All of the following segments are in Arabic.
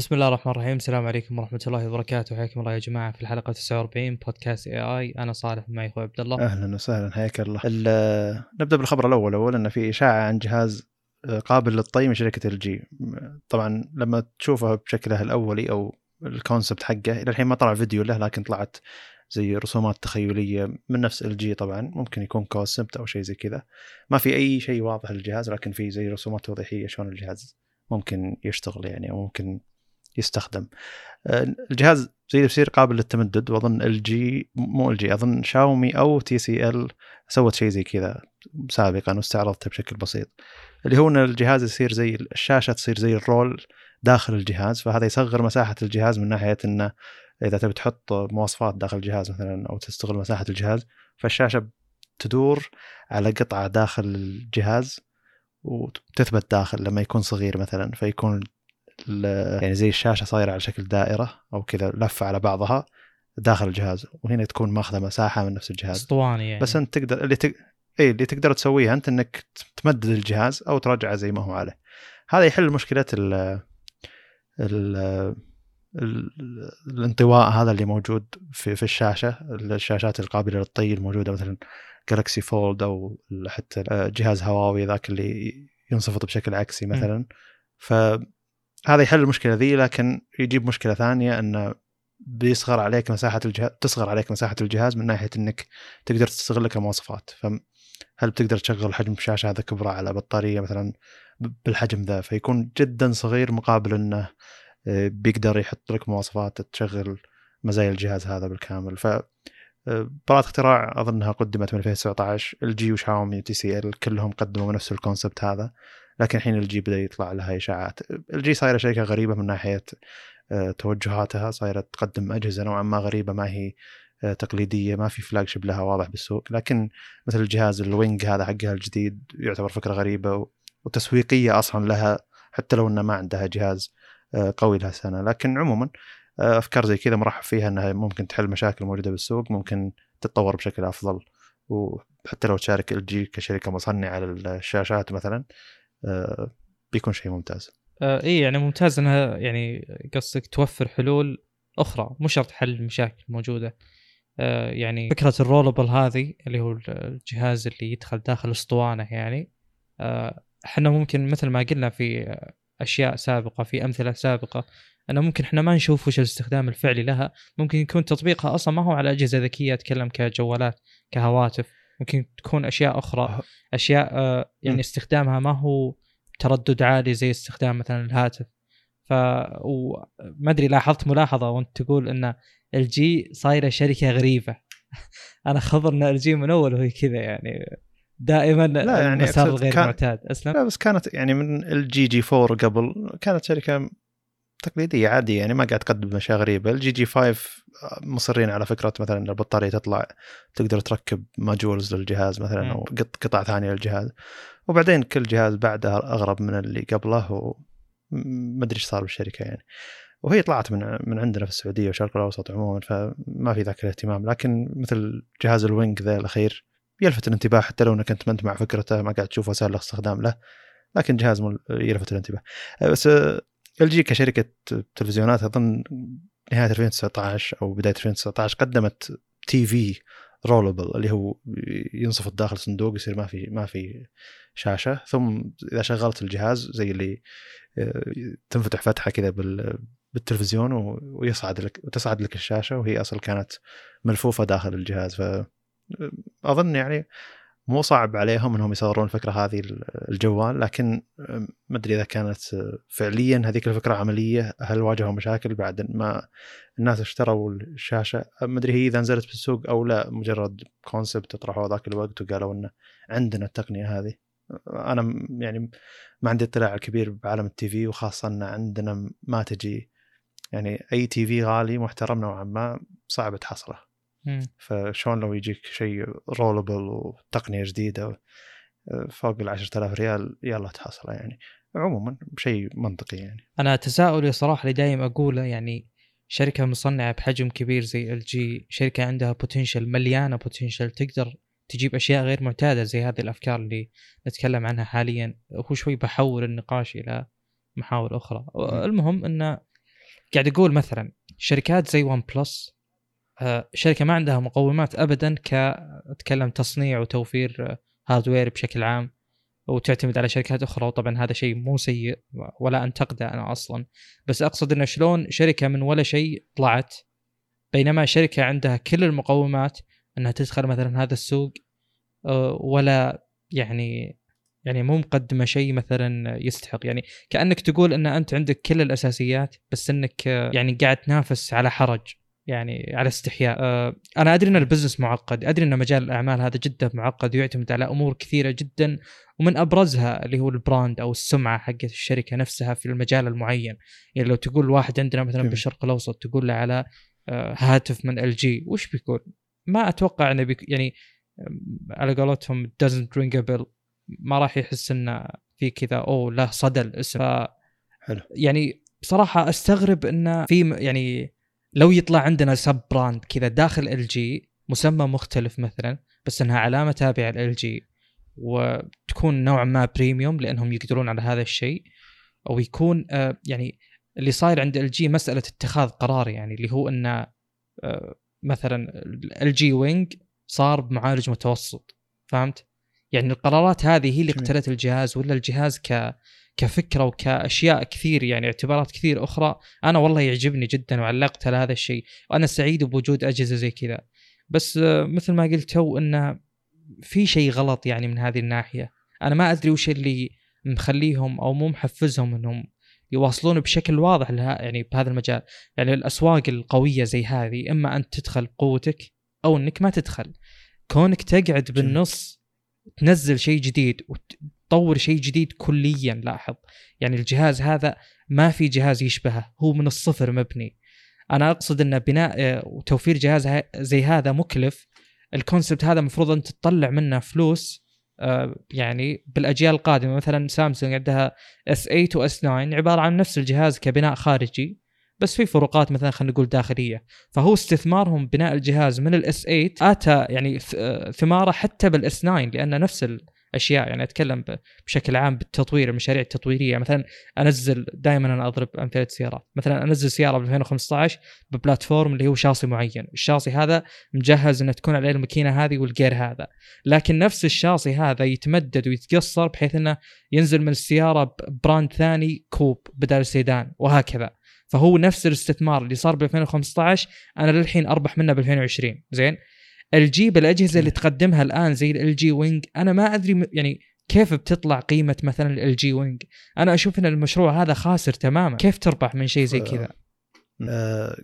بسم الله الرحمن الرحيم. السلام عليكم ورحمة الله وبركاته. حياكم الله يا جماعة في الحلقة 49 بودكاست اي اي أنا صالح معي أخوي عبد الله. أهلا وسهلا حياك الله. ال- نبدأ بالخبر الأول. اول إن في إشاعة عن جهاز آه، قابل للطي من شركة LG طبعا لما تشوفه بشكله الاولي أو ال concept حقه إلى الحين ما طلع فيديو له لكن طلعت زي رسومات تخيلية من نفس LG طبعا. ممكن يكون concept أو شيء زي كذا. ما في أي شيء واضح للجهاز لكن في زي رسومات توضيحيه شلون الجهاز ممكن يشتغل يعني أو ممكن يستخدم. آه، الجهاز زي بيصير قابل للتمدد وأظن LG مو LG أظن شاومي أو TCL سوت شيء زي كذا سابقا واستعرضته بشكل بسيط. اللي هو إن الجهاز يصير زي الشاشة تصير زي ال roll داخل الجهاز فهذا يصغر مساحة الجهاز من ناحية إنه إذا تبي تحط مواصفات داخل الجهاز مثلا أو تستغل مساحة الجهاز فالشاشة تدور على قطعة داخل الجهاز وتثبت داخل لما يكون صغير مثلا فيكون يعني زي الشاشة صايرة على شكل دائرة أو كذا لفة على بعضها داخل الجهاز وهنا تكون ماخذة مساحة من نفس الجهاز. أسطواني يعني. بس أنت تقدر اللي تق... اي اللي تقدر تسويها أنت إنك تمدد الجهاز أو ترجعه زي ما هو عليه. هذا يحل مشكلة ال ال ال الانطواء هذا اللي موجود في في الشاشة الشاشات القابلة للطي الموجودة مثلا جالكسي فولد أو حتى جهاز هواوي ذاك اللي ينصفط بشكل عكسي مثلا. فهذا يحل المشكلة ذي لكن يجيب مشكلة ثانية انه بيصغر عليك مساحة الجهاز تصغر عليك مساحة الجهاز من ناحية إنك تقدر تستغل كمواصفات فهل بتقدر تشغل حجم الشاشه هذا كبره على بطارية مثلا بالحجم ذا؟ فيكون جدا صغير مقابل إنه آه، بيقدر يحط لك مواصفات تشغل مزايا الجهاز هذا بالكامل. ف آه، براءة اختراع أظنها قدمت من 2019 LG وشاومي و TCL كلهم قدموا نفس ال concept هذا. لكن الحين LG بدأ يطلع لها إشاعات. LG صايرة شركة غريبة من ناحية آه، توجهاتها. صايرة تقدم أجهزة نوعا ما غريبة ما هي آه، تقليدية ما في flagship لها واضح بالسوق. لكن مثل الجهاز ال Wing هذا حقها الجديد يعتبر فكرة غريبة وتسويقية أصلا لها حتى لو انها ما عندها جهاز آه، قوي لها سنة. لكن عموما أفكار زي كذا مرحب فيها إنها ممكن تحل مشاكل موجودة بالسوق ممكن تتطور بشكل أفضل. وحتى لو تشارك LG كشركة مصنعة للشاشات مثلا بيكون شيء ممتاز. آه اي يعني ممتاز إنها يعني قصدك توفر حلول أخرى مو شرط حل المشاكل الموجوده آه يعني فكرة ال rollable هذه اللي هو الجهاز اللي يدخل داخل أسطوانة يعني آه، إحنا ممكن مثل ما قلنا في أشياء سابقة في أمثلة سابقة إنه ممكن إحنا ما نشوف وش الاستخدام الفعلي لها. ممكن يكون تطبيقها أصلا ما هو على أجهزة ذكية أتكلم كجوالات كهواتف. ممكن تكون أشياء أخرى. أشياء آه، يعني. استخدامها ما هو تردد عالي زي استخدام مثلا الهاتف. ف وما أدري لاحظت ملاحظة وأنت تقول إن LG صايرة شركة غريبة. أنا خبر إن LG من أول وهي كذا يعني دائما لا يعني المسار الغير كان- معتاد. أسلم؟ لا بس كانت يعني من ال LG G4 قبل كانت شركة تقليديه عاديه يعني ما قاعد تقدم اشياء غريبه ال LG G5 مصرين على فكرة مثلا البطارية تطلع تقدر تركب modules للجهاز مثلا مم. أو قط- قطع ثانية للجهاز. وبعدين كل جهاز بعده أغرب من اللي قبله وما أدري إيش صار بالشركة يعني. وهي طلعت من من عندنا في السعودية والشرق الأوسط عموما فما في ذاك الاهتمام. لكن مثل جهاز ال Wing ذا الأخير يلفت الانتباه حتى لو إنك أنت ما أنت مع فكرته ما قاعد تشوف وسائل الاستخدام له لكن جهاز يلفت الانتباه. بس LG كشركه تلفزيونات أظن نهاية 2019 أو بداية 2019 قدمت TV rollable اللي هو ينصفط داخل صندوق يصير ما في ما في شاشة. ثم إذا شغلت الجهاز زي اللي آه، تنفتح فتحة كذا بال بالتلفزيون ويصعد لك وتصعد لك الشاشة وهي أصلا كانت ملفوفة داخل الجهاز. ف أظن يعني مو صعب عليهم إنهم يصورون الفكرة هذه الجوال لكن ما أدري إذا كانت فعليا هذيك الفكرة عملية هل واجهوا مشاكل؟ بعد ما الناس اشتروا الشاشة ما أدري هي إذا نزلت بالسوق أو لا مجرد كونسبت طرحوه ذاك الوقت وقالوا إنه عندنا التقنية هذه. أنا م- يعني ما عندي اطلاع كبير بعالم التي في وخاصة إن عندنا ما تجي. يعني أي TV غالي محترم نوعا ما صعب تحصله. فشلون لو يجيك شيء rollable وتقنية جديدة آه، فوق ال 10000 ريال يلا تحصله يعني. عموما شيء منطقي يعني. أنا تساؤلي صراحة اللي دايم أقوله يعني شركة مصنعة بحجم كبير زي LG شركة عندها potential مليانة potential تقدر تجيب أشياء غير معتادة زي هذه الأفكار اللي نتكلم عنها حاليا. هو شوي بحول النقاش إلى محاور أخرى. المهم إن قاعد أقول مثلا شركات زي ون بلس آه، شركة ما عندها مقومات ابدا كا اتكلم تصنيع وتوفير hardware بشكل عام وتعتمد على شركات أخرى. وطبعا هذا شيء مو سيء ولا انتقده أنا أصلا. بس أقصد إنه شلون شركة من ولا شيء طلعت بينما شركة عندها كل المقومات إنها تدخل مثلا هذا السوق ولا يعني يعني مو مقدمة شيء مثلا يستحق. يعني كأنك تقول إن أنت عندك كل الأساسيات بس إنك يعني قاعد تنافس على حرج. يعني على استحياء. آه، أنا أدري إن ال business معقد أدري إن مجال الأعمال هذا جدا معقد ويعتمد على أمور كثيرة جدا ومن أبرزها اللي هو ال brand أو السمعة حقت الشركة نفسها في المجال المعين. يعني لو تقول واحد عندنا مثلا بالشرق الأوسط تقول له على آه، هاتف من إل جي وش بيكون ما أتوقع إنه بيك يعني على قولتهم doesn't ring a bell ما راح يحس انه في كذا أو له صدى الاسم. حلو. يعني بصراحة أستغرب انه في يعني لو يطلع عندنا sub brand كذا داخل ال جي مسمى مختلف مثلا بس إنها علامة تابعة لل جي وتكون نوعا ما premium لأنهم يقدرون على هذا الشيء أو يكون آه يعني اللي صاير عند ال جي مسألة اتخاذ قرار يعني اللي هو إنه آه مثلا ال جي وينج صار بمعالج متوسط فهمت؟ يعني القرارات هذه هي اللي قتلت الجهاز ولا الجهاز ك كفكرة وكأشياء كثير يعني اعتبارات كثير أخرى أنا والله يعجبني جدا وعلقت على هذا الشيء وأنا سعيد بوجود أجهزة زي كذا. بس آه، مثل ما قلت تو انه في شيء غلط يعني من هذه الناحية. أنا ما أدري وش اللي مخليهم أو مو محفزهم إنهم يواصلون بشكل واضح لها يعني بهذا المجال. يعني الأسواق القوية زي هذه إما انت تدخل بقوتك أو إنك ما تدخل. كونك تقعد بالنص تنزل شيء جديد وتطور شيء جديد كليا لاحظ. يعني الجهاز هذا ما في جهاز يشبهه هو من الصفر مبني. أنا أقصد أن بناء آه، وتوفير جهاز زي هذا مكلف. الكونسبت هذا المفروض انت تطلع منه فلوس آه، يعني بالأجيال القادمة. مثلا سامسونج عندها إس 8 واس 9 عبارة عن نفس الجهاز كبناء خارجي بس في فروقات مثلا خلينا نقول داخلية. فهو استثمارهم بناء الجهاز من الاس 8 آتى يعني آه، ثماره حتى بالإس 9 لأن نفس أشياء يعني أتكلم بشكل عام بالتطوير المشاريع التطويرية. مثلا أنزل دائما أنا أضرب أمثلة سيارات. مثلا أنزل سيارة ب 2015 ب platform اللي هو شاصي معين. الشاصي هذا مجهز إنه تكون عليه الماكينة هذه والجير هذا. لكن نفس الشاصي هذا يتمدد ويتقصر بحيث إنه ينزل من السيارة brand ثاني coupe بدل السيدان وهكذا. فهو نفس الاستثمار اللي صار ب 2015 أنا للحين أربح منه ب 2020 زين؟ الجي بالأجهزة اللي تقدمها الآن زي ال جي وينج أنا ما أدري يعني كيف بتطلع قيمة مثلا ال جي وينج أنا أشوف إن المشروع هذا خاسر تماما. كيف تربح من شيء زي كذا؟ أه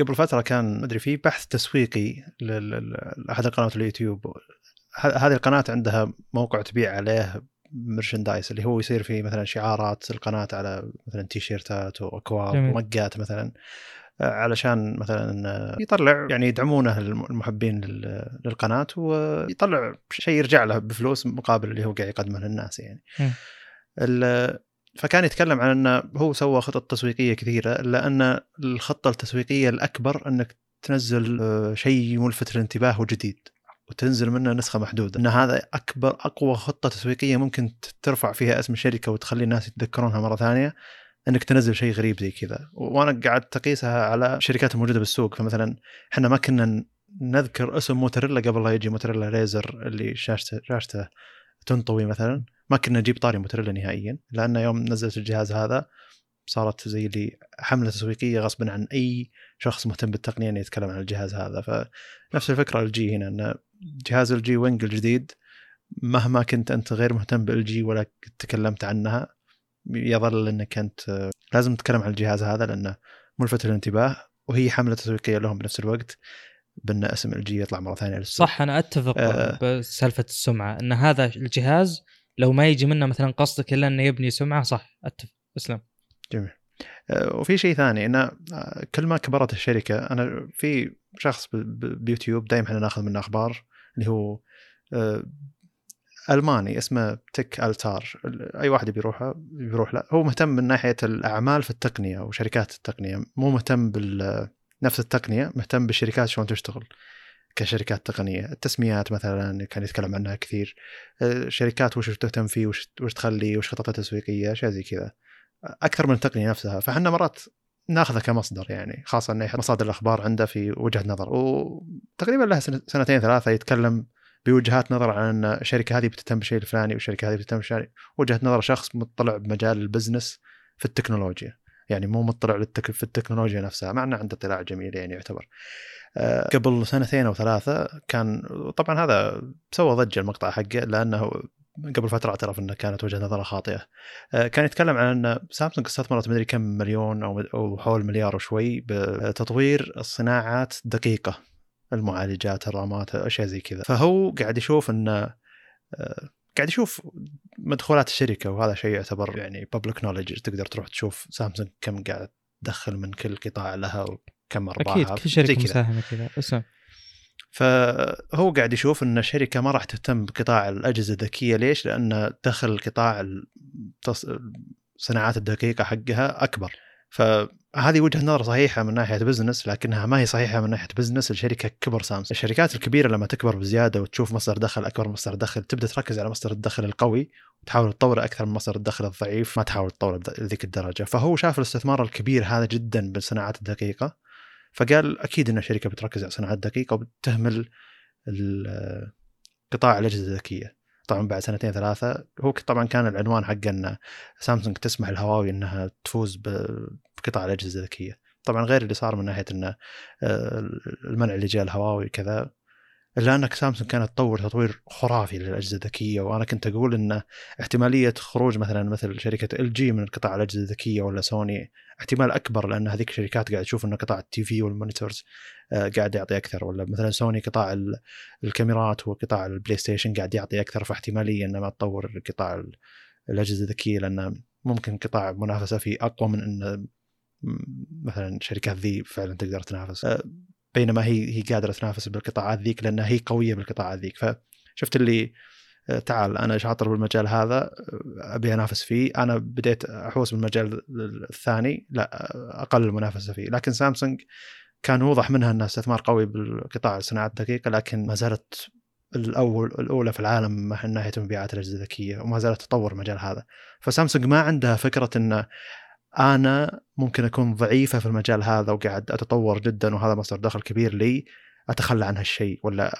قبل فترة كان ما ادري في بحث تسويقي لأحد القنوات اليوتيوب. هذه القناة عندها موقع تبيع عليه مرشندايز اللي هو يصير فيه مثلا شعارات القناة على مثلا تيشيرتات وأكواب ومقات مثلا. علشان مثلا يطلع. يعني يدعمونه المحبين للقناة ويطلع شيء يرجع له بفلوس مقابل اللي هو قاعد يقدمه للناس يعني. فكان يتكلم عن إنه هو سوى خطط تسويقية كثيرة الا ان الخطة التسويقية الأكبر إنك تنزل آه، شيء ملفت للانتباه وجديد وتنزل منه نسخة محدودة. إن هذا أكبر أقوى خطة تسويقية ممكن ترفع فيها اسم الشركة وتخلي الناس يتذكرونها مرة ثانية. إنك تنزل شيء غريب زي كذا. وأنا قعدت اقيسها على الشركات الموجوده بالسوق. فمثلا إحنا ما كنا نذكر اسم موتوريلا قبل لا يجي موتوريلا ريزر اللي شاشته شاشته تنطوي مثلا. ما كنا نجيب طاري موتوريلا نهائيا. لأن يوم نزلت الجهاز هذا صارت زي اللي حملة تسويقية غصبا عن أي شخص مهتم بالتقنية إنه يتكلم عن الجهاز هذا. فنفس الفكرة الجي هنا إن جهاز الجي وينج الجديد مهما كنت أنت غير مهتم بالجي ولا تكلمت عنها يظل إنك أنت لازم تتكلم عن الجهاز هذا لأنه ملفت للانتباه وهي حملة تسويقية لهم بنفس الوقت بأن اسم ال جي يطلع مرة ثانية للسوق. صح أنا أتفق آه. بسالفه السمعة أن هذا الجهاز لو ما يجي منه مثلا قصدك إلا إنه يبني سمعة صح أتفق أسلم. جميل. آه وفي شيء ثاني انه آه، كل ما كبرت الشركة أنا في شخص بيوتيوب دائما إحنا ناخذ منه أخبار اللي هو آه، ألماني اسمه تك ألتار. أي واحد بيروحه بيروح له. هو مهتم من ناحية الأعمال في التقنية وشركات التقنية. مو مهتم بال نفس التقنية مهتم بالشركات شلون تشتغل كشركات تقنية. التسميات مثلا كان يتكلم عنها كثير. الشركات وش تهتم فيه وش, وش تخلي وش خططها التسويقية أشياء زي كذا. أكثر من التقنية نفسها. فإحنا مرات ناخذه كمصدر يعني خاصة انه مصادر الأخبار عنده في وجهة نظر. وتقريبا له سنتين ثلاثة يتكلم بوجهات نظر عن ان الشركة هذه بتهتم بالشيء الفلاني والشركة هذه بتهتم بالشيء وجهة نظر شخص مطلع بمجال البزنس في التكنولوجيا. يعني مو مطلع للتك... في التكنولوجيا نفسها مع إنه عنده اطلاع جميل يعني يعتبر. آه، قبل سنتين أو ثلاثة كان طبعا هذا سوى ضجة المقطع حقه لأنه قبل فترة اعترف إنه كانت وجهة نظره خاطئة. آه، كان يتكلم عن ان سامسونج استثمرت مدري كم مليون أو حول مليار وشوي بتطوير الصناعات الدقيقه المعالجات الرامات أشياء زي كذا. فهو قاعد يشوف انه آه، قاعد يشوف مدخولات الشركة وهذا شيء يعتبر يعني public knowledge تقدر تروح تشوف سامسونج كم قاعد تدخل من كل قطاع لها وكم أرباحها أكيد كل شركة. مساهمة كذا. بس فهو قاعد يشوف إن الشركة ما راح تهتم بقطاع الأجهزة الذكية. ليش؟ لأن دخل قطاع التص... الصناعات الدقيقة حقها أكبر. فهذه وجهة نظر صحيحة من ناحية business لكنها ما هي صحيحة من ناحية business الشركة كبر سامسونج الشركات الكبيرة لما تكبر بزيادة وتشوف مصدر دخل أكبر مصدر دخل تبدأ تركز على مصدر الدخل القوي وتحاول تطوره أكثر من مصدر الدخل الضعيف. ما تحاول تطوره لذيك الدرجة. فهو شاف الاستثمار الكبير هذا جدا بالصناعات الدقيقة فقال أكيد إن الشركة بتركز على صناعات دقيقه وبتهمل قطاع الأجهزة الذكية. طبعا بعد سنتين ثلاثة هو طبعا كان العنوان حقه ان سامسونج تسمح لهواوي إنها تفوز ب- بقطاع الأجهزة الذكية. طبعا غير اللي صار من ناحية إنه آه، المنع اللي جاء الهواوي كذا. إلا أنك سامسونج كانت تطور تطوير خرافي للأجهزة الذكية وأنا كنت أقول إن احتمالية خروج مثلا مثل شركة ال جي من قطاع الأجهزة الذكية ولا سوني احتمال أكبر لأن هذيك الشركات قاعد تشوف ان قطاع ال TV وال monitors آه، قاعد يعطي أكثر ولا مثلا سوني قطاع ال- الكاميرات وقطاع البلاي ستيشن قاعد يعطي أكثر فاحتمالية إنه ما تطور قطاع ال- الأجهزة الذكية لأن ممكن قطاع منافسه فيه أقوى من إن مثلا شركات ذي فعلا تقدر تنافس. آه، بينما هي هي قادرة تنافس بالقطاعات ذيك لأنها هي قوية بالقطاعات ذيك. فشفت اللي آه، تعال أنا شاطر بالمجال هذا آه، أبي أنافس فيه. أنا بديت أحوس بالمجال الثاني لا أقل المنافسة فيه. لكن سامسونج كان واضح منها أنها استثمار قوي بالقطاع الصناعات الدقيقة لكن ما زالت الأول الأولى في العالم من ناحية مبيعات الأجهزة الذكية وما زالت تطور المجال هذا. فسامسونج ما عندها فكرة إن أنا ممكن أكون ضعيفة في المجال هذا وقاعد أتطور جدا وهذا مصدر دخل كبير لي أتخلى عن هالشيء ولا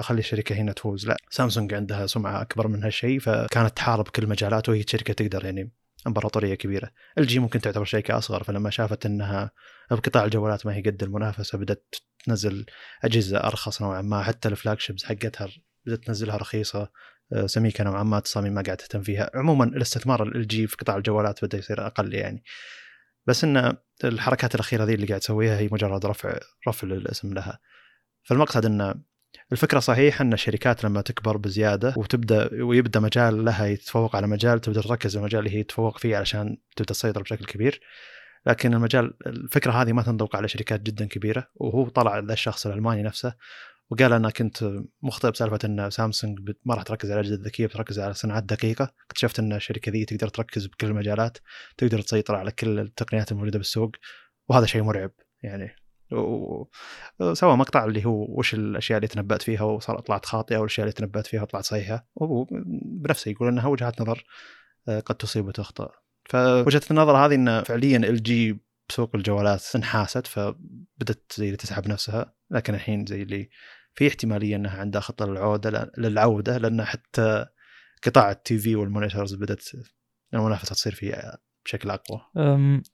أخلي الشركة هنا تفوز. لا سامسونج عندها سمعة أكبر من هالشيء فكانت تحارب كل المجالات وهي شركة تقدر يعني امبراطوريه كبيرة. الجي ممكن تعتبر شركة أصغر فلما شافت إنها بقطاع الجوالات ما هي قد المنافسة بدأت تنزل أجهزة أرخص نوعا ما حتى ال flagships حقتها بدأت تنزلها رخيصة. سميكه نوعا ما تصاميم ما قاعد تهتم فيها. عموما الاستثمار ال جي في قطاع الجوالات بدأ يصير أقل يعني. بس إن الحركات الأخيرة ذي اللي قاعد تسويها هي مجرد رفع رفع الاسم لها. فالمقصد إن الفكرة صحيح إن الشركات لما تكبر بزيادة وتبدا ويبدأ مجال لها يتفوق على مجال تبدأ تركز المجال اللي هي تتفوق فيه علشان تبدأ تسيطر بشكل كبير. لكن المجال الفكرة هذه ما تنطبق على شركات جدا كبيرة وهو طلع ذا الشخص الألماني نفسه. وقال أنا كنت مخطئ بسالفة إن سامسونج ما راح تركز على الاجهزه الذكيه بتركز على صناعات دقيقة. اكتشفت إن الشركة ذي تقدر تركز بكل المجالات تقدر تسيطر على كل التقنيات الموجودة بالسوق وهذا شيء مرعب يعني. وسوى مقطع اللي هو وش الأشياء اللي تنبأت فيها وصار طلعت خاطئة والاشياء اللي تنبأت فيها وطلعت صحيحة. وهو بنفسه يقول إنها وجهات نظر آه، قد تصيب وتخطئ فوجهة النظر هذه إن فعليا ال جي بسوق الجوالات انحاست فبدت زي اللي تسحب نفسها. لكن الحين زي اللي في احتمالية إنها عندها خطة للعودة للعودة لأن حتى قطاع ال TV وال monitors بدأت المنافسة تصير فيه بشكل أقوى.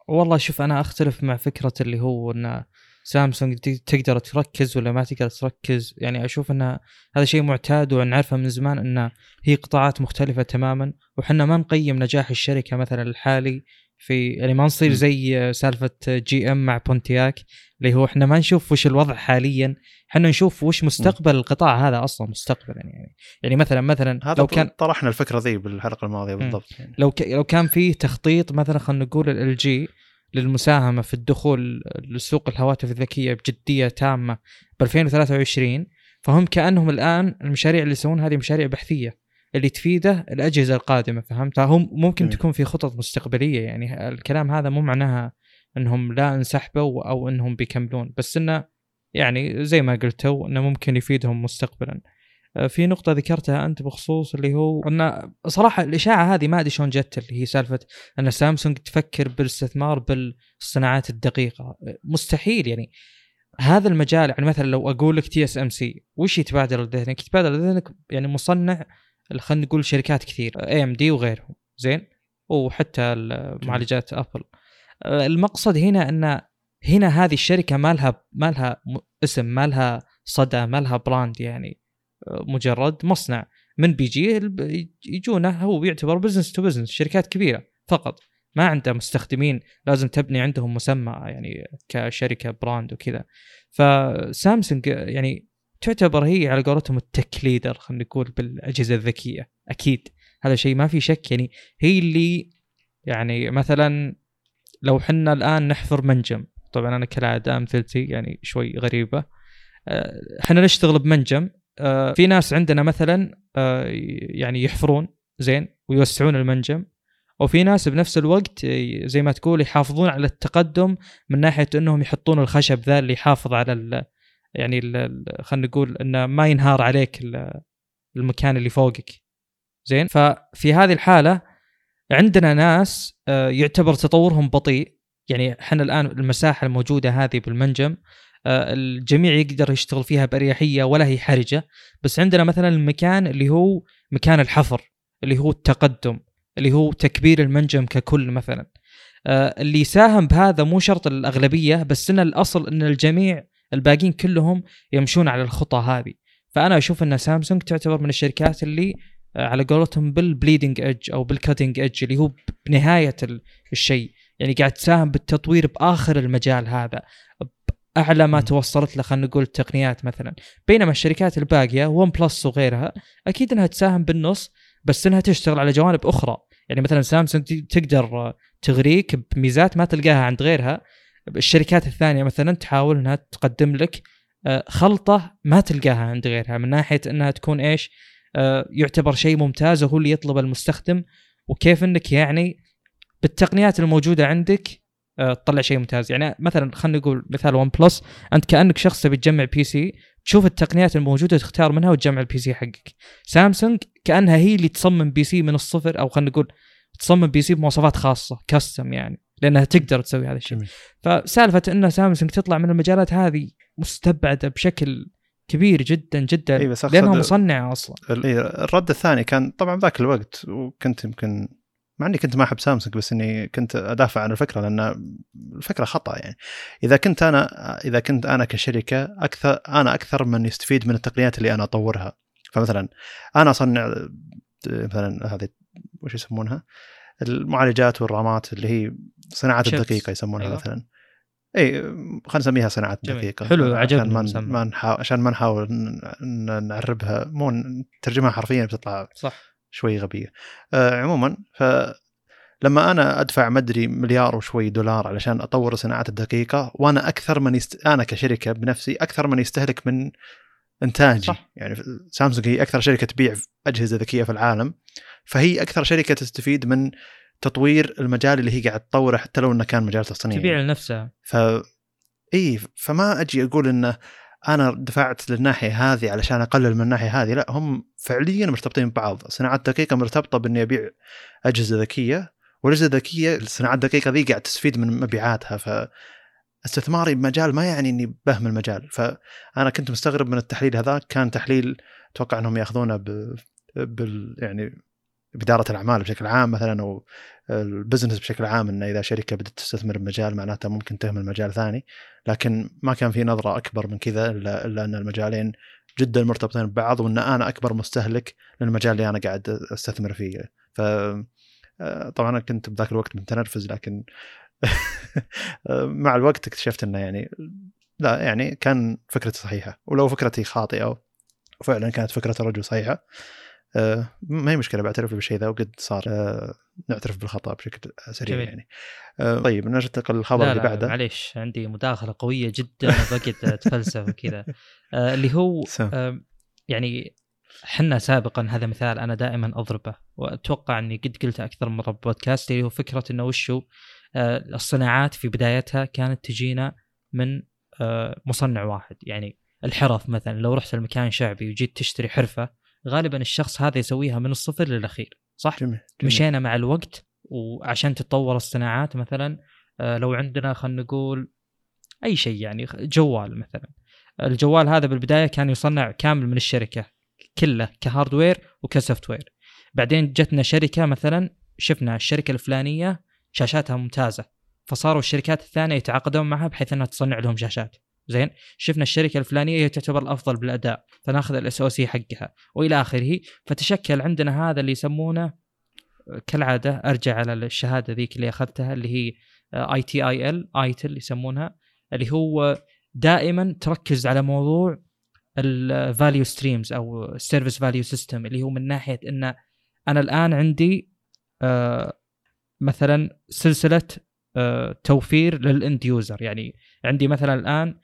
والله شوف أنا أختلف مع فكرة اللي هو إن سامسونج تقدر تركز ولا ما تقدر تركز. يعني أشوف إن هذا شيء معتاد ونعرفه من زمان إن هي قطاعات مختلفة تماما وحنا ما نقيم نجاح الشركة مثلا الحالي في يعني ما نصير. زي سالفة GM مع بونتياك اللي هو إحنا ما نشوف وش الوضع حاليا إحنا نشوف وش مستقبل القطاع هذا أصلا مستقبلا يعني يعني مثلا مثلا هذا لو كان طرحنا الفكرة ذي بالحلقة الماضية بالضبط يعني. لو ك... لو كان فيه تخطيط مثلا خلينا نقول ال جي للمساهمة في الدخول لسوق الهواتف الذكية بجدية تامة ب 2023 فهم كأنهم الآن المشاريع اللي يسوون هذه مشاريع بحثية اللي تفيده الأجهزة القادمة فهمت هم ممكن. تكون في خطط مستقبلية يعني الكلام هذا مو معناها إنهم لا انسحبوا أو إنهم بيكملون بس إنه يعني زي ما قلتوا إنه ممكن يفيدهم مستقبلا آه، في نقطة ذكرتها أنت بخصوص اللي هو أن صراحة الإشاعة هذه ما أدري شلون جت اللي هي سالفة أن سامسونج تفكر بالاستثمار بالصناعات الدقيقة مستحيل يعني هذا المجال يعني مثلا لو أقول لك TSMC وش يتبادر لذهنك؟ يتبادر لذهنك يعني مصنع خلينا نقول شركات كثير AMD وغيرهم زين؟ وحتى معالجات Apple المقصد هنا إن هنا هذه الشركة ما لها ما لها اسم ما لها صدى ما لها brand يعني مجرد مصنع. من بيجي يجونه هو بيعتبر business to business شركات كبيرة فقط. ما عنده مستخدمين لازم تبني عندهم مسمى يعني كشركة brand وكذا. فسامسونج يعني تعتبر هي على قولتهم ال tech leader خلينا نقول بالأجهزة الذكية. أكيد هذا شيء ما في شك يعني هي اللي يعني مثلا لو حنا الآن نحفر منجم طبعا أنا كالعادة أمثلتي يعني شوي غريبة آه، إحنا نشتغل بمنجم آه، في ناس عندنا مثلا آه، يعني يحفرون زين ويوسعون المنجم وفي ناس بنفس الوقت زي ما تقول يحافظون على التقدم من ناحية إنهم يحطون الخشب ذا اللي يحافظ على يعني خلينا نقول إنه ما ينهار عليك المكان اللي فوقك. زين؟ ففي هذه الحالة عندنا ناس آه، يعتبر تطورهم بطيء. يعني إحنا الآن المساحة الموجودة هذه بالمنجم آه، الجميع يقدر يشتغل فيها بأريحية ولا هي حرجة. بس عندنا مثلا المكان اللي هو مكان الحفر اللي هو التقدم اللي هو تكبير المنجم ككل مثلا. آه، اللي يساهم بهذا مو شرط الأغلبية بس إن الأصل إن الجميع الباقيين كلهم يمشون على الخطى هذه. فأنا أشوف إن سامسونج تعتبر من الشركات اللي آه، على قولتهم بال bleeding edge أو بال cutting edge اللي هو بنهاية الشيء. يعني قاعد تساهم بالتطوير بآخر المجال هذا. اعلى ما توصلت له خلينا نقول التقنيات مثلا. بينما الشركات الباقية ون بلس وغيرها أكيد إنها تساهم بالنص بس إنها تشتغل على جوانب أخرى. يعني مثلا سامسونج تقدر تغريك بميزات ما تلقاها عند غيرها. الشركات الثانية مثلا تحاول إنها تقدم لك آه، خلطة ما تلقاها عند غيرها من ناحية إنها تكون إيش آه، يعتبر شيء ممتاز وهو اللي يطلب المستخدم وكيف إنك يعني بالتقنيات الموجودة عندك آه، تطلع شيء ممتاز. يعني مثلا خلينا نقول مثال ون بلس أنت كأنك شخص تبي تجمع PC تشوف التقنيات الموجودة تختار منها وتجمع ال PC حقك. سامسونج كأنها هي اللي تصمم PC من الصفر أو خلينا نقول تصمم بي سي بمواصفات خاصة كاستم يعني. لأنها تقدر تسوي هذا الشيء. فسالفة إن سامسونج تطلع من المجالات هذه مستبعدة بشكل كبير جدا جدا إيه بس لأنها مصنعة أصلا. الرد الثاني كان طبعا ذاك الوقت وكنت يمكن مع إني كنت ما أحب سامسونج بس إني كنت أدافع عن الفكرة لأن الفكرة خطأ يعني. إذا كنت أنا إذا كنت أنا كشركة أكثر أنا أكثر من يستفيد من التقنيات اللي أنا أطورها. فمثلا أنا أصنع مثلا هذه وش يسمونها؟ المعالجات والرامات اللي هي صناعات الدقيقة يسمونها أيوة. مثلا. إي خلينا نسميها صناعات دقيقه حلو عجبني عشان ما نحاول عشان ما نحاول نعربها. مو نترجمها حرفيا بتطلع صح. شوي غبية. آه عموما ف لما أنا أدفع مدري مليار وشوي دولار علشان أطور الصناعات الدقيقة وأنا أكثر من يست... أنا كشركة بنفسي أكثر من يستهلك من إنتاجي. صح. يعني سامسونج هي أكثر شركة تبيع أجهزة ذكية في العالم. فهي أكثر شركة تستفيد من تطوير المجال اللي هي قاعد تطوره حتى لو إنه كان مجال تصنيعي. تبيع لنفسها. ف إي فما أجي أقول انه أنا دفعت للناحية هذه علشان أقلل من الناحية هذه لا هم فعليا مرتبطين ببعض. صناعات دقيقة مرتبطة بإني أبيع أجهزة ذكية والأجهزة الذكية الصناعات الدقيقه ذي قاعد تستفيد من مبيعاتها. ف استثماري بمجال ما يعني إني بهم المجال. فأنا كنت مستغرب من التحليل هذاك. كان تحليل أتوقع إنهم يأخذونه ب... بال يعني بإدارة الأعمال بشكل عام مثلا أو البزنس بشكل عام أن إذا شركة بدأت تستثمر بمجال معناتها ممكن تهمل مجال ثاني. لكن ما كان في نظرة أكبر من كذا إلا, إلا أن المجالين جدا مرتبطين ببعض وأن أنا أكبر مستهلك للمجال اللي أنا قاعد أستثمر فيه. ف آه، طبعا أنا كنت بذاك الوقت متنرفز لكن مع الوقت اكتشفت إنه يعني لا يعني كان فكرتي صحيحة ولو فكرتي خاطئة وفعلا كانت فكرة الرجل صحيحة. آه، ما هي مشكلة بعترف بالشيء ذا وقد صار آه، نعترف بالخطأ بشكل سريع جميل. يعني. آه، طيب ننتقل للخبر اللي بعده. معليش عندي مداخلة قوية جدا بقيت أتفلسف وكذا. اللي هو يعني حنا سابقا هذا مثال أنا دائما أضربه وأتوقع إني قد قلته أكثر من مرة بودكاست اللي هو فكرة إنه وشو الصناعات في بدايتها كانت تجينا من مصنع واحد. يعني الحرف مثلا لو رحت المكان شعبي وجيت تشتري حرفة غالبا الشخص هذا يسويها من الصفر للأخير صح؟ جميل, جميل. مشينا مع الوقت وعشان تتطور الصناعات مثلا آه، لو عندنا خلينا نقول أي شيء يعني جوال مثلا الجوال هذا بالبداية كان يصنع كامل من الشركة كله ك hardware وك software بعدين جتنا شركة مثلا شفنا الشركة الفلانية شاشاتها ممتازة فصاروا الشركات الثانية يتعاقدون معها بحيث إنها تصنع لهم شاشات زين؟ شفنا الشركة الفلانية هي تعتبر الأفضل بالأداء فناخذ ال SoC حقها. وإلى آخره فتشكل عندنا هذا اللي يسمونه كالعادة أرجع على الشهادة ذيك اللي أخذتها اللي هي ITIL ITIL يسمونها اللي هو دائما تركز على موضوع ال value streams أو ال service value system اللي هو من ناحية إن أنا الآن عندي آه مثلا سلسلة آه توفير لل end user. يعني عندي مثلا الآن آه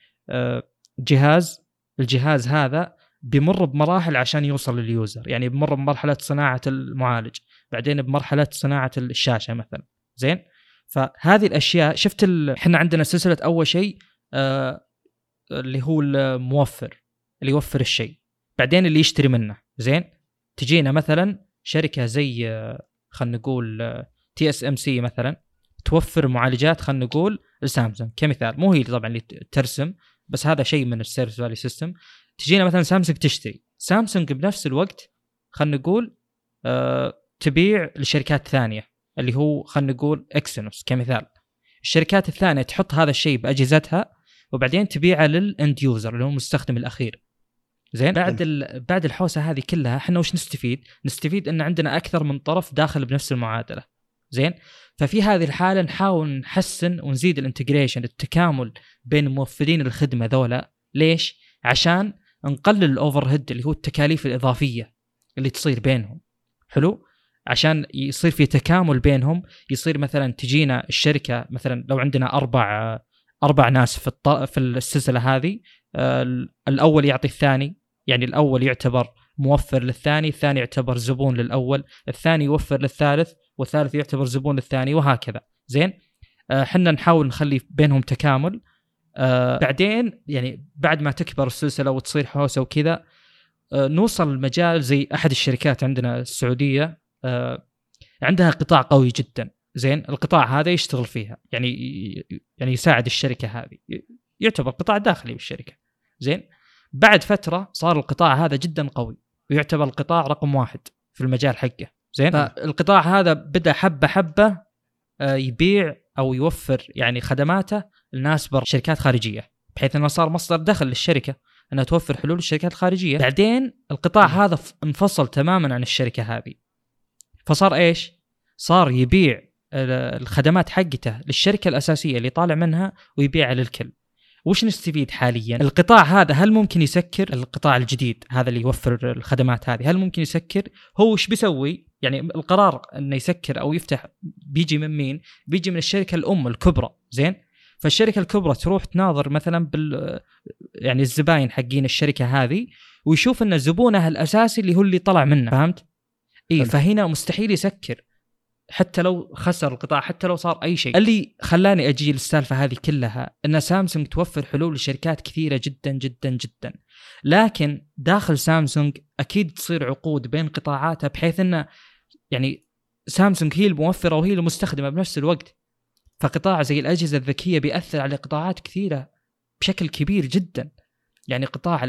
جهاز الجهاز هذا بيمر بمراحل عشان يوصل لل user يعني بمر بمرحلة صناعة المعالج بعدين بمرحلة صناعة الشاشة مثلا. زين؟ فهذه الأشياء شفت إحنا عندنا سلسلة أول شيء آه اللي هو الموفر اللي يوفر الشيء بعدين اللي يشتري منه. زين؟ تجينا مثلا شركة زي آه، خلينا نقول TSMC مثلا توفر معالجات خلينا نقول لسامسونج كمثال. مو هي طبعا اللي ترسم بس هذا شيء من ال service value system. تجينا مثلا سامسونج تشتري. سامسونج بنفس الوقت خلينا نقول آه تبيع لشركات ثانية اللي هو خلينا نقول Exynos كمثال. الشركات الثانية تحط هذا الشيء بأجهزتها وبعدين تبيعه لل end user اللي هو المستخدم الأخير. زين؟ بعد بعد الحوسة هذه كلها إحنا وش نستفيد؟ نستفيد إن عندنا أكثر من طرف داخل بنفس المعادلة. زين؟ ففي هذه الحالة نحاول نحسن ونزيد ال integration التكامل بين موفرين الخدمة ذولا. ليش؟ عشان نقلل الاوفر هيد اللي هو التكاليف الإضافية اللي تصير بينهم. حلو؟ عشان يصير في تكامل بينهم يصير مثلا تجينا الشركة مثلا لو عندنا أربع أربع ناس في الط... في السلسلة هذه آه، الأول يعطي الثاني. يعني الأول يعتبر موفر للثاني الثاني يعتبر زبون للأول. الثاني يوفر للثالث والثالث يعتبر زبون للثاني وهكذا. زين؟ إحنا آه، نحاول نخلي بينهم تكامل. آه بعدين يعني بعد ما تكبر السلسلة وتصير حوسة وكذا آه نوصل المجال زي أحد الشركات عندنا السعودية. آه عندها قطاع قوي جدا. زين؟ القطاع هذا يشتغل فيها. يعني يعني يساعد الشركة هذه. يعتبر قطاع داخلي بالشركة. زين؟ بعد فترة صار القطاع هذا جدا قوي ويعتبر القطاع رقم واحد في المجال حقه. زين؟ فالقطاع هذا بدأ حبة حبة آه، يبيع أو يوفر يعني خدماته لناس برا شركات خارجية بحيث إنه صار مصدر دخل للشركة إنها توفر حلول للشركات الخارجية. بعدين القطاع هذا انفصل تماما عن الشركة هذه. فصار إيش؟ صار يبيع الخدمات حقته للشركة الأساسية اللي طالع منها ويبيعها للكل. وش نستفيد حاليا؟ القطاع هذا هل ممكن يسكر القطاع الجديد هذا اللي يوفر الخدمات هذه هل ممكن يسكر؟ هو وش بيسوي؟ يعني القرار إنه يسكر أو يفتح بيجي من مين؟ بيجي من الشركة الأم الكبرى زين؟ فالشركة الكبرى تروح تناظر مثلا بال يعني الزباين حقين الشركة هذه ويشوف إن زبونها الأساسي اللي هو اللي طلع منه فهمت؟ اي فهنا مستحيل يسكر حتى لو خسر القطاع حتى لو صار أي شيء. اللي خلاني أجي للسالفة هذه كلها إن سامسونج توفر حلول لشركات كثيرة جدا جدا جدا. لكن داخل سامسونج أكيد تصير عقود بين قطاعاتها بحيث انه يعني سامسونج هي الموفرة وهي المستخدمة بنفس الوقت. فقطاع زي الأجهزة الذكية بيأثر على قطاعات كثيرة بشكل كبير جدا. يعني قطاع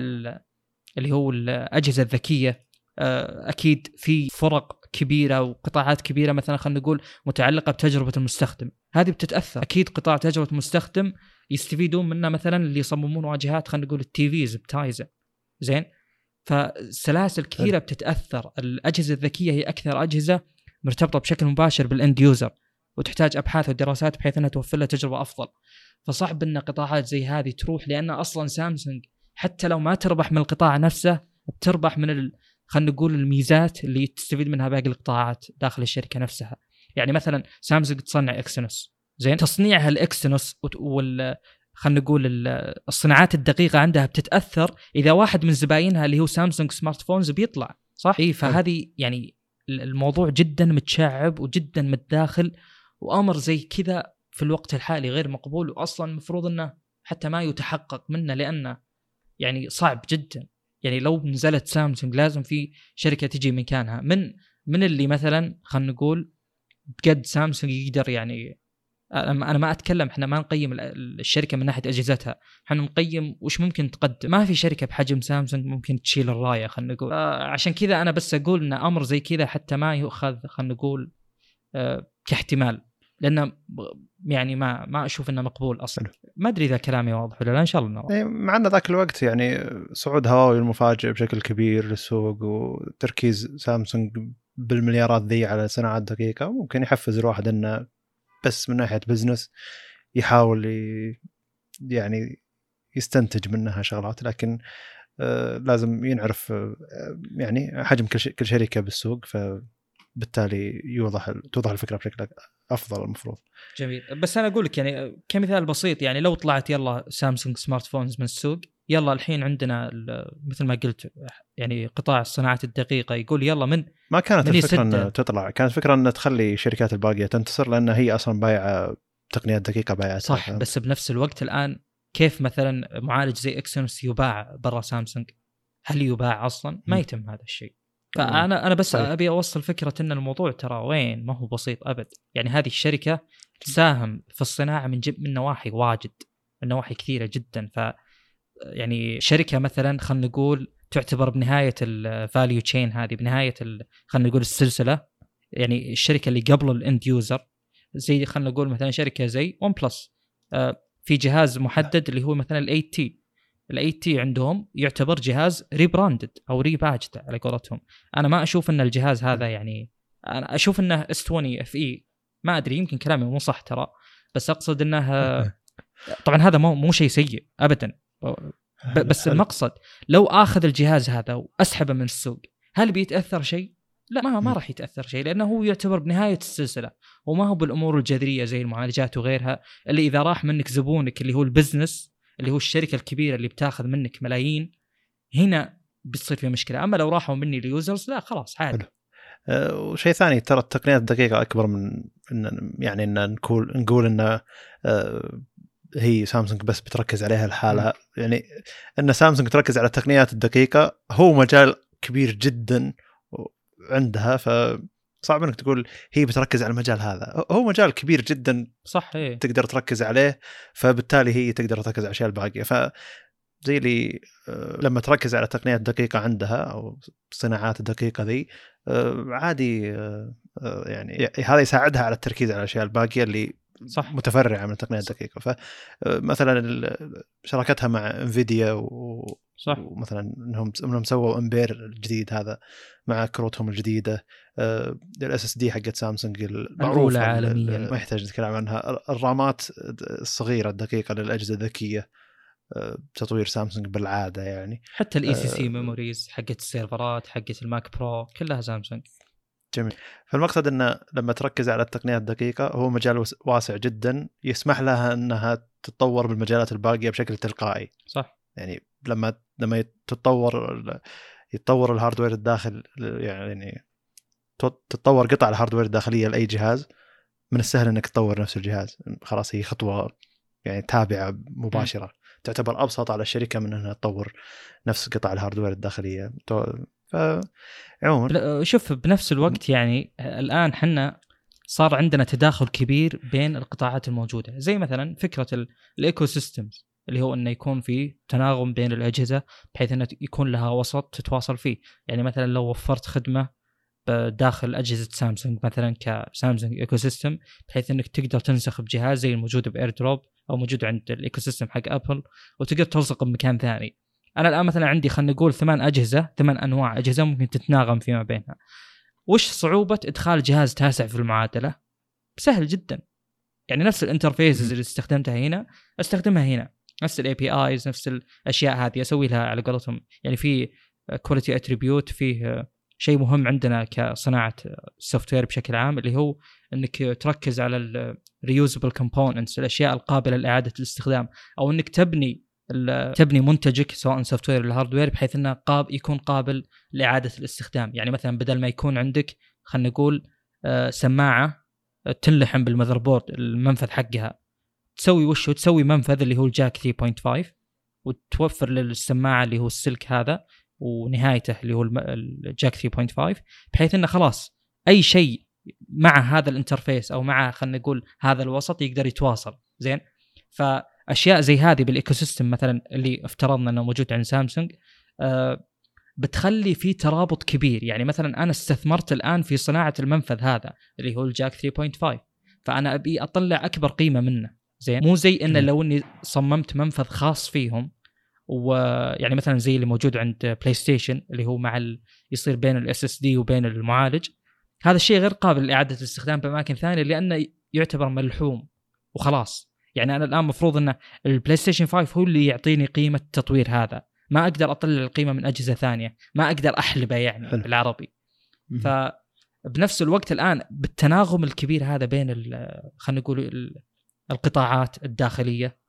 اللي هو الأجهزة الذكية أكيد في فرق كبيرة وقطاعات كبيرة مثلا خلينا نقول متعلقة بتجربة المستخدم. هذه بتتأثر. أكيد قطاع تجربة المستخدم يستفيدون منه مثلا اللي يصممون واجهات خلينا نقول ال TVs ب Tizen زين؟ فسلاسل كثيرة بتتأثر. الأجهزة الذكية هي أكثر أجهزة مرتبطة بشكل مباشر بال end user وتحتاج أبحاث ودراسات بحيث إنها توفر له تجربة أفضل. فصعب إن قطاعات زي هذه تروح لأن أصلا سامسونج حتى لو ما تربح من القطاع نفسه بتربح من خلينا نقول الميزات اللي تستفيد منها باقي القطاعات داخل الشركة نفسها. يعني مثلا سامسونج تصنع Exynos. زين؟ تصنيعها ال Exynos وال خلينا نقول الصناعات الدقيقة عندها بتتأثر إذا واحد من زباينها اللي هو سامسونج smartphones بيطلع صح؟ إي فهذه يعني الموضوع جدا متشعب وجدا متداخل وأمر زي كذا في الوقت الحالي غير مقبول واصلا المفروض إنه حتى ما يتحقق منه لأنه يعني صعب جدا. يعني لو نزلت سامسونج لازم في شركة تجي مكانها. من من اللي مثلا خلينا نقول بقد سامسونج يقدر يعني أنا ما أتكلم إحنا ما نقيم الشركة من ناحية أجهزتها. إحنا نقيم وش ممكن تقدم. ما في شركة بحجم سامسونج ممكن تشيل الراية خلينا نقول. عشان كذا أنا بس أقول إن أمر زي كذا حتى ما يؤخذ خلينا نقول آه كاحتمال. لأنه يعني ما ما أشوف إنه مقبول أصلا. ما أدري إذا كلامي واضح ولا لا إن شاء الله نرى مع إن ذاك الوقت يعني صعود هواوي المفاجئ بشكل كبير للسوق وتركيز سامسونج بالمليارات ذي على صناعه دقيقة ممكن يحفز الواحد إنه بس من ناحية business يحاول يعني يستنتج منها شغلات لكن آه، لازم ينعرف آه، يعني حجم كل شركة بالسوق فبالتالي يوضح توضح الفكرة بشكل أفضل المفروض. جميل. بس أنا أقول لك يعني كمثال بسيط يعني لو طلعت يلا سامسونج smartphones من السوق يلا الحين عندنا مثل ما قلت يعني قطاع الصناعه الدقيقة يقول يلا من ما كانت من الفكرة ان تطلع كانت الفكرة ان تخلي الشركات الباقية تنتصر لأن هي أصلا بايعة تقنيات دقيقة بايعه صح بس بنفس الوقت الآن كيف مثلا معالج زي اكسنس يباع برا سامسونج؟ هل يباع أصلا؟ ما يتم هذا الشيء. فانا أنا بس أبي أوصل فكرة إن الموضوع ترى وين ما هو بسيط أبد. يعني هذه الشركة تساهم في الصناعة من جب من نواحي واجد من نواحي كثيرة جدا. ف يعني شركة مثلا خلينا نقول تعتبر بنهاية ال value chain هذه بنهاية خلينا نقول السلسلة. يعني الشركة اللي قبل ال end user زي خلينا نقول مثلا شركة زي ون بلس آه، في جهاز محدد اللي هو مثلا ال 8T ال 8T عندهم يعتبر جهاز rebranded أو rebadged على قولتهم. أنا ما أشوف إن الجهاز هذا يعني أنا أشوف إنه S20 FE ما أدري يمكن كلامي مو صح ترى بس أقصد إنه طبعا هذا مو مو شيء سيء ابدا. بس المقصد لو آخذ الجهاز هذا وأسحبه من السوق هل بيتأثر شيء؟ لا ما ما راح يتأثر شيء لأنه هو يعتبر بنهاية السلسلة. وما هو بالأمور الجذرية زي المعالجات وغيرها اللي إذا راح منك زبونك اللي هو ال business اللي هو الشركة الكبيرة اللي بتاخذ منك ملايين هنا بتصير في مشكلة. أما لو راحوا مني ال users لا خلاص عادي. أه وشيء ثاني ترى التقنيات الدقيقه أكبر من إن يعني إن نقول نقول إن أه هي سامسونج بس بتركز عليها لحالها يعني إن سامسونج تركز على التقنيات الدقيقة هو مجال كبير جدا عندها ف صعب إنك تقول هي بتركز على المجال هذا. هو مجال كبير جدا صح إيه. تقدر تركز عليه فبالتالي هي تقدر تركز على الأشياء الباقية. ف زي اللي آه، لما تركز على تقنيات دقيقة عندها أو الصناعات الدقيقه ذي آه، عادي آه، يعني هذا يساعدها على التركيز على الأشياء الباقية اللي صح. متفرعة من التقنيه الدقيقه فمثلا شراكتها مع انفيديا وصح. ومثلا إنهم إنهم سووا امبير الجديد هذا مع كروتهم الجديدة. ال SSD حقت سامسونج المعروفه عالميا. ما يحتاج نتكلم عنها. ال RAM ات الصغيرة الدقيقة للأجهزة الذكية تطوير سامسونج بالعادة يعني. حتى الاي سي سي ميموريز حقت ال server ات حقت الماك برو كلها سامسونج. جميل. فالمقصد إنه لما تركز على التقنيات الدقيقة هو مجال واسع جدا يسمح لها إنها تتطور بالمجالات الباقية بشكل تلقائي. صح. يعني لما لما تتطور يتطور ال hardware الداخل يعني تتطور قطع ال hardware الداخلية لأي جهاز من السهل إنك تطور نفس الجهاز. خلاص هي خطوة يعني تابعة مباشرة. م. تعتبر أبسط على الشركة من إنها تطور نفس قطع ال hardware الداخلية. ف عموما شوف بنفس الوقت يعني الآن حنا صار عندنا تداخل كبير بين القطاعات الموجودة. زي مثلا فكرة ال ecosystems اللي هو إنه يكون في تناغم بين الأجهزة بحيث إنه يكون لها وسط تتواصل فيه. يعني مثلا لو وفرت خدمة داخل أجهزة سامسونج مثلا كسامسونج ecosystem بحيث إنك تقدر تنسخ بجهاز زي الموجود ب AirDrop أو موجود عند ال ecosystem حق ابل وتقدر تلصقه بمكان ثاني. أنا الآن مثلا عندي خلينا نقول ثمان أجهزة ثمان أنواع أجهزة ممكن تتناغم فيما بينها. وش صعوبة إدخال جهاز تاسع في المعادلة؟ سهل جدا. يعني نفس ال interfaces اللي استخدمتها هنا استخدمها هنا. نفس ال APIs نفس الأشياء هذه أسوي لها على قولتهم يعني في quality attribute فيه شيء مهم عندنا كصناعة ال software بشكل عام اللي هو إنك تركز على ال reusable components الأشياء القابلة لإعادة الاستخدام أو إنك تبني تبني منتجك سواء software ولا hardware بحيث إنه قاب يكون قابل لإعادة الاستخدام. يعني مثلا بدل ما يكون عندك خلينا نقول آه، سماعة تنلحم بال motherboard المنفذ حقها تسوي وش تسوي منفذ اللي هو ال jack 3.5 وتوفر للسماعة اللي هو السلك هذا ونهايته اللي هو ال jack 3.5 بحيث إنه خلاص أي شيء مع هذا ال interface أو مع خلينا نقول هذا الوسط يقدر يتواصل. زين؟ فأشياء زي هذه بال ecosystem مثلا اللي افترضنا إنه موجود عند سامسونج آه بتخلي في ترابط كبير. يعني مثلا أنا استثمرت الآن في صناعة المنفذ هذا اللي هو ال jack 3.5 فأنا أبي أطلع أكبر قيمة منه. زين؟ مو زي إنه لو إني صممت منفذ خاص فيهم ويعني مثلا زي اللي موجود عند بلاي ستيشن اللي هو مع ال... يصير بين ال SSD وبين المعالج. هذا الشيء غير قابل لإعادة الاستخدام بأماكن ثانية لأنه يعتبر ملحوم وخلاص. يعني أنا الآن المفروض إن البلاي ستيشن 5 هو اللي يعطيني قيمة التطوير هذا. ما أقدر أطلع القيمة من أجهزة ثانية. ما أقدر أحلبه يعني حلو. بالعربي. فبنفس الوقت الآن بالتناغم الكبير هذا بين خلينا نقول القطاعات الداخلية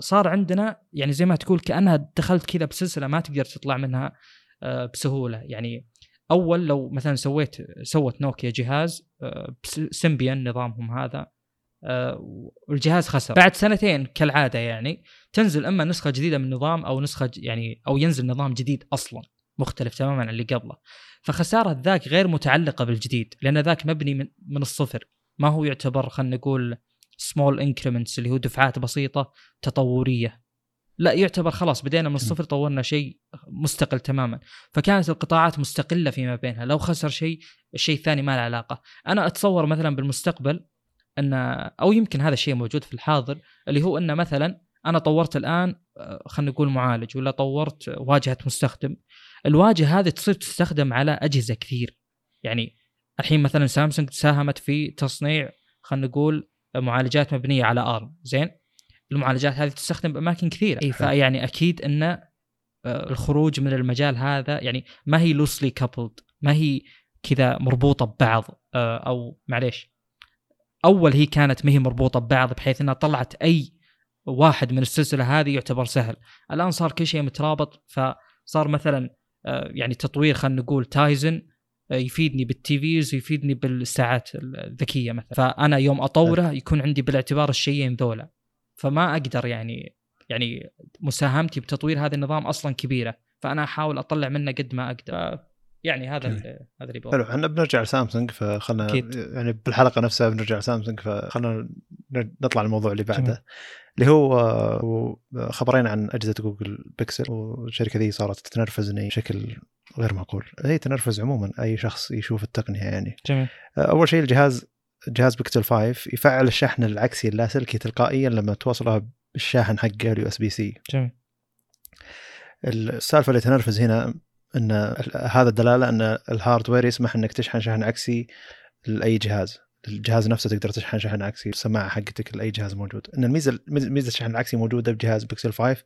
صار عندنا يعني زي ما تقول كأنها دخلت كذا بسلسلة ما تقدر تطلع منها آه، بسهولة. يعني أول لو مثلا سويت سوت نوكيا جهاز آه، سيمبيان نظامهم هذا والجهاز خسر. بعد سنتين كالعادة يعني تنزل أما نسخة جديدة من النظام أو نسخة يعني أو ينزل نظام جديد أصلا مختلف تماما عن اللي قبله. فخسارة ذاك غير متعلقة بالجديد لأن ذاك مبني من, من الصفر. ما هو يعتبر خلينا نقول small increments اللي هو دفعات بسيطة تطورية. لا يعتبر خلاص بدينا من الصفر طورنا شيء مستقل تماما. فكانت القطاعات مستقلة فيما بينها. لو خسر شيء الشيء الثاني ما له علاقة. أنا أتصور مثلا بالمستقبل إن أو يمكن هذا الشيء موجود في الحاضر اللي هو إن مثلا أنا طورت الآن آه، خلينا نقول معالج ولا طورت واجهة مستخدم. الواجهة هذه تصير تستخدم على أجهزة كثير. يعني الحين مثلا سامسونج ساهمت في تصنيع خلينا نقول معالجات مبنية على ارم زين؟ المعالجات هذه تستخدم بأماكن كثيرة. إي فيعني أكيد إن آه، الخروج من المجال هذا يعني ما هي لوسلي كابلد ما هي كذا مربوطة ببعض آه، أو معليش أول هي كانت ما هي مربوطة ببعض بحيث إنها طلعت أي واحد من السلسلة هذه يعتبر سهل. الآن صار كل شيء مترابط فصار مثلا آه، يعني تطوير خلينا نقول تايزن يفيدني بال TVs ويفيدني بالساعات الذكية مثلا. فأنا يوم أطوره يكون عندي بالاعتبار الشيئين ذولا. فما أقدر يعني يعني مساهمتي بتطوير هذا النظام أصلا كبيرة. فأنا أحاول أطلع منه قد ما أقدر. يعني هذا هذا اللي حلو إحنا بنرجع لسامسونج فخلنا يعني بالحلقة نفسها بنرجع لسامسونج فخلنا نطلع الموضوع اللي بعده. جميل. اللي هو خبرين عن أجهزة جوجل بيكسل والشركة ذي صارت تتنرفزني بشكل غير معقول. هي تنرفز عموما أي شخص يشوف التقنية يعني. جميل. أول شيء الجهاز جهاز بيكسل 5 يفعل الشحن العكسي اللاسلكي تلقائيا لما توصلها بالشاحن حق ال USB-C. جميل. السالفة اللي تنرفز هنا إن هذا الدلالة إن ال hardware يسمح إنك تشحن شحن عكسي لأي جهاز. الجهاز نفسه تقدر تشحن شحن عكسي السماعه حقتك لأي جهاز موجود. إن الميزة ميزة الشحن العكسي موجودة بجهاز بيكسل 5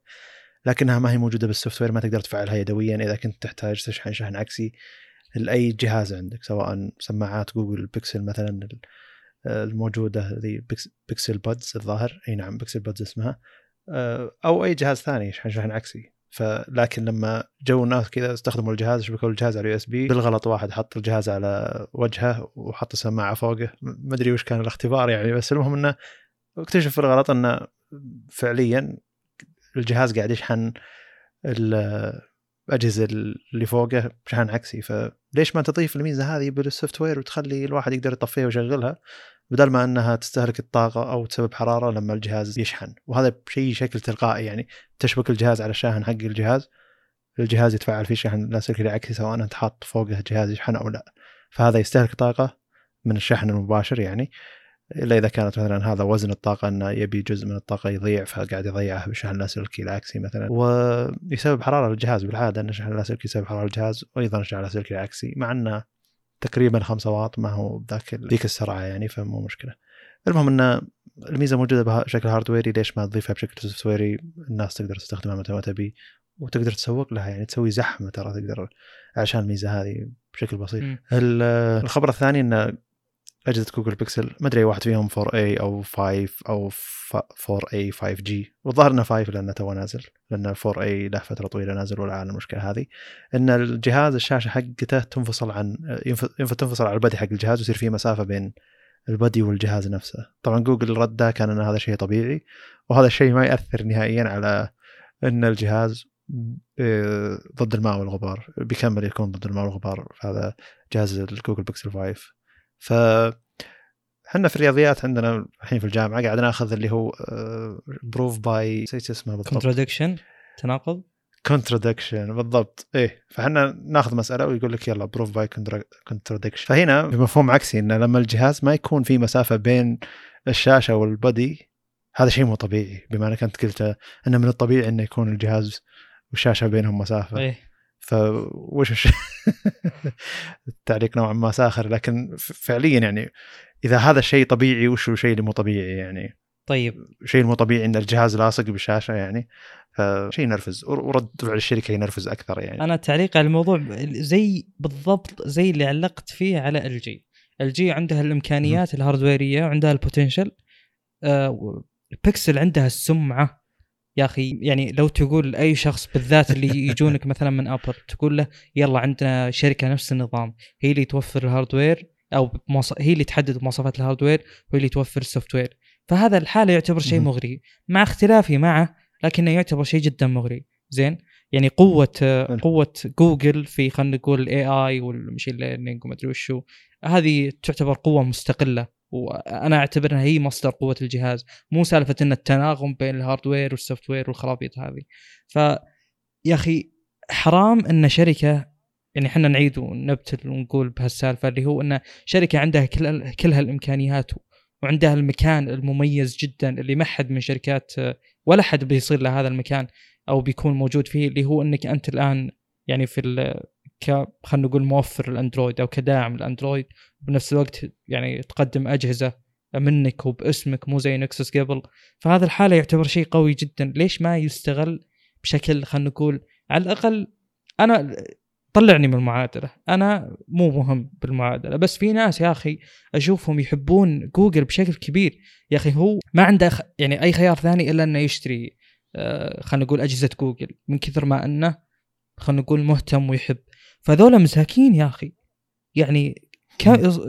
لكنها ما هي موجودة بال software ما تقدر تفعلها يدويا. إذا كنت تحتاج تشحن شحن عكسي لأي جهاز عندك سواء سماعات جوجل بيكسل مثلا الموجودة ذي Pixel Buds الظاهر. أي نعم Pixel Buds اسمها. آه، أو أي جهاز ثاني يشحن شحن عكسي. فلكن لما جو الناس كذا استخدموا الجهاز شبكوا الجهاز على ال USB. بالغلط واحد حط الجهاز على وجهه وحط السماعة فوقه. ما أدري وش كان الاختبار يعني بس المهم إنه اكتشف بالغلط إنه فعليا الجهاز قاعد يشحن الأجهزة اللي فوقه بشحن عكسي. فليش ما تضيف الميزة هذه بالسوفت وير وتخلي الواحد يقدر يطفيها ويشغلها بدل ما أنها تستهلك الطاقة أو تسبب حرارة لما الجهاز يشحن؟ وهذا بشيء شكل تلقائي يعني تشبك الجهاز على الشاحن حق الجهاز الجهاز يتفاعل فيه شحن لاسلكي العكسي سواء أنت حاط فوقه جهاز يشحن أو لا. فهذا يستهلك طاقة من الشحن المباشر يعني. إلا إذا كانت مثلا هذا وزن الطاقة إنه يبي جزء من الطاقة يضيع فقاعد يضيعها بشحن اللاسلكي العكسي مثلا. ويسبب حرارة للجهاز بالعادة إن الشحن اللاسلكي يسبب حرارة للجهاز وأيضا الشحن اللاسلكي العكسي مع إنه تقريبا 5 واط ما هو بذاك ذيك السرعة يعني فمو مشكلة. المهم إن الميزة موجودة بشكل hardware ي ليش ما تضيفها بشكل software ي الناس تقدر تستخدمها متى ما تبي وتقدر تسوق لها يعني تسوي زحمة ترى تقدر عشان الميزة هذه بشكل بسيط. الخبر الثاني إن أجهزة جوجل بيكسل ما أدري واحد فيهم 4A أو 5 أو 4A 5G والظاهر إنه 5 لأنه تو نازل لأن 4A له فترة طويلة نازل ولا على المشكلة هذه. إن الجهاز الشاشة حقته تنفصل عن ينفع تنفصل على ال body حق الجهاز ويصير في مسافة بين ال body والجهاز نفسه. طبعا جوجل رده كان أن هذا شيء طبيعي وهذا الشيء ما يأثر نهائيا على إن الجهاز آه، ضد الماء والغبار بيكمل يكون ضد الماء والغبار. هذا جهاز الجوجل بيكسل 5 ف إحنا في الرياضيات عندنا الحين في الجامعة قاعد ناخذ اللي هو proof by نسيت اسمه بالضبط. contradiction تناقض؟ contradiction بالضبط. إيه فإحنا ناخذ مسألة ويقول لك يلا proof by contradiction فهنا بمفهوم عكسي انه لما الجهاز ما يكون في مسافة بين الشاشة والبدي هذا شيء مو طبيعي. بما انك انت قلت إنه من الطبيعي إنه يكون الجهاز والشاشة بينهم مسافة. إيه. فوش. التعليق نوعا ما ساخر لكن فعليا يعني إذا هذا الشيء طبيعي وش الشيء اللي مو طبيعي يعني؟ طيب. شيء مو طبيعي إن الجهاز لاصق بالشاشة يعني فشيء ينرفز ورد فعل الشركة ينرفز أكثر يعني. أنا تعليق على الموضوع زي بالضبط زي اللي علقت فيه على ال جي LG عندها الإمكانيات ال hardware ية وعندها ال potential آه بيكسل عندها السمعة. يا أخي يعني لو تقول لاي شخص بالذات اللي يجونك مثلا من ابل تقول له يلا عندنا شركة نفس النظام هي اللي توفر ال hardware أو هي اللي تحدد مواصفات ال hardware وهي اللي توفر ال software فهذا الحالة يعتبر شيء مغري مع اختلافي معه لكنه يعتبر شيء جدا مغري. زين؟ يعني قوة قوة جوجل في خلينا نقول ال AI وال machine learning وما أدري وشو هذه تعتبر قوة مستقلة. وأنا اعتبرها هي مصدر قوة الجهاز. مو سالفة إن التناغم بين ال hardware وال software والخرابيط هذه. ف يا أخي حرام إن شركة يعني إحنا نعيد ونبتل ونقول بهالسالفة اللي هو إن شركة عندها كل كل هالإمكانيات وعندها المكان المميز جدا اللي ما حد من شركات ولا حد بيصير له هذا المكان أو بيكون موجود فيه اللي هو إنك أنت الآن يعني في ك خلينا نقول موفر الأندرويد أو كداعم الأندرويد وبنفس الوقت يعني تقدم أجهزة منك وباسمك مو زي نكسس قبل. فهذا الحالة يعتبر شيء قوي جدا. ليش ما يستغل بشكل خلينا نقول على الأقل أنا طلعني من المعادلة. أنا مو مهم بالمعادلة. بس في ناس يا أخي أشوفهم يحبون جوجل بشكل كبير. يا أخي هو ما عنده يعني أي خيار ثاني إلا إنه يشتري آه، خلينا نقول أجهزة جوجل. من كثر ما إنه خلينا نقول مهتم ويحب فذولا مساكين يا أخي. يعني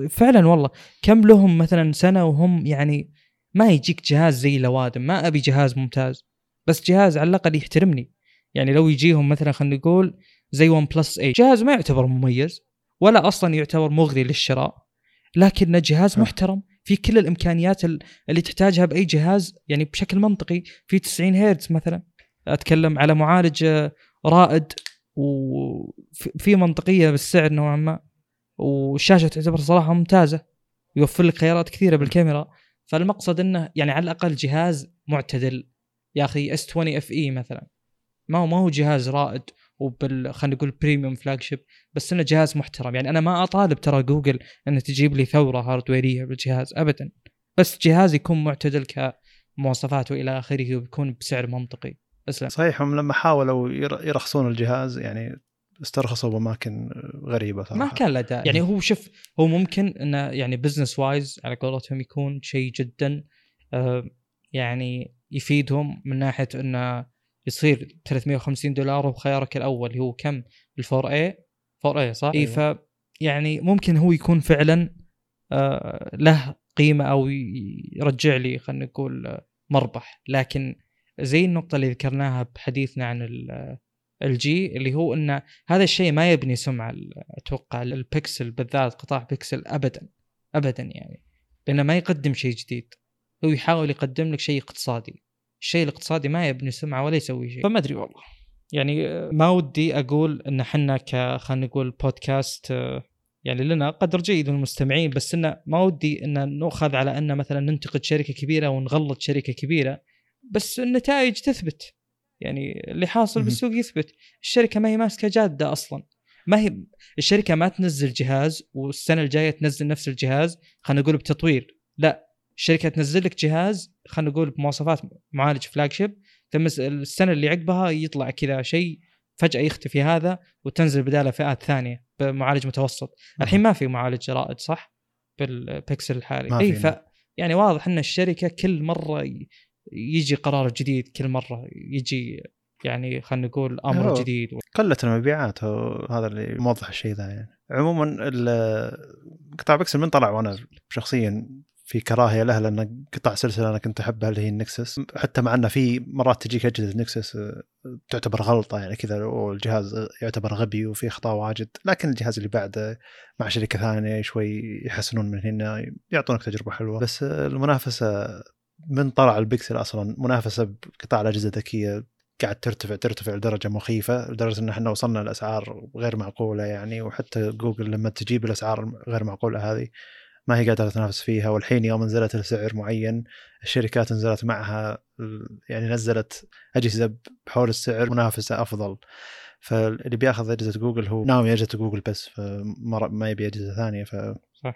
فعلا والله. كم لهم مثلا سنة وهم يعني ما يجيك جهاز زي لوادم ما أبي جهاز ممتاز بس جهاز على الأقل يحترمني. يعني لو يجيهم مثلا خلينا نقول زي ون بلس 8 جهاز ما يعتبر مميز ولا أصلا يعتبر مغري للشراء لكنه جهاز محترم. في كل الإمكانيات اللي تحتاجها بأي جهاز يعني بشكل منطقي في 90 هرتز مثلا. أتكلم على معالج رائد وفي منطقية بالسعر نوعا ما والشاشة تعتبر صراحة ممتازة يوفر لك خيارات كثيرة بالكاميرا. فالمقصد إنه يعني على الأقل جهاز معتدل. يا أخي اس 20 اف اي مثلا ما هو ما هو جهاز رائد وبال خلينا نقول premium flagship بس إنه جهاز محترم. يعني أنا ما أطالب ترى جوجل إنه تجيب لي ثورة hardware ية بالجهاز ابدا. بس جهاز يكون معتدل كمواصفات وإلى آخره وبيكون بسعر منطقي. أسلم. صحيح هم لما حاولوا يرخصون الجهاز يعني استرخصوا بأماكن غريبة صراحة. ما كان له داعي. يعني هو شوف هو ممكن إنه يعني business wise على قولتهم يكون شيء جدا آه يعني يفيدهم من ناحية إنه يصير 350 دولار وبخيارك الأول اللي هو كم؟ ال 4a 4a صح؟ اي ف يعني ممكن هو يكون فعلا آه له قيمة أو يرجع لي خلينا نقول مربح. لكن زي النقطة اللي ذكرناها بحديثنا عن LG اللي هو إن هذا الشيء ما يبني سمعة أتوقع البكسل بالذات قطاع بكسل ابدا ابدا يعني. لأنه ما يقدم شيء جديد. هو يحاول يقدم لك شيء اقتصادي. الشيء الاقتصادي ما يبني سمعة ولا يسوي شيء. فما أدري والله. يعني ما ودي أقول إن إحنا ك خلينا نقول بودكاست يعني لنا قدر جيد من المستمعين بس انه ما ودي إن نؤخذ على إن مثلا ننتقد شركة كبيرة ونغلط شركة كبيرة. بس النتائج تثبت. يعني اللي حاصل بالسوق يثبت. الشركة ما هي ماسكة جادة أصلا. ما هي الشركة ما تنزل جهاز والسنة الجاية تنزل نفس الجهاز خلينا نقول بتطوير. لا الشركة تنزل لك جهاز خلينا نقول بمواصفات معالج flagship ثم السنة اللي عقبها يطلع كذا شيء فجأة يختفي هذا وتنزل بدالة فئات ثانية بمعالج متوسط. الحين ما في معالج رائد صح؟ بالبكسل الحالي. اي ف يعني واضح إن الشركة كل مرة يجي قرار جديد كل مرة يجي يعني خلينا نقول أمر جديد. قلت المبيعات هذا اللي موضح الشيء ذا يعني. عموما قطاع بيكسل من طلع وأنا شخصيا في كراهية له لأن قطع سلسلة أنا كنت أحبها اللي هي النكسس. حتى مع إنه في مرات تجيك أجهزة نكسس آه، تعتبر غلطة يعني كذا والجهاز يعتبر غبي وفي اخطاء واجد. لكن الجهاز اللي بعده مع شركة ثانية شوي يحسنون من هنا يعطونك تجربة حلوة. بس المنافسة من طلع البكسل أصلا منافسة بقطاع الأجهزة الذكية قاعد ترتفع ترتفع لدرجة مخيفة لدرجة إن إحنا وصلنا لأسعار غير معقولة يعني وحتى جوجل لما تجيب الأسعار غير معقولة هذه ما هي قادرة تنافس فيها. والحين يوم نزلت لسعر معين الشركات نزلت معها يعني نزلت أجهزة بحول السعر منافسة أفضل. فاللي بياخذ أجهزة جوجل هو ناوي أجهزة جوجل بس ما يبي أجهزة ثانية ف صح.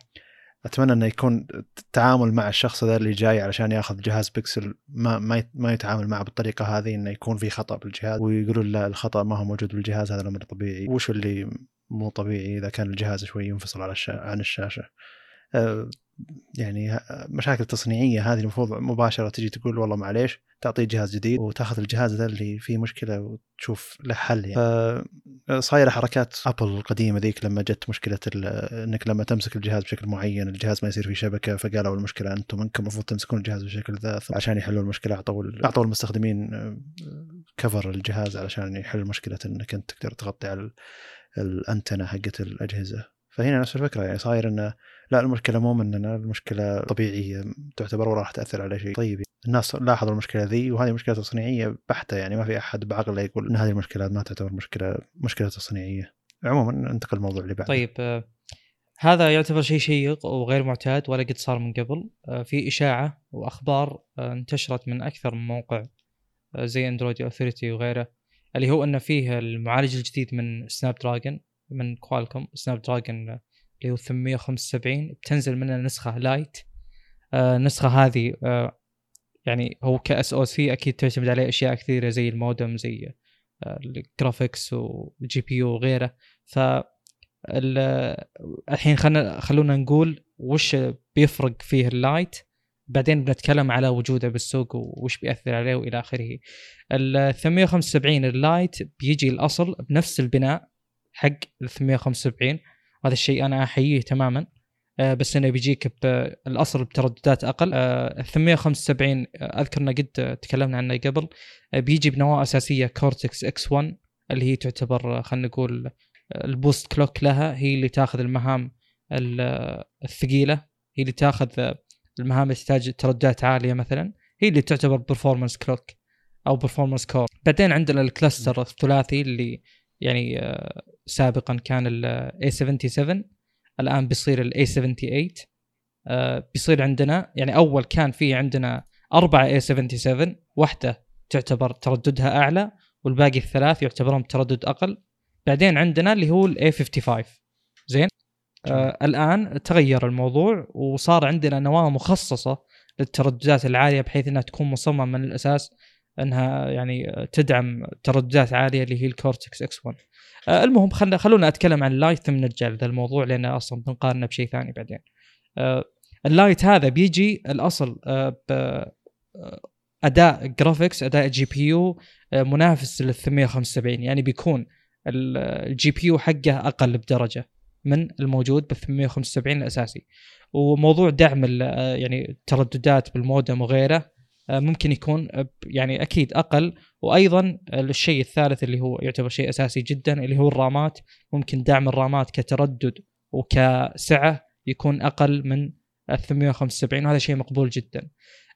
أتمنى إنه يكون التعامل مع الشخص ذا اللي جاي علشان ياخذ جهاز بيكسل ما ما ما يتعامل معه بالطريقة هذه إنه يكون في خطأ بالجهاز ويقولوا لا الخطأ ما هو موجود بالجهاز هذا الأمر طبيعي. وش اللي مو طبيعي إذا كان الجهاز شوي ينفصل على الشا... عن الشاشة؟ أه يعني مشاكل تصنيعية هذه المفروض مباشرة تجي تقول والله معليش تعطيه جهاز جديد وتاخذ الجهاز ذا اللي فيه مشكلة وتشوف له حل يعني. فصايره حركات أبل القديمة ذيك لما جت مشكلة إنك لما تمسك الجهاز بشكل معين الجهاز ما يصير فيه شبكة فقالوا المشكلة أنتم منكم المفروض تمسكون الجهاز بالشكل ذا عشان يحلوا المشكلة أعطوا أعطوا المستخدمين كفر الجهاز علشان يحل مشكلة إنك أنت تقدر تغطي على الأنتنة حقت الأجهزة. فهنا نفس الفكرة يعني صاير إنه لا المشكلة مو مننا المشكلة طبيعية تعتبر وراح تأثر على شيء. طيب الناس لاحظوا المشكلة ذي وهذه مشكلة تصنيعية بحتة يعني ما في أحد بعقله يقول إن هذه المشكلة ما تعتبر مشكلة مشكلة تصنيعية. عموما ننتقل الموضوع اللي بعده. طيب آه هذا يعتبر شيء شيق وغير معتاد ولا قد صار من قبل. آه في إشاعة وأخبار آه انتشرت من أكثر من موقع زي Android Authority وغيره اللي هو انه فيه المعالج الجديد من Snapdragon من Qualcomm Snapdragon اللي هو 875 بتنزل منها نسخة Lite آه النسخة هذه آه يعني هو ك SoC أكيد تعتمد عليه أشياء كثيرة زي المودم زي آه ال graphics وال GPU وغيره. ف الحين خلنا خلونا نقول وش بيفرق فيه ال Lite بعدين بنتكلم على وجوده بالسوق وش بيأثر عليه وإلى آخره. ال 875 ال Lite بيجي الأصل بنفس البناء حق ال 875 وهذا الشيء أنا أحييه تماما. آه، بس إنه بيجيك بالاصل بترددات أقل. ال 875 أذكر ان قد تكلمنا عنه قبل. آه، بيجي بنواة أساسية Cortex X1 اللي هي تعتبر خلينا نقول ال boost clock لها. هي اللي تاخذ المهام الثقيلة. هي اللي تاخذ المهام اللي تحتاج ترددات عالية مثلا. هي اللي تعتبر performance clock أو performance core بعدين عندنا ال cluster الثلاثي اللي يعني آه، سابقا كان ال A77 الآن بيصير ال A78 آه، بيصير عندنا يعني أول كان في عندنا أربعة A77 واحدة تعتبر ترددها أعلى والباقي الثلاث يعتبرون بتردد أقل. بعدين عندنا اللي هو ال A55 زين؟ آه الآن تغير الموضوع وصار عندنا نواة مخصصة للترددات العالية بحيث أنها تكون مصممة من الأساس إنها يعني تدعم ترددات عالية اللي هي ال Cortex X1 آه المهم خلنا خلونا أتكلم عن ال Lite ثم نرجع لهذا الموضوع لأن أصلا بنقارنه بشيء ثاني بعدين. آه ال Lite هذا بيجي الأصل آه أداء graphics أداء GPU منافس لل 875 يعني بيكون ال GPU حقه أقل بدرجة من الموجود بال 875 الأساسي. وموضوع دعم آه، يعني الترددات بالمودم وغيره آه، ممكن يكون يعني أكيد أقل وأيضا الشيء الثالث اللي هو يعتبر شيء أساسي جدا اللي هو الرامات ممكن دعم الرامات كتردد وكسعة يكون أقل من 875 وهذا شيء مقبول جدا.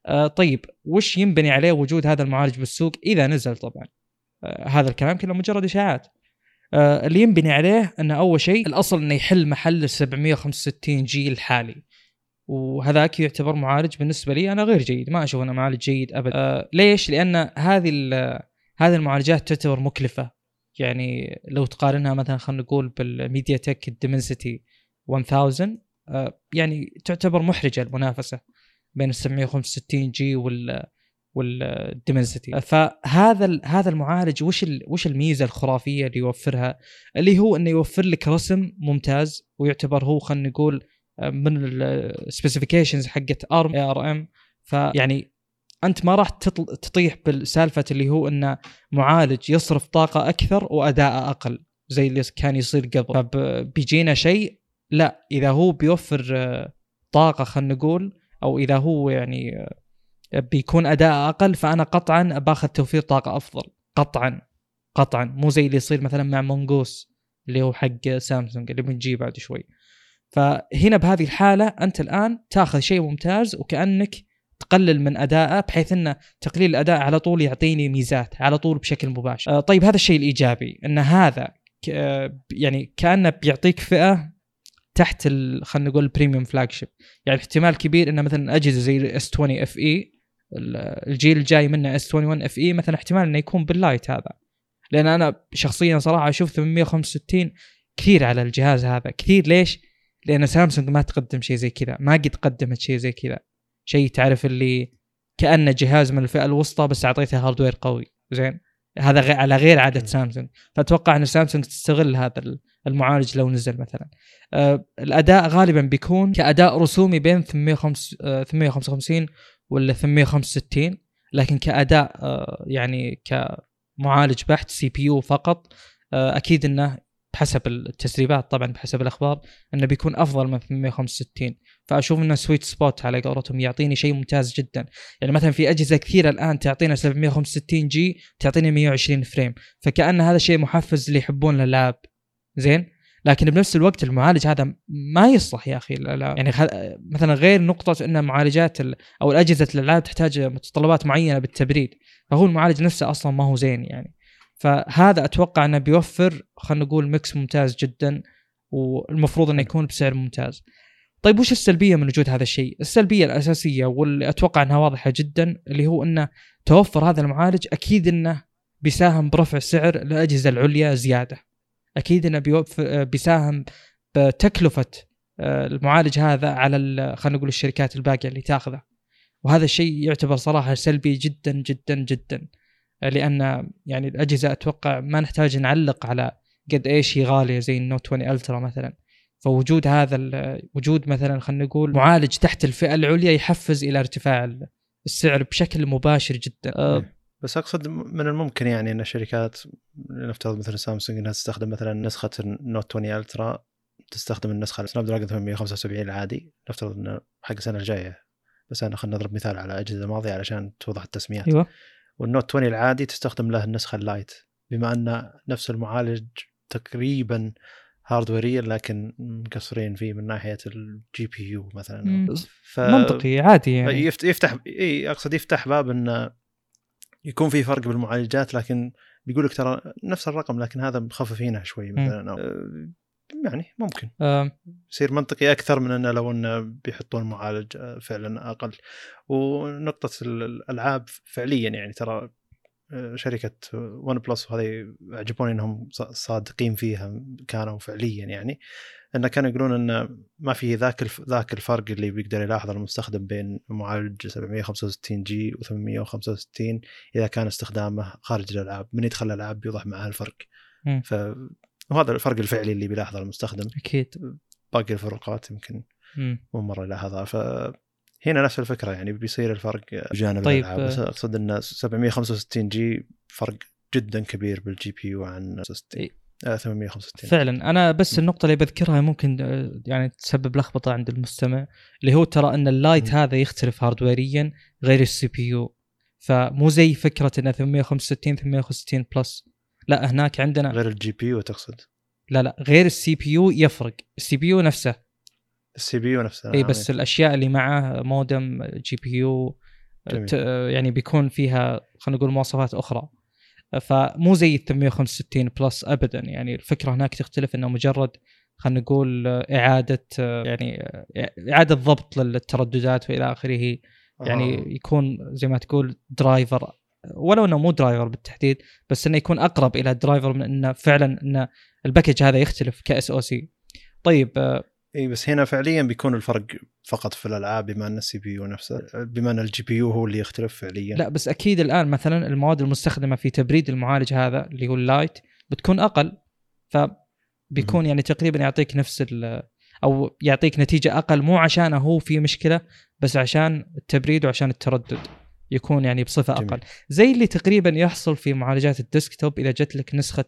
آه طيب وش ينبني عليه وجود هذا المعالج بالسوق إذا نزل طبعا. آه هذا الكلام كله مجرد إشاعات. آه اللي ينبني عليه إنه أول شيء الأصل إنه يحل محل ال 765G الحالي. وهذاك يعتبر معالج بالنسبة لي أنا غير جيد ما أشوف أنه معالج جيد ابدا آه ليش؟ لأن هذه هذه المعالجات تعتبر مكلفة. يعني لو تقارنها مثلا خلينا نقول بال MediaTek ال Dimensity 1000 آه يعني تعتبر محرجة المنافسة بين ال 765G وال وال Dimensity فهذا هذا المعالج وش وش الميزة الخرافية اللي يوفرها؟ اللي هو أنه يوفر لك رسم ممتاز ويعتبر هو خلينا نقول من ال specifications حقت ARM A R M فيعني أنت ما راح تطيح بالسالفة اللي هو إنه معالج يصرف طاقة أكثر واداء أقل زي اللي كان يصير قبل. فبيجينا شيء لا إذا هو بيوفر آه، طاقة خلينا نقول أو إذا هو يعني آه، بيكون اداء أقل فأنا قطعا باخذ توفير طاقة أفضل. قطعا قطعا. مو زي اللي يصير مثلا مع مونجوس اللي هو حق سامسونج اللي بنجيه بعد شوي. فهنا بهذه الحالة أنت الآن تأخذ شيء ممتاز وكأنك تقلل من أدائه بحيث أن تقليل الأداء على طول يعطيني ميزات على طول بشكل مباشر. آه، طيب هذا الشيء الإيجابي أن هذا يعني كأنه بيعطيك فئة تحت خلينا نقول ال premium flagship يعني احتمال كبير أن مثلا أجهزة زي S20 FE الجيل الجاي منه S21 FE مثلا احتمال أنه يكون بال Lite هذا لأن أنا شخصيا صراحة أشوف 865 كثير على الجهاز هذا كثير ليش؟ لأن سامسونج ما تقدم شيء زي كذا ما قد قدمت شيء زي كذا. شيء تعرف اللي كانه جهاز من الفئة الوسطى بس أعطيته hardware قوي. زين؟ هذا غير على غير عادة سامسونج. فأتوقع إن سامسونج تستغل هذا المعالج لو نزل مثلا. آه الأداء غالبا بيكون كأداء رسومي بين 855 ولا 865 لكن كأداء آه يعني كمعالج بحت CPU فقط آه أكيد إنه بحسب التسريبات طبعا بحسب الأخبار إنه بيكون أفضل من 865 فأشوف إنه sweet spot على قولتهم يعطيني شيء ممتاز جدا. يعني مثلا في أجهزة كثيرة الآن تعطينا 765G تعطيني 120 frame فكأن هذا شيء محفز اللي يحبون الالعاب زين؟ لكن بنفس الوقت المعالج هذا ما يصلح يا أخي. لا لا. يعني مثلا غير نقطة إن معالجات أو الاجهزه الالعاب تحتاج متطلبات معينة بالتبريد. فهو المعالج نفسه أصلا ما هو زين يعني. فهذا أتوقع أنه بيوفر خلينا نقول mix ممتاز جدا والمفروض إنه يكون بسعر ممتاز. طيب وش السلبية من وجود هذا الشيء؟ السلبية الأساسية واللي أتوقع أنها واضحة جدا اللي هو أنه توفر هذا المعالج أكيد أنه بيساهم برفع سعر الاجهزه العليا زيادة. أكيد أنه بيساهم بتكلفة آه، المعالج هذا على خلينا نقول الشركات الباقية اللي تاخذه. وهذا الشيء يعتبر صراحة سلبي جدا جدا جدا. لأن يعني الأجهزة أتوقع ما نحتاج نعلق على قد إيش هي غالية زي ال Note 20 Ultra مثلا. فوجود هذا وجود مثلا خلينا نقول معالج تحت الفئة العليا يحفز إلى ارتفاع السعر بشكل مباشر جدا. أه بس أقصد من الممكن يعني إن الشركات نفترض مثلا سامسونج إنها تستخدم مثلا نسخة ال Note 20 Ultra تستخدم النسخة Snapdragon 875 العادي. نفترض إنه حق السنة الجاية. بس أنا خلينا نضرب مثال على أجهزة ماضية علشان توضح التسميات. أيوه. وال Note 20 العادي تستخدم له النسخة ال Lite بما أن نفس المعالج تقريبا هاردويريا لكن مقصرين فيه من ناحية ال GPU مثلا. ف... منطقي عادي يعني. يفتح إي أقصد يفتح باب انه يكون في فرق بالمعالجات لكن بيقول لك ترى نفس الرقم لكن هذا مخففينه شوي مثلا أو يعني ممكن. يصير منطقي أكثر من انه لو انه بيحطون معالج آه، فعلا أقل. ونقطة الألعاب فعليا يعني ترى آه، شركة ون بلس وهذه عجبوني إنهم صادقين فيها كانوا فعليا يعني. انه كانوا يقولون انه ما في ذاك ذاك الفرق اللي بيقدر يلاحظه المستخدم بين معالج 765 G و865 إذا كان استخدامه خارج الألعاب من يدخل الألعاب بيوضح معها الفرق. ف وهذا الفرق الفعلي اللي بيلاحظه المستخدم. أكيد. باقي الفروقات يمكن مو مرة يلاحظها فهنا نفس الفكرة يعني بيصير الفرق جانب طيب الالعاب بس أقصد إن 765 G فرق جدا كبير بال GPU عن 60 865 فعلا. أنا بس النقطة اللي بذكرها ممكن آه، يعني تسبب لخبطة عند المستمع اللي هو ترى إن ال Lite م. هذا يختلف hardware يا غير ال CPU فمو زي فكرة انه 865 865 Plus لا هناك عندنا غير ال GPU تقصد؟ لا لا غير ال CPU يفرق. ال CPU نفسه. ال CPU نفسه إي بس الأشياء اللي معه modem GPU يعني بيكون فيها خلينا نقول مواصفات أخرى. فمو زي ال 865 Plus ابدا. يعني الفكرة هناك تختلف إنه مجرد خلينا نقول إعادة يعني إعادة ضبط للترددات وإلى آخره. يعني آه. يكون زي ما تقول driver ولو إنه مو driver بالتحديد بس إنه يكون أقرب إلى driver من إنه فعلا ان ال package هذا يختلف ك SoC طيب آه، إي بس هنا فعليا بيكون الفرق فقط في الألعاب بما إن ال CPU نفسه بما إن ال GPU هو اللي يختلف فعليا. لا بس أكيد الآن مثلا المواد المستخدمة في تبريد المعالج هذا اللي هو ال Lite بتكون أقل فبيكون يعني تقريبا يعطيك نفس أو يعطيك نتيجة أقل مو عشان هو في مشكلة بس عشان التبريد وعشان التردد. يكون يعني بصفة جميل. أقل زي اللي تقريبا يحصل في معالجات ال desktop إذا جت لك نسخة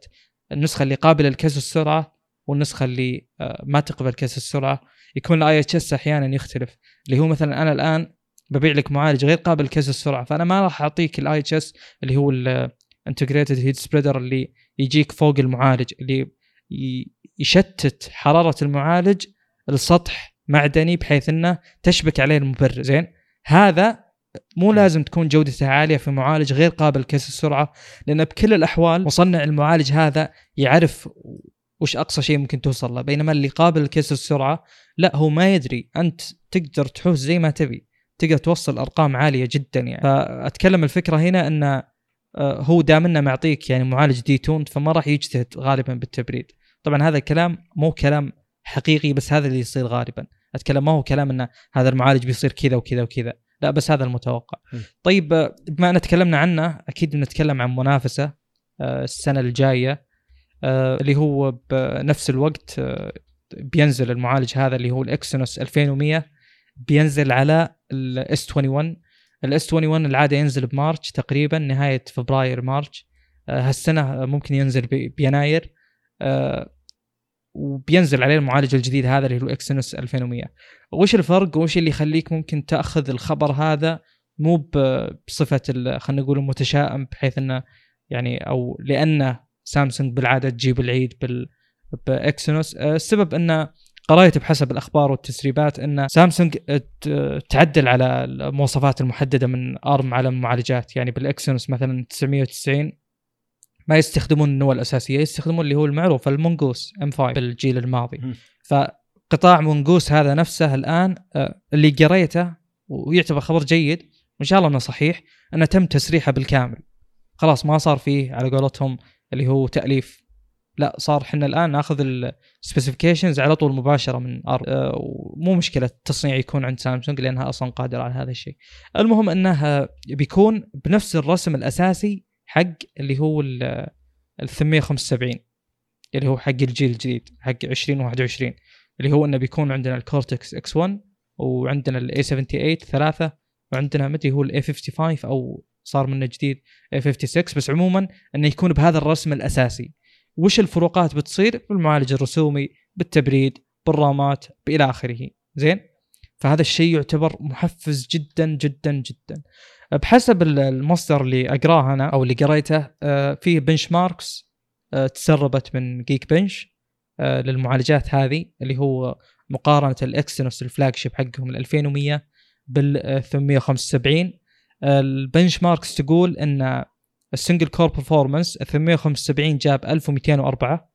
النسخة اللي قابلة لكسر السرعة والنسخة اللي آه، ما تقبل كسر السرعة يكون ال IHS أحيانا يختلف. اللي هو مثلا أنا الآن ببيع لك معالج غير قابل لكسر السرعة فأنا ما راح أعطيك ال IHS اللي هو ال integrated heat spreader اللي يجيك فوق المعالج اللي يشتت حرارة المعالج لسطح معدني بحيث إنه تشبك عليه المبرر. زين؟ هذا مو لازم تكون جودته عالية في معالج غير قابل لكسر السرعة لأن بكل الأحوال مصنع المعالج هذا يعرف وش أقصى شيء ممكن توصل له بينما اللي قابل لكسر السرعة لا هو ما يدري أنت تقدر تحوس زي ما تبي تقدر توصل أرقام عالية جدا يعني. فأتكلم الفكرة هنا إن آه، هو دام إنه معطيك يعني معالج دي تون فما راح يجتهد غالبا بالتبريد. طبعا هذا الكلام مو كلام حقيقي بس هذا اللي يصير غالبا. أتكلم ما هو كلام ان هذا المعالج بيصير كذا وكذا وكذا. لا بس هذا المتوقع. م. طيب آه، بما إن تكلمنا عنه أكيد بنتكلم عن منافسة آه، السنة الجاية اللي هو بنفس الوقت بينزل المعالج هذا اللي هو الإكسينوس 2100 بينزل على ال S 21 ال S 21 العادة ينزل بمارش تقريبا نهاية فبراير مارش. آه، هالسنة ممكن ينزل بيناير. آه، وبينزل عليه المعالج الجديد هذا اللي هو اكسينوس 2100 وش الفرق؟ وش اللي يخليك ممكن تأخذ الخبر هذا مو بصفة خلينا نقول المتشائم بحيث إنه يعني أو لأنه سامسونج بالعادة تجيب العيد بال بإكسينوس. آه، السبب انه قرأت بحسب الأخبار والتسريبات إن سامسونج تعدل على المواصفات المحددة من أرم على المعالجات. يعني بالإكسينوس مثلا 990 ما يستخدمون النواه الأساسية يستخدمون اللي هو المعروف ال Mongoose M 5 بالجيل الماضي. فقطاع Mongoose هذا نفسه الآن آه، اللي قريته ويعتبر خبر جيد وإن شاء الله إنه صحيح إنه تم تسريحه بالكامل. خلاص ما صار فيه على قولتهم اللي هو تأليف. لا صار إحنا الآن ناخذ ال specifications على طول مباشرة من ARM، مو مشكلة التصنيع يكون عند سامسونج لأنها أصلا قادرة على هذا الشيء. المهم إنه بيكون بنفس الرسم الأساسي حق اللي هو ال 875 اللي هو حق الجيل الجديد حق 2021 اللي هو إنه بيكون عندنا ال Cortex X 1 وعندنا ال A 78 ثلاثة وعندنا مدري هو ال A 55 أو صار منه جديد A 56 بس عموما إنه يكون بهذا الرسم الأساسي. وش الفروقات بتصير؟ بالمعالج الرسومي بالتبريد بالرامات إلى آخره. زين؟ فهذا الشيء يعتبر محفز جدا جدا جدا. بحسب المصدر اللي أقراه أنا أو اللي قريته آه، في benchmarks آه، تسربت من Geekbench آه، للمعالجات هذه اللي هو مقارنة الاكسينوس ال flagship حقهم ال 2100 بال 875 ال benchmarks تقول إن ال single core performance 875 جاب 1204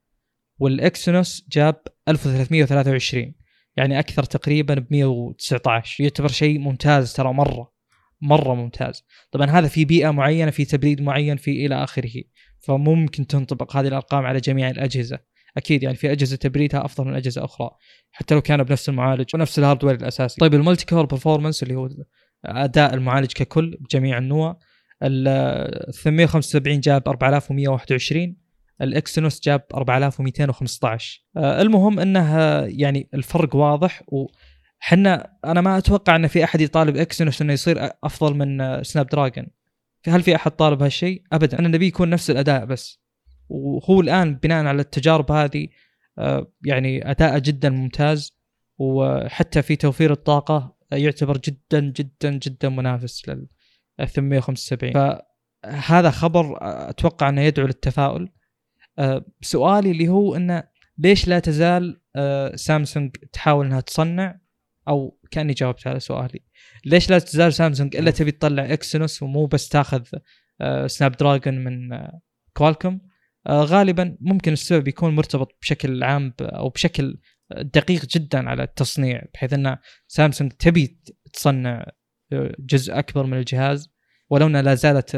والاكسينوس جاب 1323 يعني أكثر تقريبا ب 119 يعتبر شيء ممتاز ترى مرة. مرة ممتاز. طبعا هذا في بيئة معينة في تبريد معين في إلى آخره. فممكن تنطبق هذه الأرقام على جميع الأجهزة. أكيد يعني في أجهزة تبريدها أفضل من أجهزة أخرى. حتى لو كانوا بنفس المعالج ونفس ال hardware الأساسي. طيب ال multi core performance اللي هو أداء المعالج ككل بجميع النوى. ال 875 جاب 4121 الاكسينوس جاب 4215 آه، المهم انه يعني الفرق واضح وحنا أنا ما أتوقع إن في أحد يطالب اكسينوس إنه يصير أفضل من سناب دراجون هل في أحد طالب هالشيء؟ ابدا. أنا نبي يكون نفس الأداء بس. وهو الآن بناء على التجارب هذه آه، يعني أداءه جدا ممتاز. وحتى في توفير الطاقة يعتبر جدا جدا جدا منافس لل 875 فهذا خبر أتوقع إنه يدعو للتفاؤل. أه، سؤالي اللي هو إنه ليش لا تزال سامسونج تحاول إنها تصنع؟ أو كأني جاوبت على سؤالي. ليش لا تزال سامسونج إلا تبي تطلع اكسينوس ومو بس تاخذ سناب أه، دراجون من كوالكوم غالبا ممكن السبب يكون مرتبط بشكل عام أو بشكل دقيق جدا على التصنيع بحيث أن سامسونج تبي تصنع جزء أكبر من الجهاز. ولو أنها لا زالت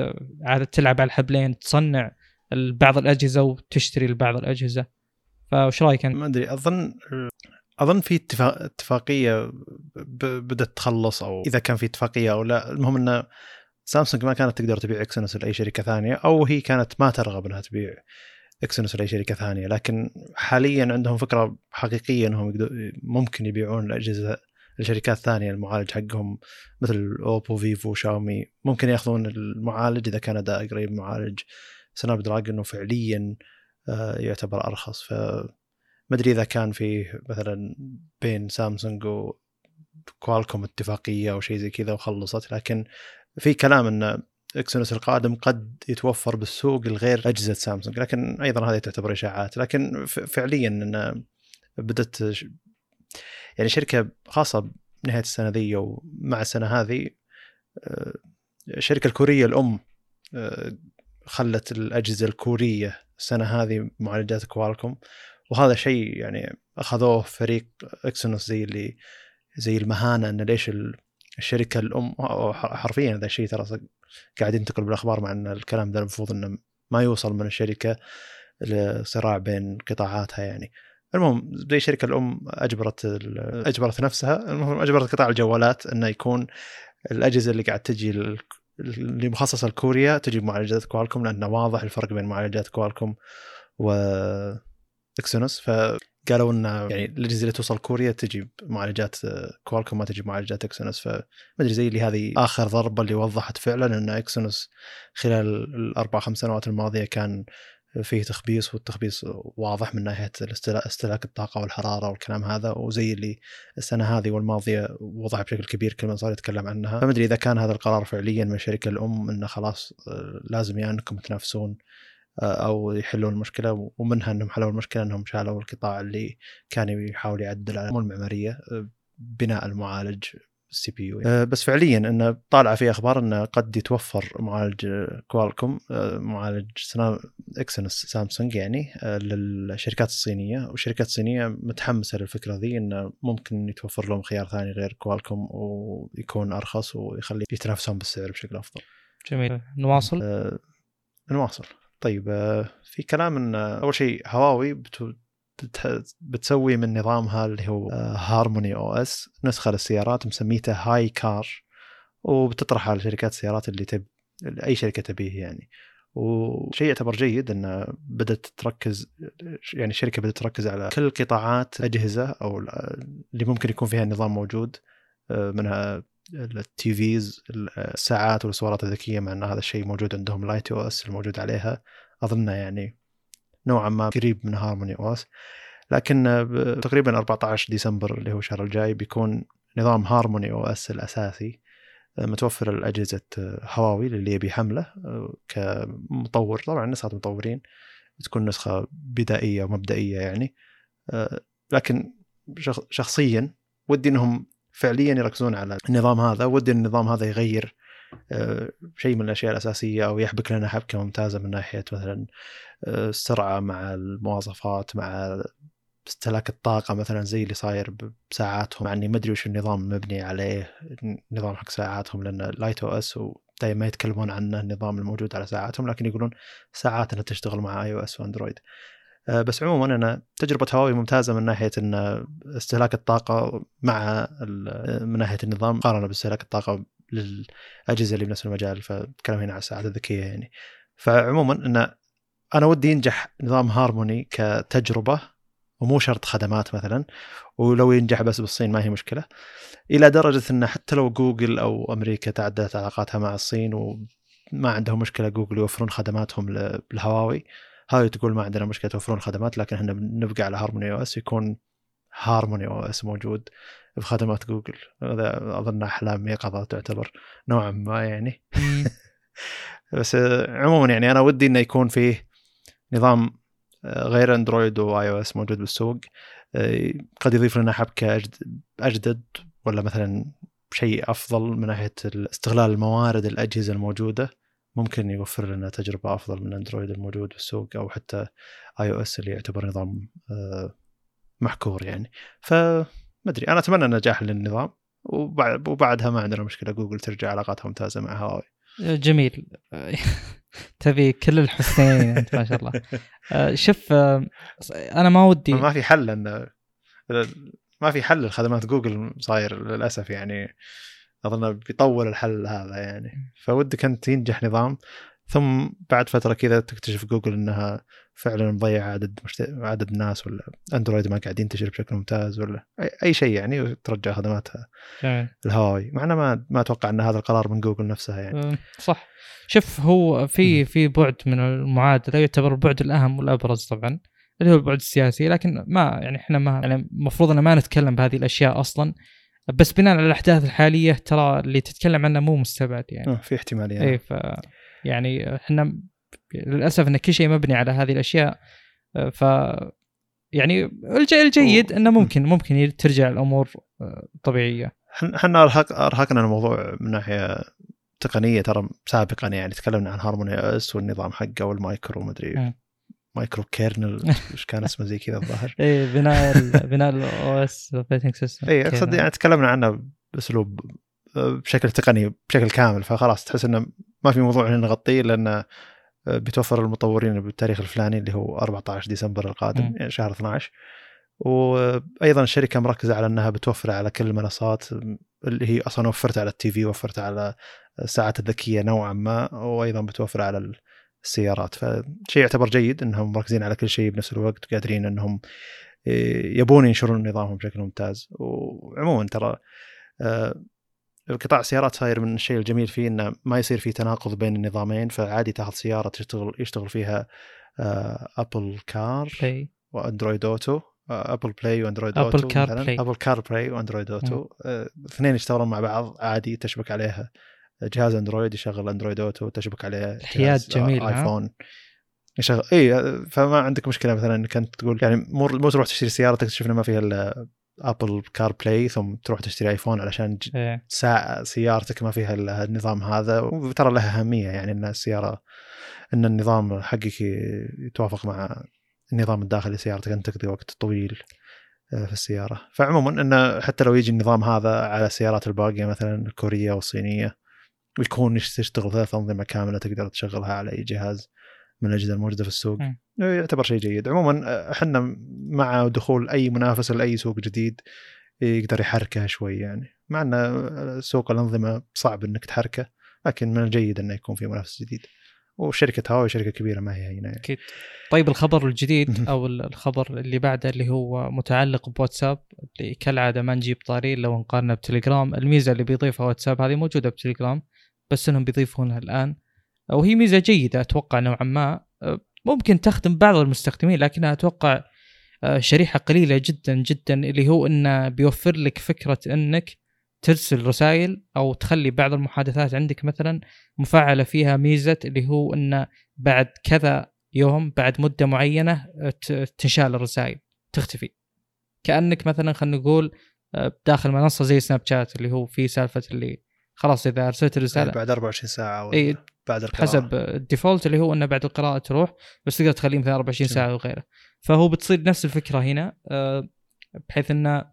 تلعب على الحبلين تصنع بعض الأجهزة وتشتري بعض الأجهزة. فايش رأيك أنت؟ ما أدري أظن أظن في اتفاق اتفاقية بدأت تخلص أو إذا كان في اتفاقية أو لا. المهم انه سامسونج ما كانت تقدر تبيع إكسينوس لأي شركة ثانية أو هي كانت ما ترغب إنها تبيع إكسينوس لأي شركة ثانية. لكن حاليا عندهم فكرة حقيقية إنهم ممكن يبيعون الأجهزة لشركات ثانية. المعالج حقهم مثل اوبو فيفو شاومي ممكن يأخذون المعالج إذا كان أداء قريب معالج Snapdragon وفعليا آه، يعتبر أرخص. ف ما أدري إذا كان فيه مثلا بين سامسونج وكوالكوم اتفاقية أو شيء زي كذا وخلصت لكن في كلام إن Exynos القادم قد يتوفر بالسوق لغير أجهزة سامسونج لكن أيضا هذه تعتبر إشاعات. لكن فعليا إن بدأت يعني شركة خاصة بنهاية السنة ذي ومع السنة هذه آه، الشركة الكورية الأم آه، خلت الأجهزة الكورية السنة هذه معالجات كوالكوم وهذا شيء يعني أخذوه فريق Exynos زي اللي زي المهانة إن ليش الشركة الام حرفيا هذا الشيء ترى قاعد ينتقل بالأخبار مع إن الكلام ذا المفروض إنه ما يوصل من الشركة لصراع بين قطاعاتها يعني. المهم زي الشركة الأم أجبرت أجبرت نفسها. المهم أجبرت قطاع الجوالات إنه يكون الأجهزة اللي قاعد تجي اللي مخصصة لكوريا تجي بمعالجات كوالكوم لأنه واضح الفرق بين معالجات كوالكوم و Exynos فقالوا إن يعني الأجهزة اللي توصل كوريا تجي بمعالجات كوالكوم ما تجي بمعالجات Exynos فما أدري زي اللي هذه آخر ضربة اللي وضحت فعلا إن Exynos خلال الأربع خمس سنوات الماضية كان فيه تخبيص والتخبيص واضح من ناحية استهلاك الطاقة والحرارة والكلام هذا وزي اللي السنة هذه والماضية وضح بشكل كبير كل من صار يتكلم عنها. فما أدري إذا كان هذا القرار فعليا من الشركة الأم إنه خلاص آه، لازم يا يعني إنكم تنافسون آه، أو يحلون المشكلة ومنها إنهم حلوا المشكلة إنهم شالوا القطاع اللي كان يحاول يعدل على المعمارية آه، بناء المعالج ال CPU يعني. بس فعليا إنه طالعه في أخبار إنه قد يتوفر معالج كوالكوم آه، معالج Exynos سامسونج يعني آه، للشركات الصينية والشركات الصينية متحمسة للفكرة ذي إنه ممكن يتوفر لهم خيار ثاني غير كوالكوم ويكون أرخص ويخلي يتنافسون بالسعر بشكل أفضل. جميل نواصل؟ آه نواصل. طيب في كلام إن أول شيء هواوي بتسوي من نظامها اللي هو Harmony OS نسخة للسيارات مسميته HiCar وبتطرح على شركات السيارات اللي تب أي شركة تبيه يعني. وشيء يعتبر جيد إن بدأت تركز يعني الشركة بدأت تركز على كل قطاعات أجهزة أو اللي ممكن يكون فيها النظام موجود آه، منها ال TVs الساعات والسوارات الذكية مع إن هذا الشيء موجود عندهم Lite OS الموجود عليها. اظنه يعني نوعا ما قريب من Harmony OS لكن تقريبا 14 ديسمبر اللي هو الشهر الجاي بيكون نظام Harmony OS الأساسي آه، متوفر لاجهزه آه، هواوي للي يبي حملة آه، كمطور. طبعا نسخة مطورين تكون نسخة بدائية ومبدئية يعني لكن شخصيا ودي إنهم فعليا يركزون على النظام هذا. ودي النظام هذا يغير شيء من الأشياء الأساسية أو يحبك لنا حبكه ممتازة من ناحية مثلا السرعة مع المواصفات مع استهلاك الطاقة مثلا زي اللي صاير بساعاتهم. مع إني ما أدري وش النظام مبني عليه النظام حق ساعاتهم لأن Lite OS ودائما ما يتكلمون عنه النظام الموجود على ساعاتهم لكن يقولون ساعاتنا تشتغل مع iOS وأندرويد. بس عموما أنا تجربة هواوي ممتازة من ناحية إن استهلاك الطاقة مع من ناحية النظام مقارنة باستهلاك الطاقة للأجهزة اللي بنفس المجال. فاتكلم هنا على الساعات الذكية يعني. فعموما إن أنا ودي ينجح نظام هارموني كتجربة ومو شرط خدمات مثلا ولو ينجح بس بالصين ما هي مشكلة. إلى درجة انه حتى لو جوجل أو أمريكا تعدلت علاقاتها مع الصين وما عندهم مشكلة جوجل يوفرون خدماتهم للهواوي هواوي تقول ما عندنا مشكلة توفرون خدمات لكن إحنا نبقى على Harmony OS يكون Harmony OS موجود بخدمات جوجل. هذا أظن أحلام يقظه تعتبر نوعا ما يعني. بس عموما يعني أنا ودي إنه يكون فيه نظام آه، غير اندرويد و iOS موجود بالسوق آه، قد يضيف لنا حبكة أجدد ولا مثلا شيء أفضل من ناحية استغلال الموارد الأجهزة الموجودة. ممكن يوفر لنا تجربة أفضل من أندرويد الموجود بالسوق أو حتى iOS اللي يعتبر نظام آه، محكور يعني. فما أدري أنا أتمنى نجاح للنظام وبعدها ما عندنا مشكلة جوجل ترجع علاقاتها ممتازة مع هواوي. جميل. تبي كل الحسنين أنت ما شاء الله. آه، شوف آه، أنا ما ودي ما في حل إن ما في حل لخدمات جوجل صاير للأسف يعني. أظن بيطول الحل هذا يعني. فودك أنت ينجح نظام ثم بعد فترة كذا تكتشف جوجل إنها فعلا مضيع عدد مشت... عدد الناس ولا أندرويد ما قاعد ينتشر بشكل ممتاز ولا اي, أي شيء يعني وترجع خدماتها. الهواوي. مع ما ما أتوقع إن هذا القرار من جوجل نفسها يعني. صح. شوف هو في في بعد من المعادله يعتبر البعد الأهم والأبرز طبعا اللي هو البعد السياسي. لكن ما يعني إحنا ما يعني المفروض إن ما نتكلم بهذه الأشياء أصلا. بس بناء على الأحداث الحالية ترى اللي تتكلم عنه مو مستبعد يعني. آه، في احتماليه اي ف يعني إحنا للأسف إن كل شيء مبني على هذه الأشياء آه، ف يعني الج- الجيد إنه ممكن ممكن ترجع الأمور آه، طبيعية. إحنا أرهق أرهقنا الموضوع من ناحية تقنية ترى سابقا يعني تكلمنا عن Harmony OS والنظام حقه والمايكرو مدري مم. microkernel إيش كان اسمه زي كذا الظاهر. اي بناء ال- بناء ال OS operating system اي أقصد يعني تكلمنا عنه بأسلوب بشكل تقني بشكل كامل. فخلاص تحس إنه ما في موضوع هنا نغطيه لأنه بيتوفر المطورين بالتاريخ الفلاني اللي هو 14 ديسمبر القادم مم. يعني شهر 12 وأيضا الشركة مركزة على إنها بتوفر على كل المنصات اللي هي أصلا وفرت على التي في وفرت على الساعات الذكية نوعا ما وأيضا بتوفر على السيارات. فشيء يعتبر جيد إنهم مركزين على كل شيء بنفس الوقت وقادرين إنهم إيه، يبون ينشرون نظامهم بشكل ممتاز. وعموما ترى آه، قطاع السيارات صاير من الشيء الجميل فيه إنه ما يصير في تناقض بين النظامين فعادي تاخذ سيارة تشتغل يشتغل فيها آه، Apple CarPlay و Android Auto آه، Apple Play و Android Auto Car مثلاً. Play. Apple CarPlay و Android Auto. آه، اثنين يشتغلون مع بعض عادي تشبك عليها. جهاز أندرويد يشغل Android Auto تشبك عليه الحياد جهاز جميل،؟ آيفون يشغل اي آه، فما عندك مشكلة مثلا انك انت تقول يعني مو مو تروح تشتري سيارة تكتشف إنه ما فيها إلا Apple CarPlay ثم تروح تشتري آيفون علشان ج- إيه. ساعة سيارتك ما فيها النظام هذا وترى لها أهمية يعني أن السيارة أن النظام حقك يتوافق مع النظام الداخلي لسيارتك أن تقضي وقت طويل آه، في السيارة فعموما أنه حتى لو يجي النظام هذا على السيارات الباقية مثلا الكورية والصينية ويكون يش- تشتغل ثلاث أنظمة كاملة تقدر تشغلها على أي جهاز من الأجهزة الموجودة في السوق. مم. يعتبر شيء جيد. عموما آه، إحنا مع دخول أي منافس لأي سوق جديد يقدر يحركه شوي يعني. مع إن سوق الأنظمة صعب إنك تحركه لكن من الجيد إنه يكون في منافس جديد. وشركة هواوي شركة كبيرة ما هي هنا يعني. أكيد. طيب الخبر الجديد. أو ال- الخبر اللي بعده اللي هو متعلق بواتساب اللي كالعادة ما نجيب طاري لو نقارنه بتليجرام. الميزة اللي بيضيفها واتساب هذه موجودة بتليجرام. بس إنهم بيضيفونها الآن. وهي ميزة جيدة أتوقع نوعا ما. أه، ممكن تخدم بعض المستخدمين لكنها أتوقع أه، شريحة قليلة جدا جدا اللي هو إنه بيوفر لك فكرة إنك ترسل رسائل أو تخلي بعض المحادثات عندك مثلا مفعله فيها ميزة اللي هو إنه بعد كذا يوم بعد مدة معينة ت- تنشال الرسائل تختفي. كأنك مثلا خلينا نقول داخل منصة زي سناب شات اللي هو في سالفة اللي خلاص إذا أرسلت الرساله بعد 24 ساعة ولا إي، بعد القراءة. حسب ال default اللي هو إنه بعد القراءة تروح بس تقدر تخليه مثلا 24 جميل. ساعة وغيره فهو بتصير نفس الفكرة هنا آه، بحيث إنه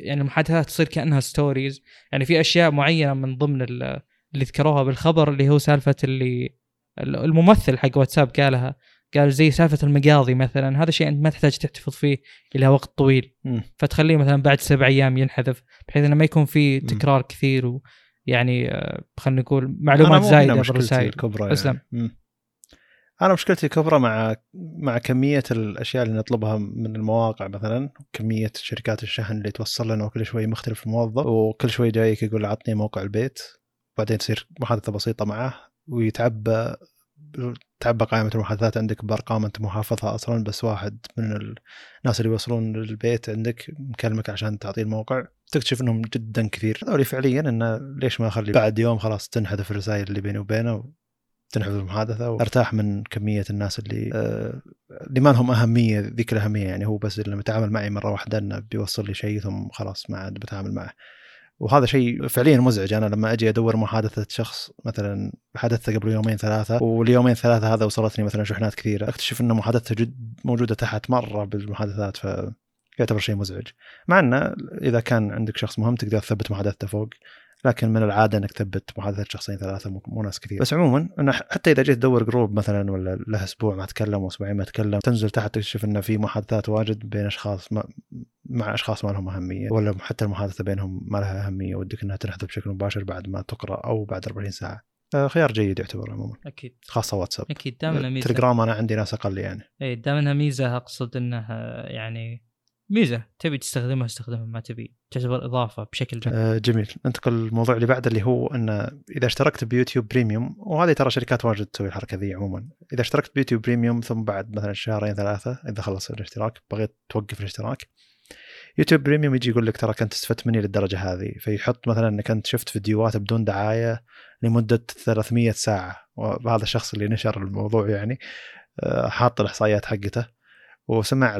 يعني المحادثات تصير كأنها stories يعني في أشياء معينة من ضمن ال- اللي ذكروها بالخبر اللي هو سالفة اللي الممثل حق واتساب قالها قال زي سالفة المقاضي مثلا هذا شيء أنت ما تحتاج تحتفظ فيه إلى وقت طويل مم. فتخليه مثلا بعد سبع أيام ينحذف بحيث إنه ما يكون في. تكرار كثير ويعني آه، خلينا نقول معلومات زايدة مشكلتي بالرسائل الكبرى. يعني. مم. أنا مشكلتي الكبرى مع مع كمية الأشياء اللي نطلبها من المواقع مثلا كمية شركات الشحن اللي توصل لنا وكل شوي مختلف الموظف وكل شوي جايك يقول عطني موقع البيت بعدين تصير محادثة بسيطة معه ويتعبى تعبى قائمة المحادثات عندك بأرقام أنت مو حافظها أصلا بس واحد من الناس اللي يوصلون للبيت عندك مكلمك عشان تعطيه الموقع تكتشف إنهم جدا كثير. هذول فعليا انه ليش ما أخلي بعد يوم خلاص تنحذف الرسائل اللي بيني وبينه تنحذف المحادثة وأرتاح من كمية الناس اللي آه اللي ما لهم أهمية ذيك الأهمية يعني هو بس لما يتعامل معي مرة واحدة إنه بيوصل لي شيء ثم خلاص ما عاد بتعامل معه. وهذا شيء فعليا مزعج. أنا لما أجي أدور محادثة شخص مثلا حدثته قبل يومين ثلاثة واليومين ثلاثة هذا وصلتني مثلا شحنات كثيرة أكتشف إن محادثته جد موجودة تحت مرة بالمحادثات. ف يعتبر شيء مزعج. مع إنه إذا كان عندك شخص مهم تقدر تثبت محادثته فوق لكن من العادة إنك تثبت محادثة شخصين ثلاثة مو- ناس كثير. بس عموما أنا ح- حتى إذا جيت تدور جروب مثلا ولا له أسبوع ما تكلم واسبوعين ما تكلم تنزل تحت تكتشف إنه في محادثات واجد بين أشخاص ما مع أشخاص ما لهم أهمية ولا حتى المحادثة بينهم ما لها أهمية ودك إنها تنحذف بشكل مباشر بعد ما تقرأ أو بعد 40 ساعة. آه، خيار جيد يعتبر عموما. أكيد. خاصة واتساب. أكيد. دام إنها ميزة. تليجرام أنا عندي ناس أقل يعني. اي دام إنها ميزة أقصد إنها يعني ميزة تبي تستخدمها استخدمها ما تبي. تعتبر إضافة بشكل جميل. آه جميل. ننتقل للموضوع اللي بعده اللي هو إن إذا اشتركت ب YouTube Premium وهذه ترى شركات واجد تسوي الحركة ذي عموما. إذا اشتركت ب YouTube Premium ثم بعد مثلا شهرين ثلاثة إذا خلص الاشتراك بغيت توقف الاشتراك YouTube Premium يجي يقول لك ترى كنت استفدت مني للدرجة هذه. فيحط مثلا إنك أنت شفت فيديوهات بدون دعاية لمدة 300 ساعة. وهذا الشخص اللي نشر الموضوع يعني آه، حاط الإحصائيات حقته وسمع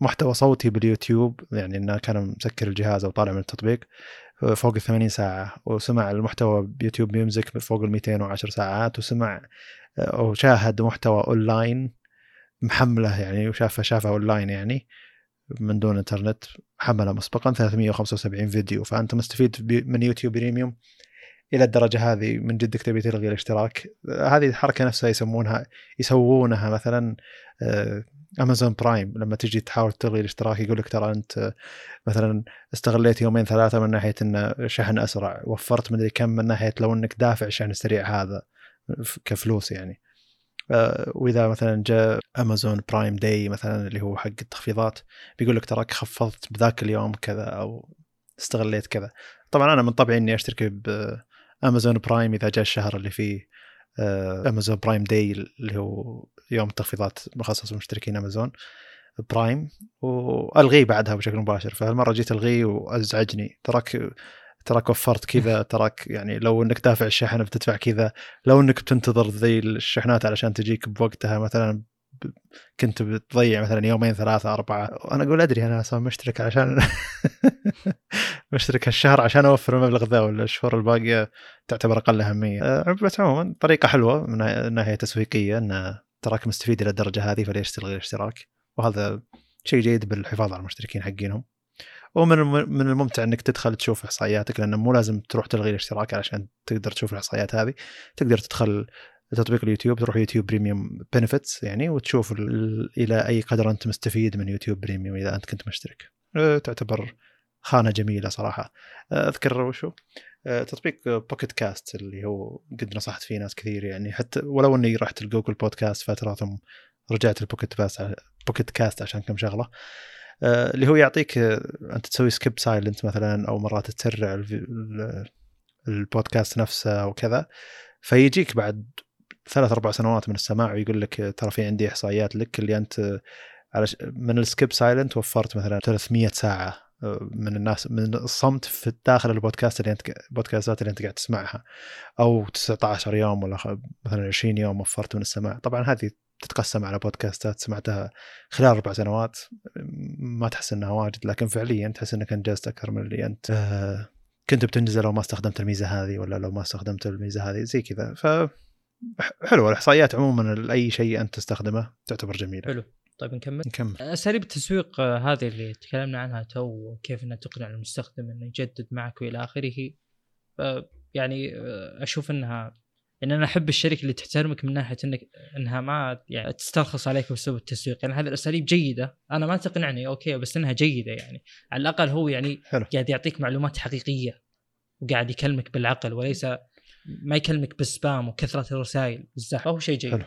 محتوى صوتي باليوتيوب يعني إنه كان مسكر الجهاز أو طالع من التطبيق آه، فوق ال 80 ساعة. وسمع المحتوى ب YouTube Music فوق ال 210 ساعات وسمع آه، أو شاهد محتوى offline محمله يعني وشافه شافه offline يعني من دون إنترنت حمله مسبقا 375 فيديو. فأنت مستفيد من YouTube Premium إلى الدرجة هذه من جدك تبي تلغي الاشتراك. هذه الحركه نفسها يسمونها يسوونها مثلا امازون آه، Prime لما تجي تحاول تلغي الاشتراك يقول لك ترى أنت مثلا استغليت يومين ثلاثة من ناحية انه شحن أسرع وفرت مدري كم من ناحية لو إنك دافع الشحن السريع هذا كفلوس يعني. آه، وإذا مثلا جاء Amazon Prime Day مثلا اللي هو حق التخفيضات بيقول لك تراك خفضت بذاك اليوم كذا أو استغليت كذا. طبعا أنا من طبعي إني أشترك ب Amazon Prime إذا جاء الشهر اللي فيه. Amazon Prime Day اللي هو يوم التخفيضات مخصص لمشتركين Amazon Prime وألغيه بعدها بشكل مباشر. فهالمرة جيت ألغيه وأزعجني. تراك تراك وفرت كذا تراك يعني لو إنك دافع الشحن بتدفع كذا لو إنك بتنتظر ذي الشحنات علشان تجيك بوقتها مثلا كنت بتضيع مثلا يومين ثلاثة أربعة. وأنا أقول أدري أنا أصلا مشترك عشان مشترك هالشهر عشان أوفر المبلغ ذا ولا الشهور الباقية تعتبر أقل أهمية. أه، بس عموما طريقة حلوة من ناحية تسويقية أن تراك مستفيد إلى الدرجة هذه فليش تلغي الاشتراك. وهذا شيء جيد بالحفاظ على المشتركين حقينهم. ومن من الممتع إنك تدخل تشوف إحصائياتك لأنه مو لازم تروح تلغي الاشتراك علشان تقدر تشوف الإحصائيات هذه. تقدر تدخل تطبيق اليوتيوب تروح YouTube Premium benefits يعني وتشوف إلى أي قدر أنت مستفيد من YouTube Premium إذا أنت كنت مشترك. أه، تعتبر خانة جميلة صراحة. أه، أذكر وشو؟ أه، تطبيق Pocket Casts اللي هو قد نصحت فيه ناس كثير يعني حتى ولو إني رحت ال Google Podcasts فتره ثم رجعت ال Pocket Casts Pocket Casts عشان كم شغلة. اللي هو يعطيك أنت تسوي skip silence مثلا أو مرات تسرع البودكاست نفسه وكذا. فيجيك بعد ثلاث أربع سنوات من السماع ويقول لك ترى في عندي إحصائيات لك اللي أنت من ال skip silence وفرت مثلا 300 ساعة آه، من الناس من الصمت في داخل البودكاست اللي أنت البودكاستات اللي أنت قاعد تسمعها أو 19 يوم ولا مثلا 20 يوم وفرت من السماع. طبعا هذه تتقسم على بودكاستات سمعتها خلال أربع سنوات ما تحس إنها واجد لكن فعليا تحس إنك أنجزت أكثر من اللي أنت آه، كنت بتنجزه لو ما استخدمت الميزة هذه ولا لو ما استخدمت الميزة هذه زي كذا. ف حلوة الإحصائيات عموما لاي شيء أنت تستخدمه تعتبر جميلة. حلو. طيب نكمل. نكمل. أساليب التسويق آه، هذه اللي تكلمنا عنها تو كيف إنها تقنع المستخدم إنه يجدد معك وإلى آخره. يعني آه، أشوف إنها ان أنا أحب الشركة اللي تحترمك من ناحية إنك إنها ما يعني تسترخص عليك باسلوب التسويق. يعني هذه الأساليب جيدة. أنا ما تقنعني okay بس إنها جيدة يعني. على الأقل هو يعني حلو. قاعد يعطيك معلومات حقيقية وقاعد يكلمك بالعقل وليس ما يكلمك بالسبام وكثرة الرسائل بالزحف. فهو شيء جيد.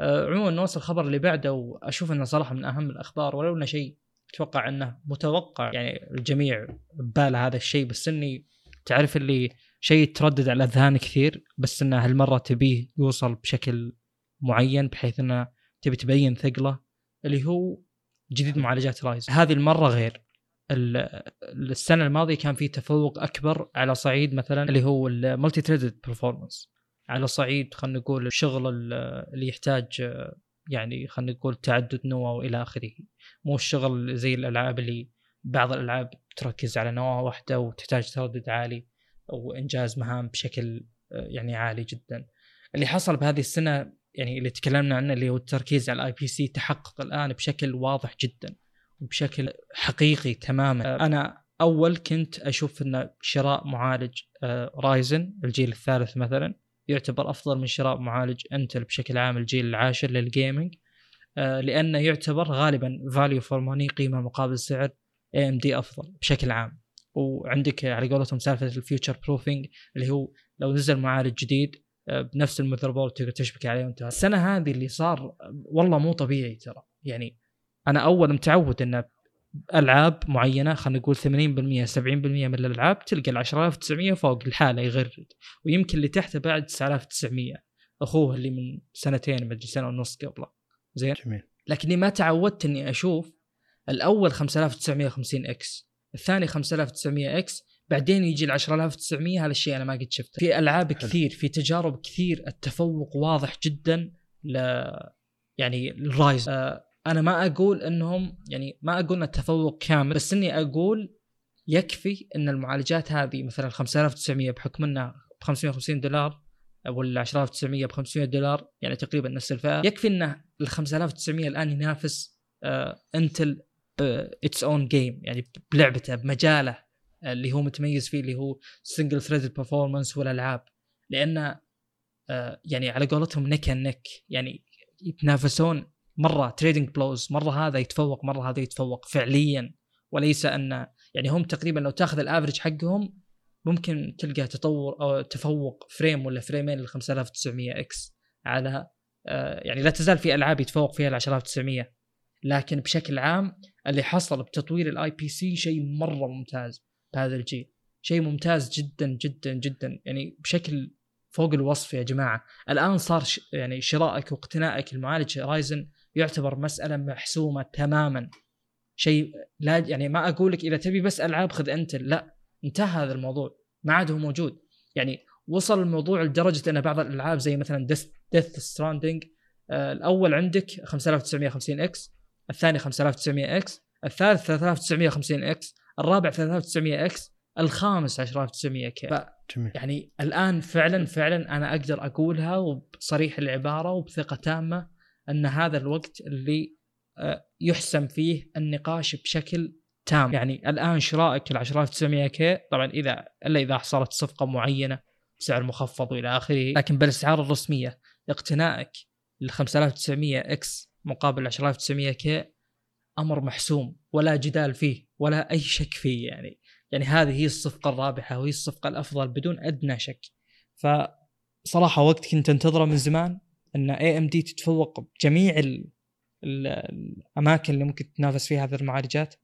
آه عموما نوصل الخبر اللي بعده. واشوف انه صراحة من أهم الأخبار ولو إنه شيء أتوقع إنه متوقع يعني الجميع بباله هذا الشيء. بس إني تعرف اللي شيء تردد على الاذهان كثير بس إنه هالمرة تبيه يوصل بشكل معين بحيث إنه تبي تبين ثقله اللي هو جديد معالجات Ryzen. هذه المرة غير. السنة الماضية كان في تفوق أكبر على صعيد مثلا اللي هو ال multi-threaded performance على صعيد خلينا نقول الشغل اللي يحتاج يعني خلينا نقول تعدد نواه والى آخره. مو الشغل زي الألعاب اللي بعض الألعاب تركز على نواه واحدة وتحتاج تردد عالي وإنجاز مهام بشكل يعني عالي جدا. اللي حصل بهذه السنة يعني اللي تكلمنا عنه اللي هو التركيز على ال IPC تحقق الآن بشكل واضح جدا. وبشكل حقيقي تماما. آه، أنا أول كنت أشوف إن شراء معالج Ryzen آه، الجيل الثالث مثلا يعتبر أفضل من شراء معالج Intel بشكل عام الجيل العاشر لل gaming لأنه يعتبر غالبا value for money قيمة مقابل سعر AMD أفضل بشكل عام. وعندك على قولتهم سالفة ال future proofing اللي هو لو نزل معالج جديد آه، بنفس ال motherboard تقدر تشبك عليه وانت السنة هذه اللي صار والله مو طبيعي ترى. يعني أنا اول متعود انه ألعاب معينة خلينا نقول 80% 70% من الألعاب تلقى ال 10900 فوق الحالة يغرد. ويمكن اللي تحته بعد 9900 أخوه اللي من سنتين مدري سنة ونص قبله. زين؟ جميل. لكني ما تعودت إني أشوف الأول 5950X الثاني 5900X بعدين يجي ال 10900 هذا الشيء أنا ما قد شفته. في ألعاب حلو. كثير في تجارب كثير التفوق واضح جدا ل يعني ال Ryzen آه أنا ما أقول إنهم يعني ما أقول إن التفوق كامل بس إني أقول يكفي إن المعالجات هذه مثلا 5900 بحكم إنها ب 550 دولار ولا 10900 ب 500 دولار يعني تقريبا نفس الفئة يكفي إن ال 5900 الآن ينافس Intel at its own game يعني بلعبته بمجاله آه، اللي هو متميز فيه اللي هو single threaded performance والألعاب لأن آه يعني على قولتهم neck and neck يعني يتنافسون مرة trading blows مرة هذا يتفوق مرة هذا يتفوق فعليا. وليس ان يعني هم تقريبا لو تأخذ ال average حقهم ممكن تلقى تطور أو تفوق frame ولا فريمين لل 5900X على آه يعني لا تزال في ألعاب يتفوق فيها ال 10900 لكن بشكل عام اللي حصل بتطوير ال IPC شيء مرة ممتاز بهذا الجيل. شيء ممتاز جدا جدا جدا. يعني بشكل فوق الوصف يا جماعة. الآن صار. يعني شرائك واقتنائك المعالج Ryzen يعتبر مسألة محسومة تماما. شيء لا يعني ما أقول لك إذا تبي بس ألعاب خذ Intel لا انتهى هذا الموضوع ما عاد هو موجود. يعني وصل الموضوع لدرجة إن بعض الألعاب زي مثلا Death Stranding آه الأول عندك 5950X الثاني 5900X الثالث 3950X الرابع 3900X الخامس 10900K جميل. يعني الآن فعلا فعلا أنا أقدر أقولها وبصريح العبارة وبثقة تامة أن هذا الوقت اللي آه، يحسم فيه النقاش بشكل تام. يعني الآن شرائك ال 10900K؟ طبعا إذا إلا إذا حصلت صفقة معينة بسعر مخفض وإلى آخره لكن بالاسعار الرسمية اقتنائك لل 5900X مقابل 10900K أمر محسوم ولا جدال فيه ولا أي شك فيه يعني. يعني هذه هي الصفقة الرابحة وهي الصفقة الأفضل بدون أدنى شك. فصراحة وقت كنت أنتظره من زمان. إن AMD تتفوق بجميع ال ال الأماكن اللي ممكن تنافس فيها هذه المعالجات.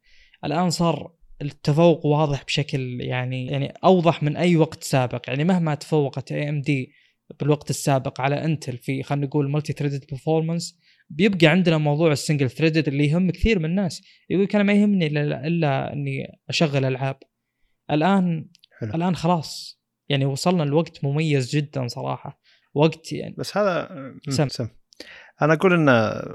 الآن صار التفوق واضح بشكل يعني يعني أوضح من أي وقت سابق. يعني مهما تفوقت AMD بالوقت السابق على Intel في خلينا نقول multi threaded performance بيبقى عندنا موضوع ال single threaded اللي يهم كثير من الناس. يقول أنا ما يهمني إلا, إلا إني أشغل ألعاب. الآن حلو. الآن خلاص. يعني وصلنا لوقت مميز جدا صراحة. وقت يعني بس هذا سم. سم. أنا أقول إن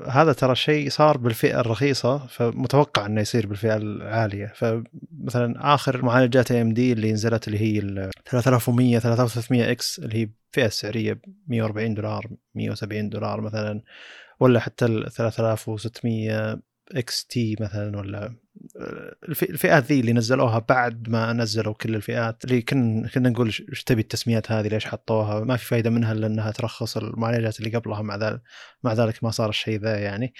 هذا ترى شيء صار بالفئة الرخيصة فمتوقع إنه يصير بالفئة العالية فمثلا آخر معالجات AMD اللي نزلت اللي هي ال 3100 3300X اللي هي الفئه السعريه 140 دولار 170 دولار مثلا ولا حتى ال 3600XT مثلا ولا الفئات ذي اللي نزلوها بعد ما نزلوا كل الفئات اللي كنا كنا نقول إيش تبي التسميات هذه ليش حطوها؟ ما في فائده منها الا انها ترخص المعالجات اللي قبلها مع ذلك مع ذلك ما صار الشيء ذا يعني.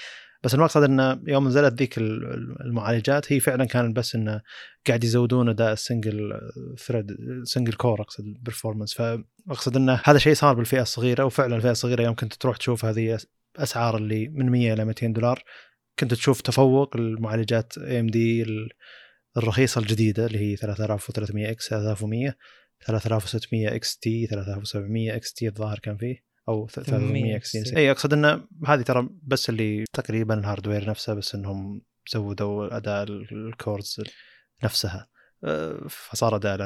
بس المقصد إنه يوم نزلت ذيك المعالجات هي فعلا كان بس إنه قاعد يزودون أداء ال single thread single core أقصد performance فأقصد إنه هذا شيء صار بالفئة الصغيرة وفعلا الفئة الصغيرة يوم كنت تروح تشوف هذه أسعار اللي من 100 إلى 200 دولار كنت تشوف تفوق المعالجات AMD الرخيصة الجديدة اللي هي 3300X 3100 3600XT 3700XT الظاهر كان فيه أو 800XT. إي أقصد انه هذه ترى بس اللي تقريبا ال hardware نفسه بس إنهم زودوا أداء ال cores نفسها. أه، فصار أداء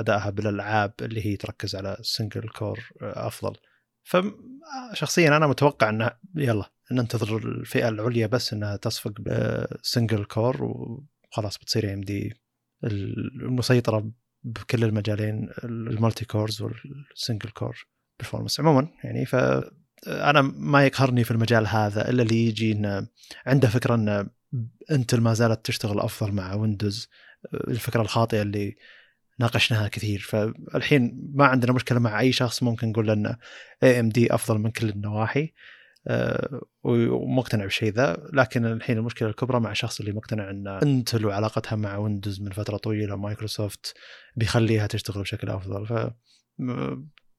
ادائها بالألعاب اللي هي تركز على ال single core أفضل. فشخصيا أنا متوقع انه يلا. ننتظر الفئة العليا بس إنها تصفق ب single core وخلاص بتصير AMD المسيطرة بكل المجالين ال multi cores وال single core performance عموما يعني ف أنا ما يقهرني في المجال هذا إلا اللي يجي إنه عنده فكرة إن Intel ما زالت تشتغل أفضل مع Windows الفكرة الخاطئة اللي ناقشناها كثير. فالحين ما عندنا مشكلة مع أي شخص ممكن نقول إنه AMD أفضل من كل النواحي. ومقتنع بالشيء ذا. لكن الحين المشكلة الكبرى مع الشخص اللي مقتنع إن Intel وعلاقتها مع Windows من فترة طويلة مايكروسوفت بيخليها تشتغل بشكل أفضل. ف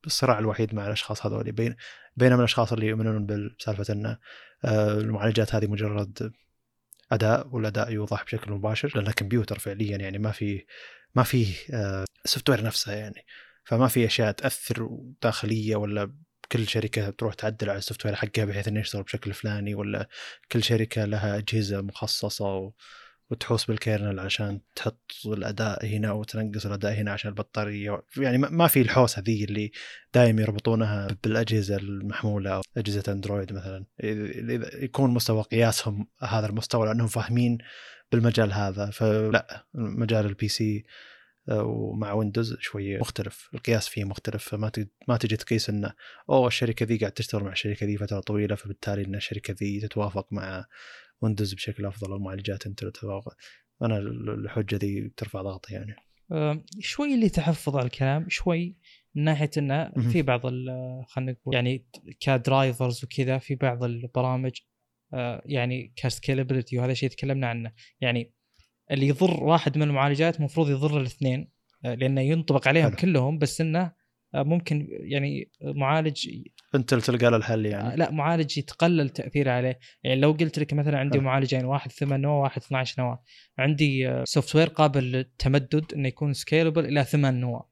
الصراع الوحيد مع الأشخاص هذول. بين بينما الأشخاص اللي يؤمنون بسالفة إن آه، المعالجات هذه مجرد أداء والأداء يوضح بشكل مباشر لأنه كمبيوتر فعليا يعني ما في ما في software نفسه يعني. فما في أشياء تأثر داخلية ولا كل شركة تروح تعدل على ال software حقها بحيث إنه يشتغل بشكل فلاني ولا كل شركة لها أجهزة مخصصة و... وتحوس بال kernel عشان تحط الأداء هنا وتنقص الأداء هنا عشان البطارية يعني ما في الحوسه ذي اللي دائما يربطونها بالأجهزة المحمولة أو أجهزة أندرويد مثلا. يكون مستوى قياسهم هذا المستوى لأنهم فاهمين بالمجال هذا فلا مجال ال PC ومع ويندوز شوية مختلف القياس فيه مختلف فما ما تجي تقيس إنه أوه الشركة ذي قاعد تشتغل مع الشركة ذي فترة طويلة فبالتالي إن الشركة ذي تتوافق مع ويندوز بشكل أفضل أو معالجات انت تتوافق. أنا الحجة ذي ترفع ضغطي يعني. شوي اللي تحفظ على الكلام شوي من ناحية إنه في بعض خلينا نقول يعني ك drivers وكذا في بعض البرامج يعني ك scalability وهذا الشيء تكلمنا عنه. يعني اللي يضر واحد من المعالجات المفروض يضر الاثنين آه، لأنه ينطبق عليهم حلو. كلهم بس إنه آه، ممكن يعني معالج إنتل تلقى له الحل يعني. آه، لا معالج يتقلل تأثيره عليه. يعني لو قلت لك مثلا عندي معالجين واحد 8 نواة واحد 12 نواة. عندي software قابل للتمدد إنه يكون scalable إلى 8 نواة.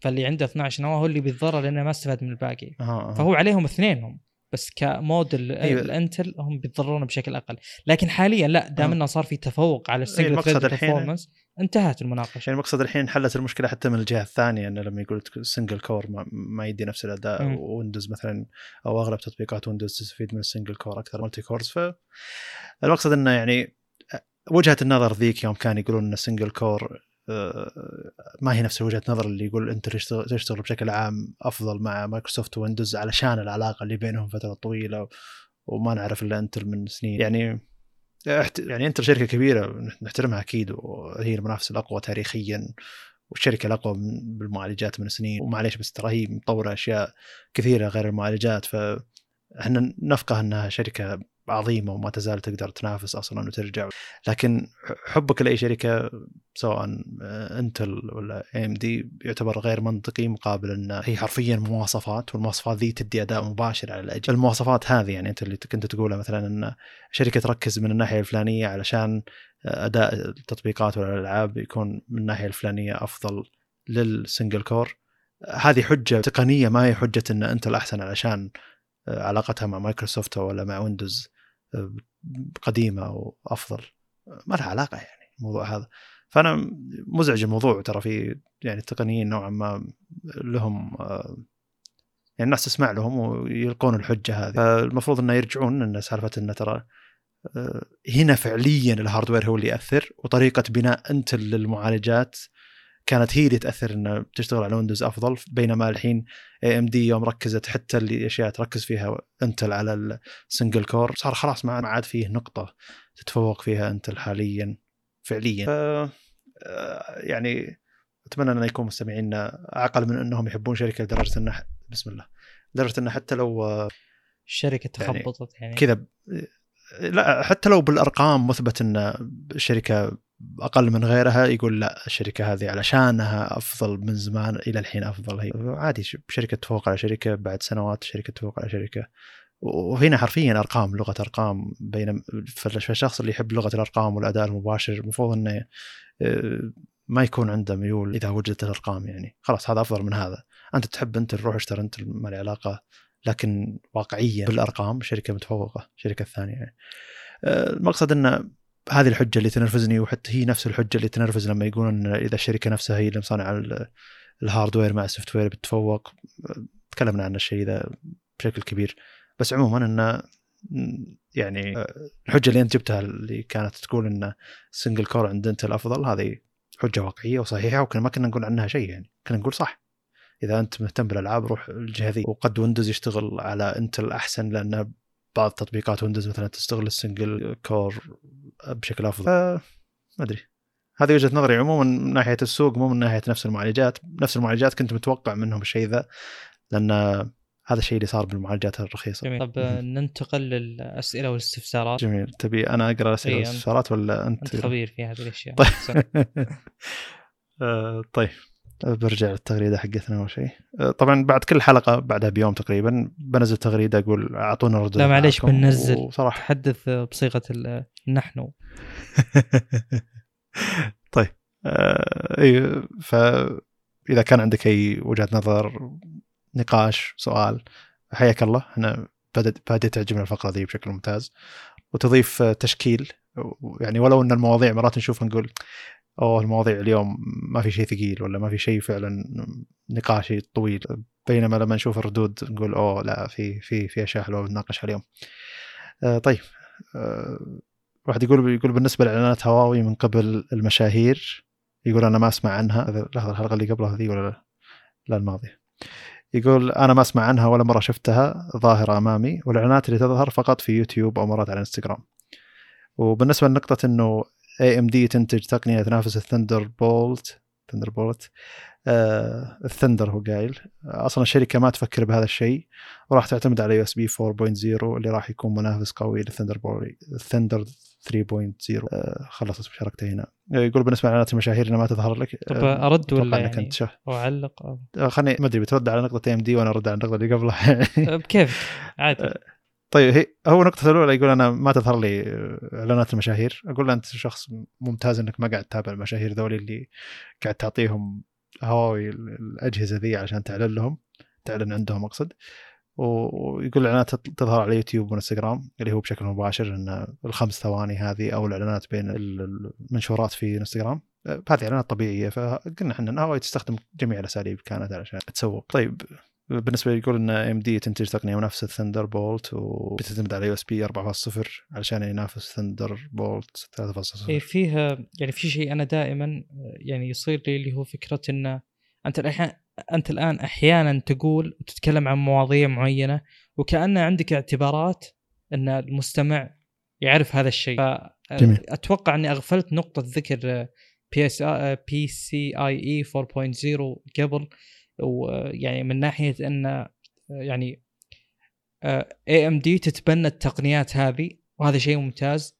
فاللي عنده 12 نواة هو اللي بيتضرر لأنه ما استفاد من الباقي. آه. فهو عليهم اثنينهم. بس كموديل أيوة. الانتل هم بيتضررون بشكل أقل. لكن حاليا لا دام إنه صار في تفوق على ال single thread performance انتهت المناقشة. يعني المقصد الحين حلت المشكلة حتى من الجهة الثانية إنه لما يقول single core ما, ما يدي نفس الأداء. ويندوز مثلا أو أغلب تطبيقات ويندوز تستفيد من ال single core أكثر multi cores فالمقصد إنه يعني وجهة النظر ذيك يوم كان يقولون إن ال single core ما هي نفس وجهة نظر اللي يقول إنتل تشتغل بشكل عام أفضل مع مايكروسوفت ويندوز علشان العلاقة اللي بينهم فترة طويلة وما نعرف إلا إنتل من سنين. يعني يعني إنتل شركة كبيرة نحترمها أكيد وهي المنافسه الأقوى تاريخيا والشركة الأقوى بالمعالجات من سنين. ومعليش بس ترى هي مطورة أشياء كثيرة غير المعالجات. فاحنا نفقه إنها شركة عظيمة وما تزال تقدر تنافس أصلا وترجع. لكن حبك لأي شركة سواء إنتل ولا AMD يعتبر غير منطقي مقابل إن هي حرفيا مواصفات والمواصفات ذي تدي أداء مباشر على الأجهزة. المواصفات هذه يعني أنت اللي كنت تقولها مثلا إن شركة تركز من الناحية الفلانية علشان أداء التطبيقات والألعاب يكون من الناحية الفلانية أفضل لل single core هذه حجة تقنية ما هي حجة إن إنتل الاحسن علشان علاقتها مع مايكروسوفت ولا مع ويندوز قديمة وافضل ما لها علاقة يعني الموضوع هذا. فأنا مزعج الموضوع ترى في يعني التقنيين نوعا ما لهم يعني الناس تسمع لهم ويلقون الحجة هذه. المفروض إنه يرجعون إن سالفة إنه ترى هنا فعليا ال hardware هو اللي يأثر وطريقة بناء إنتل للمعالجات كانت هي اللي تأثر إنه تشتغل على ويندوز أفضل بينما الحين AMD يوم ركزت حتى اللي أشياء تركز فيها انتل على ال single core صار خلاص ما عاد فيه نقطة تتفوق فيها انتل حاليا فعليا ف يعني أتمنى أن يكون مستمعينا أعقل من أنهم يحبون شركة لدرجة إنه بسم الله لدرجة إنه حتى لو الشركة تخبطت يعني, يعني. كذا لا حتى لو بالأرقام مثبت إن الشركة أقل من غيرها يقول لا الشركة هذه علشانها أفضل من زمان إلى الحين أفضل. هي عادي شركة تفوق على شركة بعد سنوات شركة تفوق على شركة. وهنا حرفيا أرقام لغة أرقام بين فالشخص اللي يحب لغة الأرقام والأداء المباشر المفروض إنه آه، ما يكون عنده ميول إذا وجدت الأرقام يعني. خلاص هذا أفضل من هذا. أنت تحب أنت تروح اشتري أنت ما له علاقة لكن واقعيا بالأرقام شركة متفوقة الشركة الثانية يعني. آه، المقصد إنه هذه الحجة اللي تنرفزني وحتى هي نفس الحجة اللي تنرفز لما يقولون إذا الشركة نفسها هي اللي مصنعه ال hardware مع ال software بتتفوق. تكلمنا عن الشيء ذا بشكل كبير. بس عموما انه يعني الحجة اللي أنت جبتها اللي كانت تقول إن single core عند إنتل الافضل هذه حجة واقعية وصحيحة وكنا ما كنا نقول عنها شيء يعني. كنا نقول صح. إذا أنت مهتم بالألعاب روح الجهة ذي. وقد ويندوز يشتغل على انتل أحسن لأنه بعض تطبيقات ويندوز مثلا تستغل ال single core بشكل أفضل. ما أدري. هذه وجهة نظري عموما من ناحية السوق مو من ناحية نفس المعالجات. نفس المعالجات كنت متوقع منهم الشيء ذا لأن هذا الشيء اللي صار بالمعالجات الرخيصة. جميل. طب ننتقل للأسئلة والاستفسارات. جميل. تبي أنا أقرأ الأسئلة إيه والاستفسارات ولا أنت؟ أنت خبير في هذه الأشياء. طيب. برجع للتغريدة حقتنا أول شيء. أه، طبعا بعد كل حلقة بعدها بيوم تقريبا بنزل تغريدة أقول أعطونا ردود لا معليش بننزل. صراحة تحدث بصيغة نحن. طيب. آه اي فاذا كان عندك أي وجهة نظر نقاش سؤال حياك الله. إحنا بدأت بدأت تعجبنا الفقرة دي بشكل ممتاز. وتضيف تشكيل يعني ولو إن المواضيع مرات نشوفها نقول أوه المواضيع اليوم ما في شيء ثقيل ولا ما في شيء فعلا نقاشي طويل بينما لما نشوف الردود نقول أوه لا في في في أشياء حلوة بنناقشها اليوم. آه طيب آه واحد يقول يقول بالنسبة لإعلانات هواوي من قبل المشاهير يقول أنا ما أسمع عنها لحظة الحلقة اللي قبلها ذي ولا لا الماضية. يقول أنا ما أسمع عنها ولا مرة شفتها ظاهرة أمامي والإعلانات اللي تظهر فقط في يوتيوب أو مرات على إنستغرام. وبالنسبة لنقطة إنه AMD تنتج تقنية تنافس ال Thunderbolt. Thunderbolt. آه ال Thunder هو قايل. أصلا الشركة ما تفكر بهذا الشيء. وراح تعتمد على USB 4.0 اللي راح يكون منافس قوي لل Thunderbolt. ال Thunder 3.0 آه خلصت مشاركته هنا. يقول بالنسبة لإعلانات المشاهير إنها ما تظهر لك. طب أرد ولا يعني كنت أو أعلق؟ آه خليني ما أدري بترد على نقطة AMD وأنا أرد على النقطه اللي قبلها بكيف عادي. آه، طيب هي هو نقطة الأولى يقول أنا ما تظهر لي إعلانات المشاهير، أقول له أنت شخص ممتاز إنك ما قاعد تتابع المشاهير ذولي اللي قاعد تعطيهم هواوي الأجهزة ذي عشان تعلن لهم تعلن عندهم أقصد. ويقول الإعلانات تظهر على يوتيوب وإنستغرام اللي هو بشكل مباشر أن الخمس ثواني هذه أو الإعلانات بين المنشورات في إنستغرام. هذه إعلانات طبيعية فقلنا إحنا أن هواوي تستخدم جميع الأساليب كانت علشان تسوق. طيب بالنسبة لي يقول إن AMD تنتج تقنية منافسة Thunderbolt وبتعتمد على USB 4.0 علشان ينافس Thunderbolt 3.0 اي فيها يعني في شيء أنا دائما يعني يصير لي اللي هو فكرة إن أنت الحين أنت الآن أحيانا تقول وتتكلم عن مواضيع معينة وكان عندك اعتبارات إن المستمع يعرف هذا الشيء. فاتوقع إني أغفلت نقطة ذكر بي اس PCIe 4.0 قبل. ويعني من ناحية إن يعني AMD تتبنى التقنيات هذه وهذا شيء ممتاز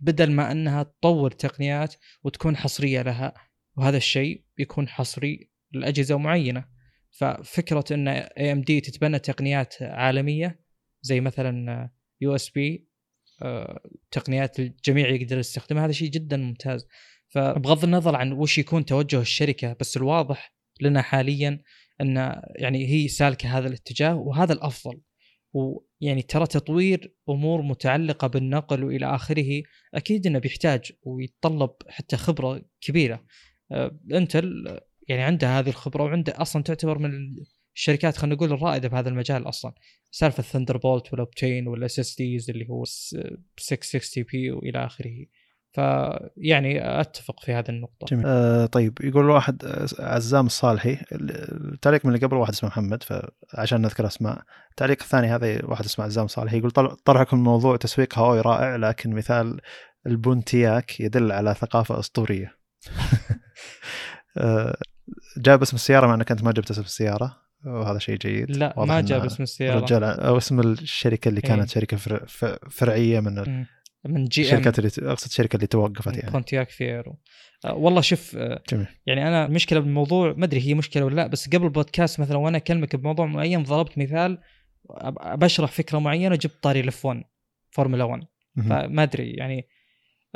بدل ما إنها تطور تقنيات وتكون حصرية لها وهذا الشيء يكون حصري لأجهزة معينة. ففكرة إن AMD تتبنى تقنيات عالمية زي مثلا USB تقنيات الجميع يقدر يستخدمها هذا شيء جدا ممتاز. فبغض النظر عن وش يكون توجه الشركة بس الواضح لنا حاليا أن يعني هي سالكة هذا الاتجاه وهذا الأفضل. ويعني ترى تطوير أمور متعلقة بالنقل وإلى آخره أكيد إنه بيحتاج ويتطلب حتى خبرة كبيرة. Intel آه، يعني عنده هذه الخبرة وعنده أصلا تعتبر من الشركات خلينا نقول الرائدة بهذا المجال أصلا. سالفة Thunderbolt وال Optane وال SSDs اللي هو 660p وإلى آخره. فيعني أتفق في هذه النقطة. جميل. آه طيب يقول واحد آه، عزام الصالحي التعليق من اللي قبل واحد اسمه محمد فعشان نذكر أسماء. التعليق الثاني هذا واحد اسمه عزام الصالحي يقول طرحكم موضوع تسويق هواوي رائع لكن مثال البونتياك يدل على ثقافة أسطورية. آه جاب اسم السيارة مع إنك أنت ما جبت اسم السيارة وهذا شيء جيد. لا ما جاب اسم السيارة. رجال أو اسم الشركة اللي كانت إيه. شركه فرعية من من GM. الشركات اللي أقصد الشركة اللي توقفت يعني. Pontiac Fiero آه والله شوف آه جميل. يعني أنا المشكلة بالموضوع ما أدري هي مشكلة ولا لا بس قبل البودكاست مثلا وأنا أكلمك بموضوع معين ضربت مثال بشرح فكرة معينة جبت طاري ال F1 Formula 1 فما أدري يعني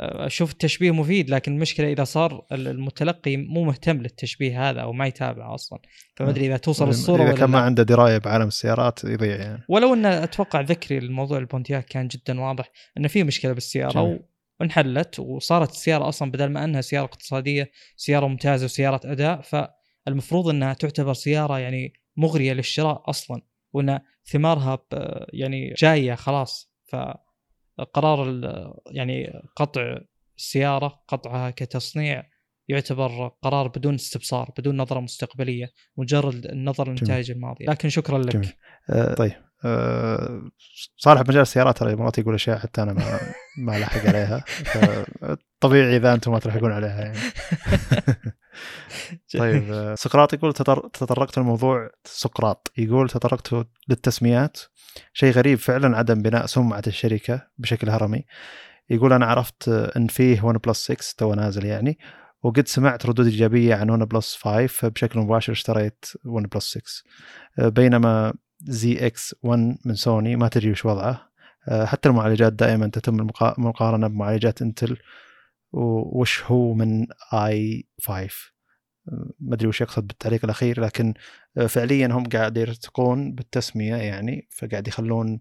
أشوف التشبيه مفيد لكن المشكلة إذا صار المتلقي مو مهتم للتشبيه هذا أو ما يتابع أصلا. فما ادري إذا توصل الصورة إذا كان ما عنده دراية بعالم السيارات يضيع يعني. ولو إن أتوقع ذكري الموضوع البونتياك كان جدا واضح إنه في مشكلة بالسيارة وانحلت وصارت السيارة أصلا بدل ما أنها سيارة اقتصادية سيارة ممتازة وسيارة أداء فالمفروض إنها تعتبر سيارة يعني مغرية للشراء أصلا وإن ثمارها يعني جاية خلاص. ف قرار يعني قطع السياره قطعها كتصنيع يعتبر قرار بدون استبصار بدون نظرة مستقبلية مجرد النظر للنتائج الماضيه لكن شكرا لك. جميل. آه طيب. صالح بمجال السيارات ترى مرات يقول أشياء حتى أنا ما ما ألحق عليها. طبيعي إذا أنتم ما تلحقون عليها يعني. طيب آه، سقراط يقول تطرقت الموضوع سقراط. يقول تطرقت للتسميات. شيء غريب فعلا عدم بناء سمعة الشركة بشكل هرمي. يقول أنا عرفت إن فيه OnePlus 6T و نازل يعني وقد سمعت ردود إيجابية عن OnePlus 5 فبشكل مباشر اشتريت OnePlus 6 بينما زي X1 من سوني ما تدري وش وضعه. آه، حتى المعالجات دائما تتم المقا- المقارنه بمعالجات Intel وش هو من i5 ما أدري وش يقصد بالتعليق الأخير لكن آه، فعليا هم قاعد يرتقون بالتسمية يعني فقاعد يخلون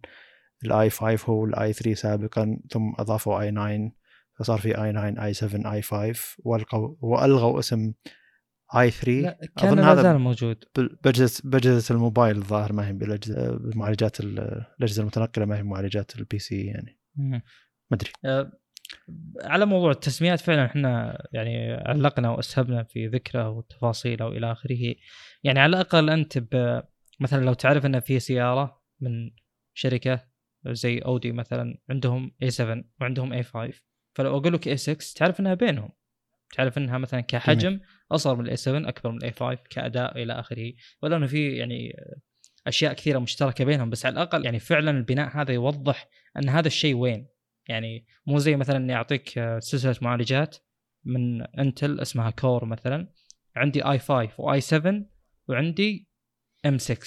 ال i5 هو ال i3 سابقا ثم أضافوا i9 فصار في i9 i7 i5 والغوا وألغوا اسم i3 لا كان لا هذا زال موجود. باجهزه باجهزه الموبايل الظاهر ما هي بمعالجات ال- الأجهزة المتنقلة ما هي بمعالجات ال PC يعني. ما أدري. آه، على موضوع التسميات فعلا إحنا يعني علقنا وأسهبنا في ذكره والتفاصيل والى آخره. يعني على الأقل أنت مثلا لو تعرف ان في سيارة من شركة زي اودي مثلا عندهم A7 وعندهم A5 فلو أقول لك A6 تعرف إنها بينهم. تعرف إنها مثلا كحجم أصغر من A7 أكبر من A5 كأداء إلى آخره. ولو إنه في يعني أشياء كثيرة مشتركة بينهم بس على الأقل يعني فعلا البناء هذا يوضح إن هذا الشيء وين. يعني مو زي مثلا إني أعطيك سلسلة معالجات من Intel اسمها Core مثلا. عندي i5 و i7 وعندي m6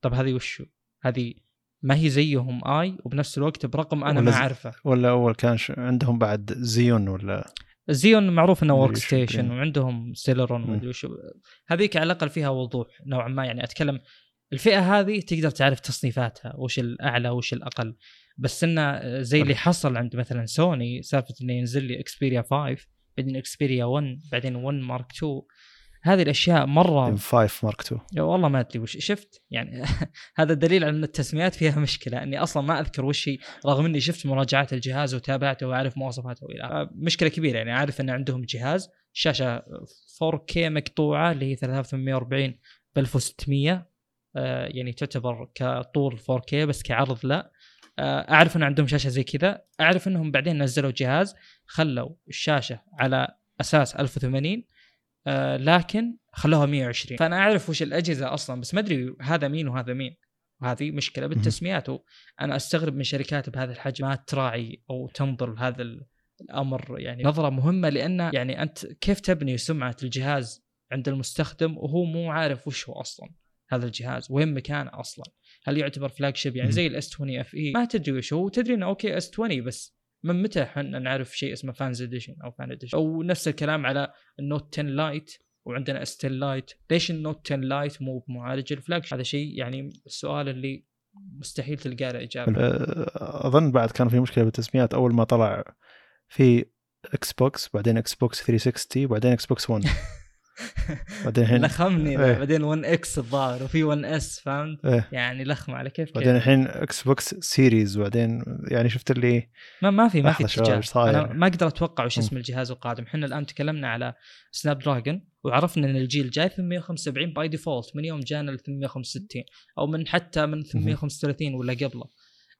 طب هذه وشو؟ هذه ما هي زيهم اي وبنفس الوقت برقم أنا ما أعرفه. ولا أول كان عندهم بعد Xeon ولا Xeon معروف إنه workstation. وعندهم Celeron. ومدري وش هذيك على الأقل فيها وضوح نوعا ما يعني أتكلم الفئة هذه تقدر تعرف تصنيفاتها وش الأعلى وش الأقل بس إنه زي اللي حصل عند مثلا سوني سالفة إنه ينزل لي Xperia 5 بعدين اكسبيريا 1 بعدين 1 مارك 2 هذه الأشياء مرة 5 مارك 2 يا والله ما أدري وش شفت؟ يعني هذا دليل على إن التسميات فيها مشكلة. إني أصلا ما أذكر وش هي رغم إني شفت مراجعات الجهاز وتابعته وأعرف مواصفاته وإلى آخره. مشكلة كبيرة. يعني عارف إن عندهم جهاز شاشة 4K مقطوعة اللي هي 3840 ب 1600 آه، يعني تعتبر كطول 4K بس كعرض لا. آه، أعرف إن عندهم شاشة زي كذا. أعرف إنهم بعدين نزلوا جهاز خلوا الشاشة على أساس 1080 آه، لكن خلوها 120 فأنا أعرف وش الأجهزة أصلا بس ما أدري هذا مين وهذا مين. وهذه مشكلة بالتسميات أنا أستغرب من شركات بهذا الحجم ما تراعي أو تنظر لهذا ال- الأمر. يعني نظرة مهمة لأن يعني أنت كيف تبني سمعة الجهاز عند المستخدم وهو مو عارف وش هو أصلا هذا الجهاز وين مكانه أصلا. هل يعتبر flagship يعني. زي ال S20 FE ما تدري وش هو تدري إنه أوكي S20 بس من متى إحنا نعرف شيء اسمه Fans Edition أو Fan Edition أو نفس الكلام على ال Note 10 Lite وعندنا S10 Lite ليش ال Note 10 Lite مو بمعالج ال flag هذا شيء يعني السؤال اللي مستحيل تلقى له إجابة. آه، أظن بعد كان في مشكلة بالتسميات. أول ما طلع في Xbox بعدين Xbox 360 وبعدين Xbox One بعدين الحين لخمني. إيه. بعدين One X الظاهر وفي One S فهمت؟ إيه. يعني لخمة على كيف بعدين الحين Xbox Series وبعدين يعني شفت اللي ما ما في ما في اتجاه؟ أنا ما أقدر أتوقع وش. اسم الجهاز القادم. إحنا الآن تكلمنا على Snapdragon وعرفنا إن الجيل الجاي 875 by default من يوم جانا ال 865 أو من حتى من 835 ولا قبله.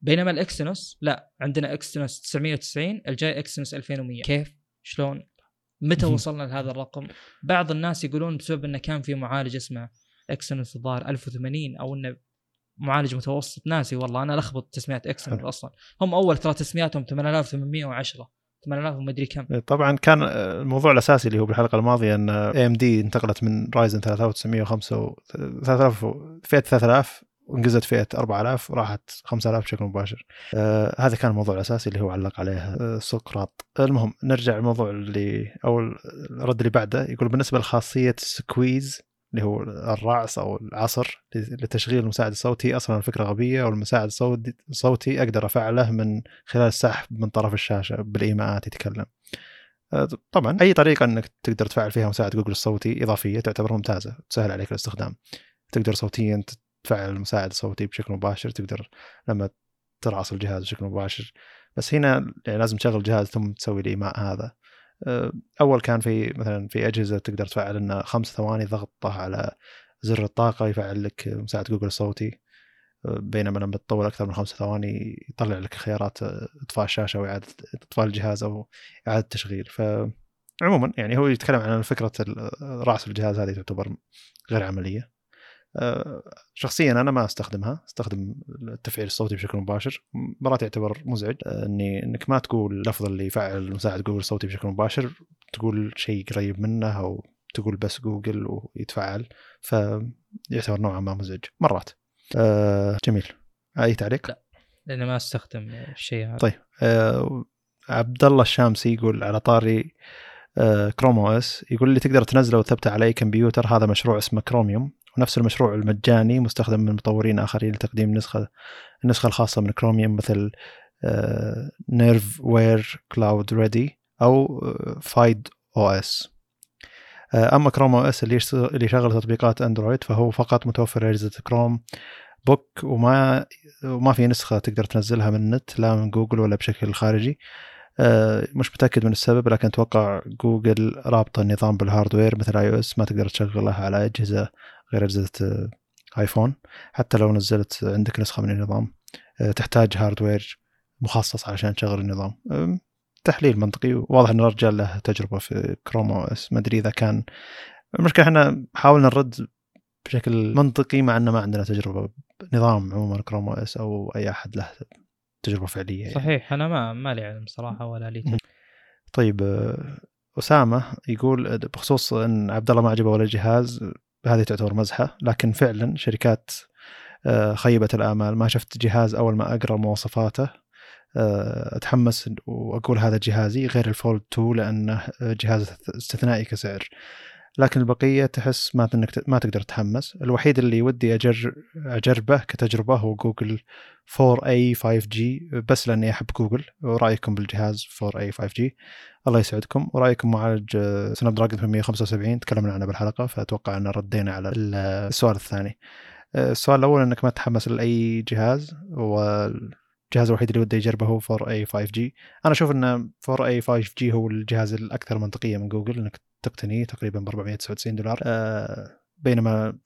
بينما ال Exynos لا عندنا Exynos 990 الجاي Exynos 2100 كيف؟ شلون؟ متى. وصلنا لهذا الرقم بعض الناس يقولون بسبب إنه كان في معالج اسمه Exynos الظاهر 1080 أو إنه معالج متوسط ناسي والله أنا لخبط تسميات Exynos حلو. أصلا هم أول ترى تسمياتهم 8810 8000 ومدري كم طبعا كان الموضوع الأساسي اللي هو بالحلقة الماضية إن AMD انتقلت من Ryzen 3905 و 3000 و- فئة 3000 وانجزت فئة 4000 وراحت 5000 بشكل مباشر. آه هذا كان الموضوع الأساسي اللي هو علق عليه آه سقراط. المهم نرجع الموضوع اللي أو الرد اللي بعده يقول بالنسبة لخاصية squeeze اللي هو الرعص أو العصر لتشغيل المساعد الصوتي أصلا الفكرة غبية والمساعد الصوتي صوتي أقدر افعله من خلال السحب من طرف الشاشة بالإيماءات يتكلم. آه، طبعا أي طريقة إنك تقدر تفعل فيها مساعد جوجل الصوتي إضافية تعتبر ممتازة تسهل عليك الاستخدام. تقدر صوتيا تفعل المساعد الصوتي بشكل مباشر تقدر لما ترعص الجهاز بشكل مباشر. بس هنا يعني لازم تشغل الجهاز ثم تسوي الايماء هذا. آه، أول كان في مثلا في أجهزة تقدر تفعل إنه خمس ثواني ضغطه على زر الطاقة يفعل لك مساعد جوجل الصوتي آه، بينما لما تطول أكثر من خمس ثواني يطلع لك خيارات آه، إطفاء الشاشة واعاده إطفاء الجهاز أو إعادة تشغيل. ف عموما يعني هو يتكلم عن فكرة رأس الجهاز هذه تعتبر غير عملية. شخصيا أنا ما أستخدمها أستخدم التفعيل الصوتي بشكل مباشر. مرات يعتبر مزعج. إني إنك ما تقول اللفظ اللي يفعل مساعد جوجل الصوتي بشكل مباشر تقول شيء قريب منه أو تقول بس جوجل ويتفعل فيعتبر نوعا ما مزعج. مرات. آه، جميل. أي تعليق؟ لا. لأني ما أستخدم الشيء هذا. طيب. آه عبد الله الشامسي يقول على طاري آه Chrome OS يقول لي تقدر تنزله وتثبته على أي كمبيوتر؟ هذا مشروع اسمه كروميوم ونفس المشروع المجاني مستخدم من مطورين آخرين لتقديم نسخة النسخه الخاصة من كروميوم مثل نيرف وير كلاود ريدي أو فايد أو اس أما Chrome OS اللي اللي يشغل تطبيقات اندرويد فهو فقط متوفر اجهزه Chromebook وما وما في نسخة تقدر تنزلها من النت لا من جوجل ولا بشكل خارجي. آه، مش متأكد من السبب لكن أتوقع جوجل رابطة النظام بال hardware مثل iOS ما تقدر تشغله على أجهزة غير اجهزه آيفون. حتى لو نزلت عندك نسخة من النظام آه، تحتاج hardware مخصص علشان تشغل النظام. تحليل منطقي. واضح إن الرجال له تجربة في Chrome OS. ما أدري إذا كان المشكلة إحنا حاولنا نرد بشكل منطقي مع إنه ما عندنا تجربة نظام عموما Chrome OS أو أي أحد له تجربة فعلية يعني. صحيح. أنا ما ما لي علم صراحة ولا لي تجربة. طيب آه، أسامة يقول بخصوص إن عبد الله ما عجبه ولا الجهاز هذه تعتبر مزحة لكن فعلا شركات آه، خيبت الآمال. ما شفت جهاز أول ما أقرأ مواصفاته آه، أتحمس وأقول هذا جهازي غير الفولد 2 لأنه جهاز استثنائي كسعر. لكن البقية تحس ما إنك ما تقدر تتحمس. الوحيد اللي ودي أجر أجربه كتجربة هو جوجل 4A 5G بس لأني أحب جوجل. ورايكم بالجهاز 4A 5G الله يسعدكم. ورأيكم معالج Snapdragon 875 تكلمنا عنه بالحلقة فأتوقع أن ردينا على السؤال الثاني. السؤال الأول إنك ما تتحمس لأي جهاز؟ والجهاز الوحيد اللي ودي يجربه هو 4A 5G أنا أشوف إن 4A 5G هو الجهاز الأكثر منطقية من جوجل إنك تقتنيه تقريبا ب 499 دولار. آه بينما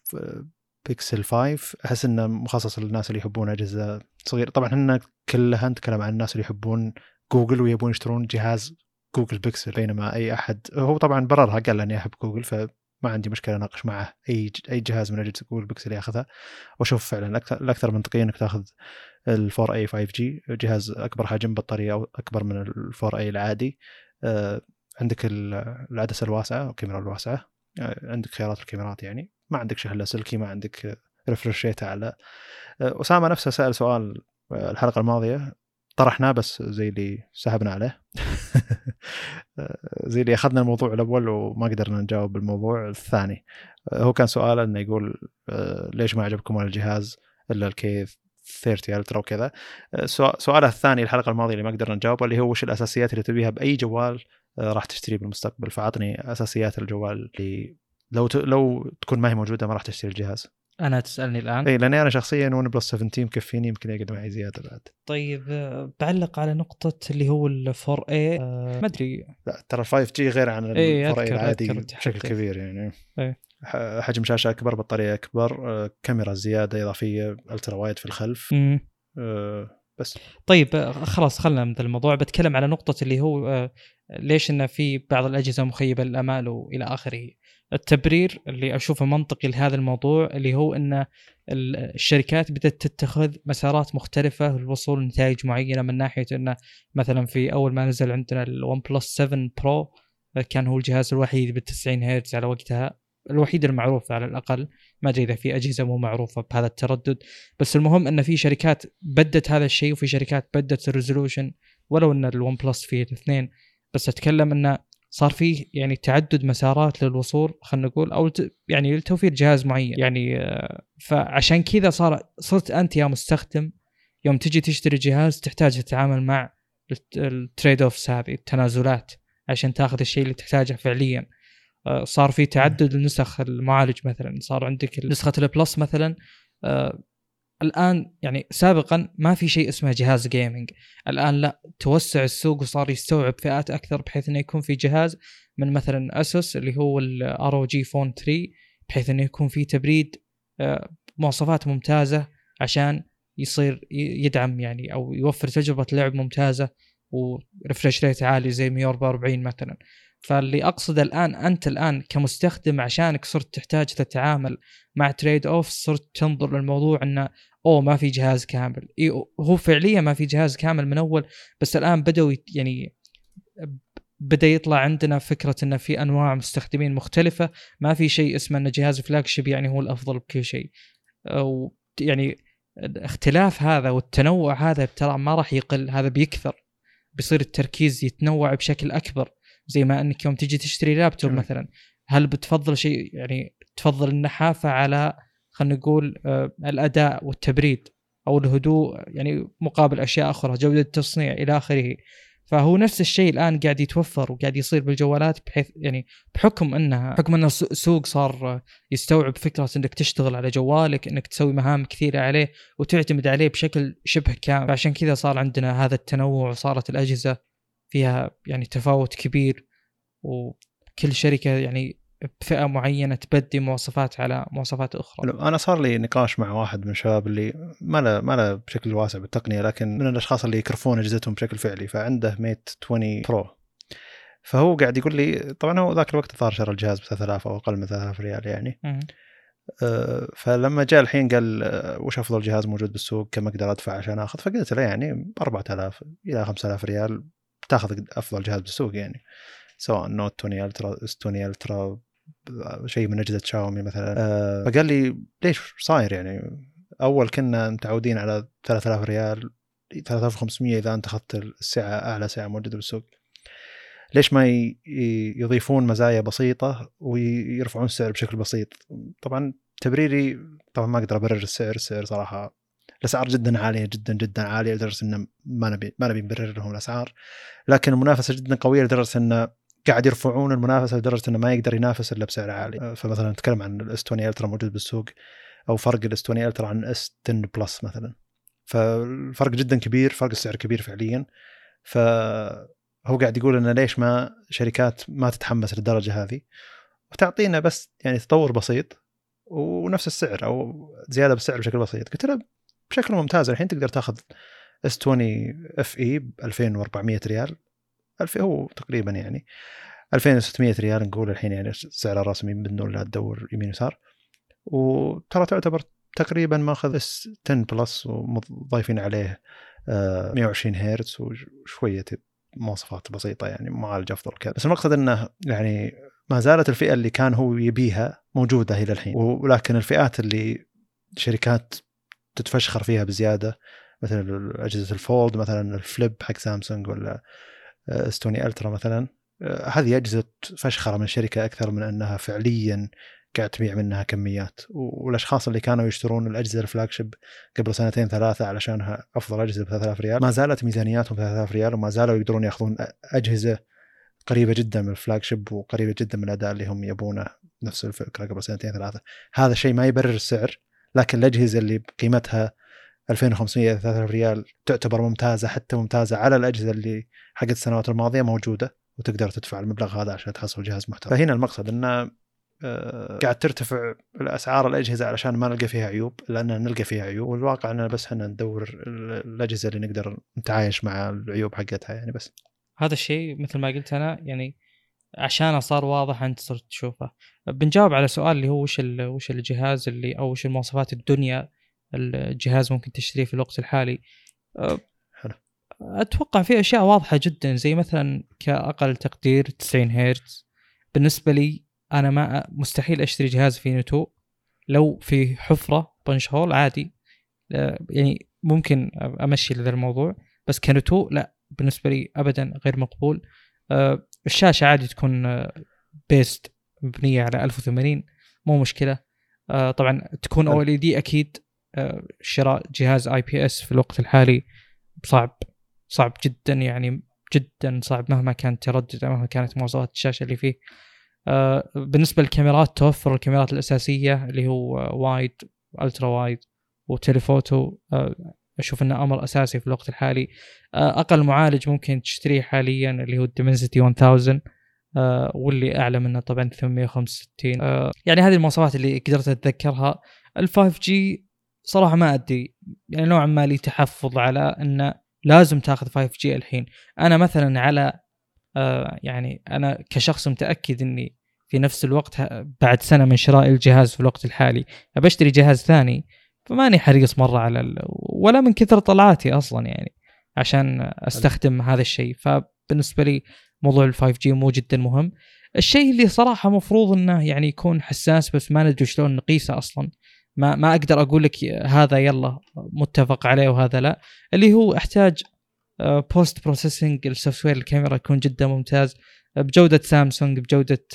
بيكسل 5 أحس إنه مخصص للناس اللي يحبون أجهزة صغيرة. طبعا إحنا كلها نتكلم عن الناس اللي يحبون جوجل ويبون يشترون جهاز جوجل بيكسل بينما أي أحد هو طبعا بررها قال إني أحب جوجل فما عندي مشكلة أناقش معه أي أي جهاز من أجهزة جوجل بيكسل ياخذها وأشوف فعلا الأكثر منطقيه إنك تاخذ ال 4a 5G جهاز أكبر حجم بطارية أكبر من ال 4a العادي آه، عندك العدسة الواسعة الكاميرا الواسعة آه، عندك خيارات الكاميرات يعني ما عندك شحن لاسلكي ما عندك refresh أعلى. آه، أسامة نفسه سأل سؤال الحلقة الماضية طرحناه بس زي اللي سحبنا عليه. زي اللي أخذنا الموضوع الأول وما قدرنا نجاوب الموضوع الثاني. هو كان سؤال إنه يقول ليش ما عجبكم الجهاز إلا ال K30 Ultra وكذا؟ سؤاله الثاني الحلقة الماضية اللي ما قدرنا نجاوبه اللي هو وش الأساسيات اللي تبيها بأي جوال آه، راح تشتريه بالمستقبل؟ فأعطني أساسيات الجوال اللي لو ت... لو تكون ما هي موجودة ما راح تشتري الجهاز. أنا تسألني الآن. اي لأني أنا شخصيا OnePlus 17 مكفيني يمكن يقعد معي زيادة بعد. طيب بعلق على نقطة اللي هو ال 4a. آه ما أدري. لا ترى ال 5G غير عن ال 4a العادي بشكل كبير يعني. أي. حجم شاشة أكبر بطارية أكبر آه كاميرا زيادة إضافية ultra wide في الخلف. آه بس. طيب آه، خلاص خلنا من الموضوع. بتكلم على نقطة اللي هو ليش انه في بعض الأجهزة مخيبة للأمال وإلى آخره. التبرير اللي أشوفه منطقي لهذا الموضوع اللي هو إن الشركات بدأت تتخذ مسارات مختلفة للوصول لنتائج معينة من ناحية انه مثلا في أول ما نزل عندنا ال OnePlus 7 Pro كان هو الجهاز الوحيد بال 90 هرتز على وقتها الوحيد المعروف على الأقل. ما أدري إذا في أجهزة مو معروفة بهذا التردد. بس المهم إن في شركات بدت هذا الشيء وفي شركات بدت ال resolution ولو إن ال OnePlus فيه الاثنين. بس أتكلم انه صار فيه يعني تعدد مسارات للوصول خلينا نقول أو يعني لتوفير جهاز معين. يعني آه، فعشان كذا صار صرت أنت يا مستخدم يوم تجي تشتري جهاز تحتاج تتعامل مع ال trade-offs هذه التنازلات عشان تاخذ الشيء اللي تحتاجه فعليا. آه، صار في تعدد النسخ المعالج مثلا صار عندك نسخة ال plus مثلا آه، الآن يعني سابقا ما في شيء اسمه جهاز gaming الآن لا توسع السوق وصار يستوعب فئات أكثر بحيث إنه يكون في جهاز من مثلا Asus اللي هو ال ROG Phone 3 بحيث إنه يكون في تبريد آه، مواصفات ممتازة عشان يصير يدعم يعني أو يوفر تجربة لعب ممتازة و refresh rate عالي زي 144 مثلا. فاللي أقصده الآن أنت الآن كمستخدم عشانك صرت تحتاج تتعامل مع trade off صرت تنظر للموضوع إنه أوه ما في جهاز كامل. هو فعليا ما في جهاز كامل من أول بس الآن بدأوا يعني بدأ يطلع عندنا فكرة انه في أنواع مستخدمين مختلفة. ما في شيء اسمه إن جهاز flagship يعني هو الأفضل بكل شيء. أو يعني الاختلاف هذا والتنوع هذا ترى ما راح يقل هذا بيكثر. بيصير التركيز يتنوع بشكل أكبر. زي ما إنك يوم تجي تشتري لابتوب. مثلا هل بتفضل شيء يعني تفضل النحافة على خلينا نقول آه، الأداء والتبريد أو الهدوء يعني مقابل أشياء أخرى جودة التصنيع إلى آخره. فهو نفس الشيء الآن قاعد يتوفر وقاعد يصير بالجوالات بحيث يعني بحكم أنها بحكم أن السوق صار يستوعب فكرة إنك تشتغل على جوالك إنك تسوي مهام كثيرة عليه وتعتمد عليه بشكل شبه كامل. فعشان كذا صار عندنا هذا التنوع وصارت الأجهزة فيها يعني تفاوت كبير وكل شركة يعني بفئة معينة تبدي مواصفات على مواصفات أخرى. أنا صار لي نقاش مع واحد من الشباب اللي ما له ما له بشكل واسع بالتقنية لكن من الأشخاص اللي يكرفون أجهزتهم بشكل فعلي فعنده ميت 20 برو. فهو قاعد يقول لي طبعا هو ذاك الوقت الظاهر شرى الجهاز ب 3000 أو أقل من 3000 ريال يعني. أه، فلما جاء الحين قال أه، وش أفضل جهاز موجود بالسوق؟ كم أقدر أدفع عشان آخذ؟ فقلت له يعني ب 4000 إلى 5000 ريال تاخذ أفضل جهاز بالسوق يعني. سواء Note 20 Ultra S20 Ultra شيء من أجهزة شاومي مثلا. أه. فقال لي ليش صاير يعني؟ أول كنا متعودين على 3000 ريال 3500 إذا أنت أخذت السعه أعلى سعه موجوده بالسوق. ليش ما يضيفون مزايا بسيطة ويرفعون السعر بشكل بسيط؟ طبعا تبريري طبعا ما أقدر أبرر السعر السعر صراحة الأسعار جدا عالية جدا جدا عالية لدرجة إنه ما نبي ما نبي نبرر لهم الأسعار. لكن المنافسة جدا قوية لدرجة إنه قاعد يرفعون المنافسة لدرجة إنه ما يقدر ينافس إلا بسعر عالي. أه، فمثلا نتكلم عن ال S20 Ultra موجود بالسوق أو فرق ال S20 Ultra عن S10 Plus مثلا. فالفرق جدا كبير فرق السعر كبير فعليا. فهو قاعد يقول إنه ليش ما شركات ما تتحمس للدرجة هذه؟ وتعطينا بس يعني تطور بسيط ونفس السعر أو زيادة بالسعر بشكل بسيط. قلت له بشكل ممتاز الحين تقدر تاخذ S20 FE ب 2400 ريال. 1000 هو تقريبا يعني 2600 ريال نقول الحين يعني السعر الرسمي من دون لا تدور يمين يسار وترى تعتبر تقريبا ماخذ S10 Plus وضايفين عليه آه، 120 هرتز وشوية مواصفات بسيطة يعني معالج افضل كذا. بس المقصد إنه يعني ما زالت الفئة اللي كان هو يبيها موجودة إلى الحين. ولكن الفئات اللي شركات تتفشخر فيها بزيادة مثل اجهزه ال Fold مثلا ال Flip حق سامسونج ولا S20 Ultra مثلا. آه، هذه أجهزة فشخرة من الشركة أكثر من أنها فعليا قاعد تبيع منها كميات. والأشخاص اللي كانوا يشترون الأجهزة ال flagship قبل سنتين ثلاثة علشانها أفضل أجهزة ب 3000 ريال ما زالت ميزانياتهم 3000 ريال وما زالوا يقدرون يأخذون أجهزة قريبة جدا من الفلاج شيب وقريبة جدا من الأداء اللي هم يبونه نفس الفكرة قبل سنتين ثلاثة. هذا الشيء ما يبرر السعر لكن الأجهزة اللي قيمتها 2500 3000 ريال تعتبر ممتازة حتى ممتازة على الأجهزة اللي حقت السنوات الماضية موجودة وتقدر تدفع المبلغ هذا عشان تحصل جهاز محترم. فهنا المقصد إنه آه، قاعد ترتفع الأسعار الأجهزة علشان ما نلقى فيها عيوب لأن نلقى فيها عيوب والواقع إننا بس إحنا ندور ال- الأجهزة اللي نقدر نتعايش مع العيوب حقتها يعني بس. هذا الشيء مثل ما قلت أنا يعني عشانه صار واضح أنت صرت تشوفه. بنجاوب على سؤال اللي هو وش وش الجهاز اللي أو وش المواصفات الدنيا الجهاز ممكن تشتريه في الوقت الحالي. أه، حلو. أتوقع في أشياء واضحة جدا زي مثلا كأقل تقدير 90 هرتز. بالنسبة لي أنا ما مستحيل أشتري جهاز فيه نتو لو في حفرة بنش هول عادي. أه، يعني ممكن أمشي لذا الموضوع. بس كنتو لا. بالنسبة لي ابدا غير مقبول. أه، الشاشة عادي تكون based مبنيه على 1080 مو مشكلة. طبعا تكون. OLED أكيد شراء جهاز IPS في الوقت الحالي صعب صعب جدا يعني جدا صعب مهما كان تردد مهما كانت مواصفات الشاشة اللي فيه. أه، بالنسبة للكاميرات توفر الكاميرات الأساسية اللي هو wide ultra wide و telephoto. أه، أشوف إنه أمر أساسي في الوقت الحالي. أه، أقل معالج ممكن تشتريه حاليا اللي هو ال Dimensity 1000 آه، واللي أعلى منه طبعا 865 آه، يعني هذه المواصفات اللي قدرت أتذكرها. ال 5G صراحة ما أدري. يعني نوعا ما لي تحفظ على انه لازم تاخذ 5G الحين. أنا مثلا على آه، يعني أنا كشخص متأكد إني في نفس الوقت بعد سنة من شراء الجهاز في الوقت الحالي بشتري جهاز ثاني فماني حريص مرة على. ولا من كثر طلعاتي أصلا يعني عشان أستخدم هذا الشيء. فبالنسبة لي موضوع ال 5G مو جدا مهم. الشيء اللي صراحة مفروض إنه يعني يكون حساس بس ما ندري شلون نقيسه أصلا. ما ما أقدر أقول لك هذا يلا متفق عليه وهذا لا. اللي هو أحتاج post processing ال software الكاميرا يكون جدا ممتاز. بجودة سامسونج بجودة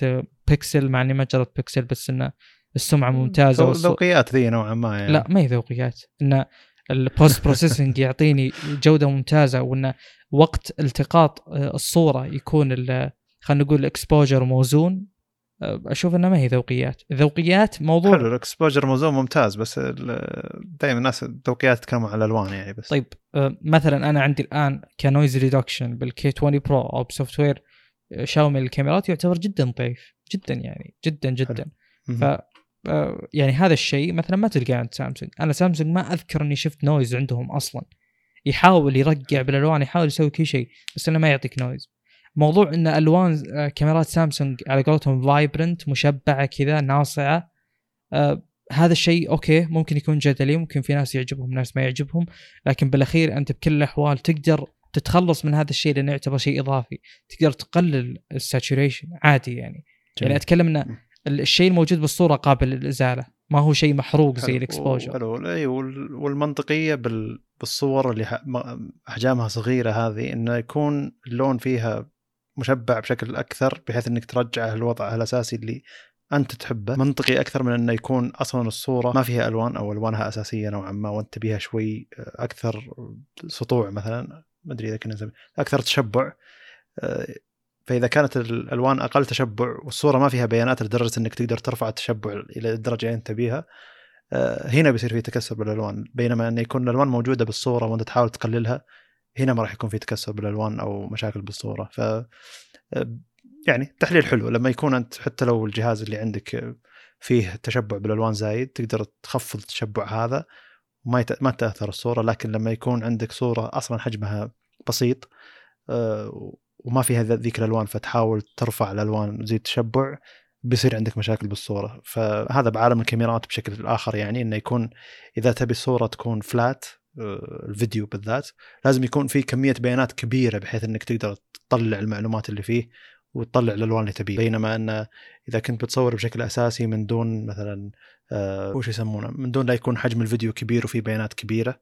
بيكسل مع إني ما جربت بيكسل بس إنه السمعة ممتازة ذوقيات ذي نوعا ما يعني. لا ما هي ذوقيات. انه ال post processing يعطيني جودة ممتازة وإن وقت التقاط آه، الصورة يكون خلينا نقول ال exposure موزون. آه، أشوف إنها ما هي ذوقيات. ذوقيات موضوع حلو ال exposure موزون ممتاز بس دائما الناس الذوقيات تتكلموا على الألوان يعني بس. طيب آه، مثلا أنا عندي الآن ك noise reduction بال K20 Pro أو ب software شاومي الكاميرات يعتبر جدا ضعيف جدا يعني جدا جدا. ف آه، يعني هذا الشيء مثلا ما تلقاه عند سامسونج. أنا سامسونج ما أذكر إني شفت noise عندهم أصلا. يحاول يرقع بالألوان يحاول يسوي كل شيء بس إنه ما يعطيك noise موضوع إن ألوان آه، كاميرات سامسونج على قولتهم vibrant مشبعة كذا ناصعة آه هذا الشيء أوكي ممكن يكون جدلي ممكن في ناس يعجبهم ناس ما يعجبهم لكن بالأخير أنت بكل الأحوال تقدر تتخلص من هذا الشيء لأنه يعتبر شيء إضافي. تقدر تقلل ال saturation عادي يعني. يعني جميل. يعني أتكلم انه الشيء الموجود بالصورة قابل للإزالة. ما هو شيء محروق زي ال exposure. إي والمنطقية بالصور اللي أحجامها صغيرة هذه إنه يكون اللون فيها مشبع بشكل أكثر بحيث إنك ترجعه لوضعه الأساسي اللي أنت تحبه. منطقي أكثر من إنه يكون أصلا الصورة ما فيها ألوان أو ألوانها أساسية نوعا ما وأنت تبيها شوي أكثر سطوع مثلا. ما أدري إذا كنا أكثر تشبع. فإذا كانت الألوان أقل تشبع والصورة ما فيها بيانات لدرجة إنك تقدر ترفع التشبع إلى الدرجة اللي أنت تبيها آه، هنا بيصير في تكسر بالألوان. بينما إنه يكون الألوان موجودة بالصورة وأنت تحاول تقللها هنا ما راح يكون في تكسر بالألوان أو مشاكل بالصورة. ف يعني تحليل حلو. لما يكون أنت حتى لو الجهاز اللي عندك فيه تشبع بالألوان زايد تقدر تخفض التشبع هذا وما ما تأثر الصورة. لكن لما يكون عندك صورة أصلا حجمها بسيط آه، وما فيها ذيك الألوان فتحاول ترفع الألوان زي التشبع بيصير عندك مشاكل بالصورة. فهذا بعالم الكاميرات بشكل آخر يعني إنه يكون إذا تبي الصورة تكون فلات الفيديو بالذات لازم يكون في كمية بيانات كبيرة بحيث إنك تقدر تطلع المعلومات اللي فيه وتطلع الألوان اللي تبيه. بينما إن إذا كنت بتصور بشكل أساسي من دون مثلا آه وش يسمونه؟ من دون لا يكون حجم الفيديو كبير وفي بيانات كبيرة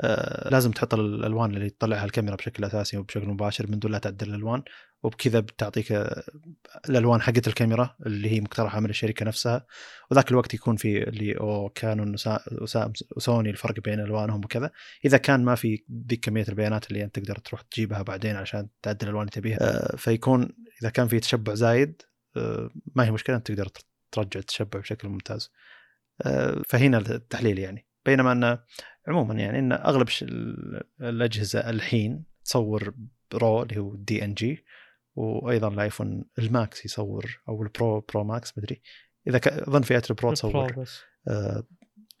آه، لازم تحط الألوان اللي تطلعها الكاميرا بشكل أساسي وبشكل مباشر من دون لا تعدل الألوان. وبكذا بتعطيك آه، الألوان حقت الكاميرا اللي هي مقترحة من الشركة نفسها. وذاك الوقت يكون في اللي أو كانون وسوني الفرق بين ألوانهم وكذا. إذا كان ما في ذيك كمية البيانات اللي أنت تقدر تروح تجيبها بعدين عشان تعدل الألوان اللي تبيها آه، فيكون إذا كان في تشبع زايد ما هي مشكلة أنت تقدر ترجع التشبع بشكل ممتاز. فهنا التحليل يعني. بينما أن عموما يعني أن أغلب الأجهزة الحين تصور RAW اللي هو DNG وأيضا الايفون ال Max يصور أو ال Pro Pro Max مدري إذا أظن فئه ال Pro تصور آه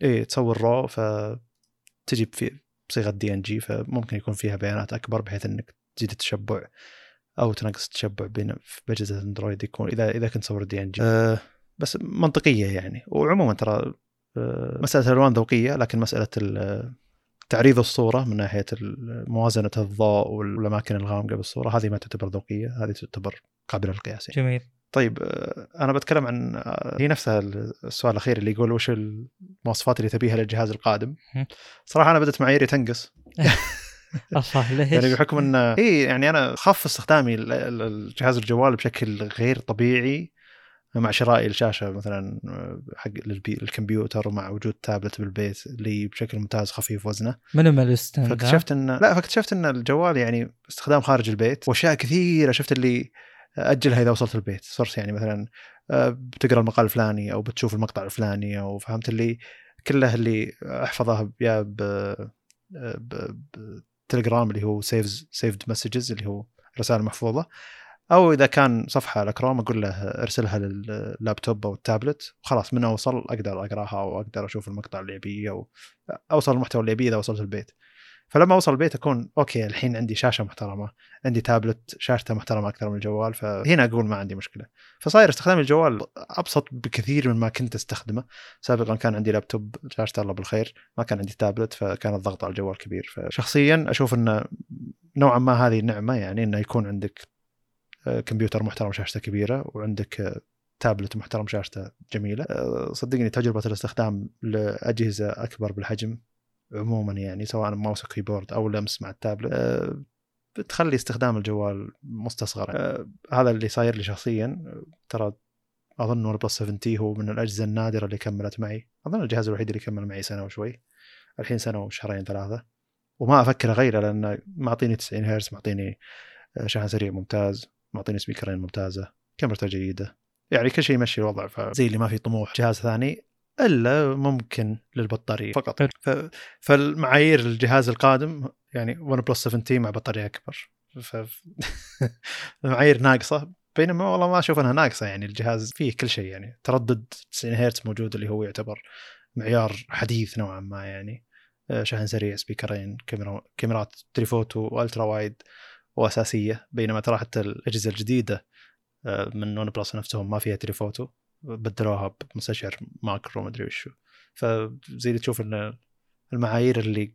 إيه تصور RAW فتجي في بصيغه DNG فممكن يكون فيها بيانات أكبر بحيث إنك تزيد التشبع أو تنقص التشبع بين بأجهزة أندرويد يكون إذا إذا كنت تصور دي ان جي آه. بس منطقية يعني. وعموما ترى آه، مسألة الالوان ذوقية لكن مسألة تعريض الصورة من ناحية موازنة الضوء والأماكن الغامقه بالصورة هذه ما تعتبر ذوقية هذه تعتبر قابلة للقياس يعني. جميل. طيب آه، أنا بتكلم عن آه، هي نفسها السؤال الأخير اللي يقول وش المواصفات اللي تبيها للجهاز القادم. صراحة أنا بدأت معاييري تنقص. ليش؟ يعني بحكم إن اي يعني أنا خف استخدامي الجهاز الجوال بشكل غير طبيعي. مع شرائي الشاشة مثلا حق الكمبيوتر ومع وجود تابلت بالبيت اللي بشكل ممتاز خفيف وزنه. minimalist فاكتشفت إن لا فاكتشفت إن الجوال يعني استخدام خارج البيت وأشياء كثيرة شفت اللي أجلها إذا وصلت البيت. صرت يعني مثلا آه، بتقرأ المقال الفلاني أو بتشوف المقطع الفلاني أو فهمت اللي كله اللي أحفظه يا ب تليجرام اللي هو saves saved messages اللي هو رسائل محفوظة. أو إذا كان صفحة على كروم أقول له أرسلها لللابتوب أو التابلت. وخلاص من أوصل أقدر أقراها أو أقدر أشوف المقطع اللي ابيه أو أوصل المحتوى اللي ابيه إذا وصلت البيت. فلما أوصل البيت أكون أوكي الحين عندي شاشة محترمة عندي تابلت شاشته محترمة أكثر من الجوال فهنا أقول ما عندي مشكلة. فصاير استخدام الجوال أبسط بكثير مما كنت أستخدمه. سابقا كان عندي لابتوب شاشته الله بالخير ما كان عندي تابلت فكان الضغط على الجوال كبير. فشخصيا أشوف انه نوعا ما هذه نعمه يعني إنه يكون عندك كمبيوتر محترم شاشته كبيرة وعندك تابلت محترم شاشته جميلة. آه، صدقني تجربة الاستخدام لأجهزة أكبر بالحجم عموما يعني سواء ماوس وكيبورد أو لمس مع التابلت آه، بتخلي استخدام الجوال مستصغر. آه، هذا اللي صاير لي شخصيا. ترى أظن ون بلس 7 تي هو من الأجهزة النادرة اللي كملت معي. أظن الجهاز الوحيد اللي كمل معي سنة وشوي. الحين سنة وشهرين ثلاثة. وما أفكر أغيره لأنه معطيني 90 هرتز معطيني شحن سريع ممتاز. معطيني سبيكرين ممتازة كاميرته جيدة. يعني كل شيء يمشي الوضع فزي اللي ما في طموح. جهاز ثاني إلا ممكن للبطارية فقط. ف... فالمعايير الجهاز القادم يعني ون بلس 7 تي مع بطارية أكبر. ف... المعايير ناقصة بينما والله ما أشوف إنها ناقصة يعني الجهاز فيه كل شيء يعني تردد 90 هرتز موجود اللي هو يعتبر معيار حديث نوعا ما يعني. آه، شحن سريع سبيكرين كاميرا كاميرات telephoto و ultra wide. وأساسية بينما ترى حتى الأجهزة الجديدة آه، من ون بلس نفسهم ما فيها telephoto بدلوها بمستشعر macro مدري وشو فزي اللي تشوف إن المعايير اللي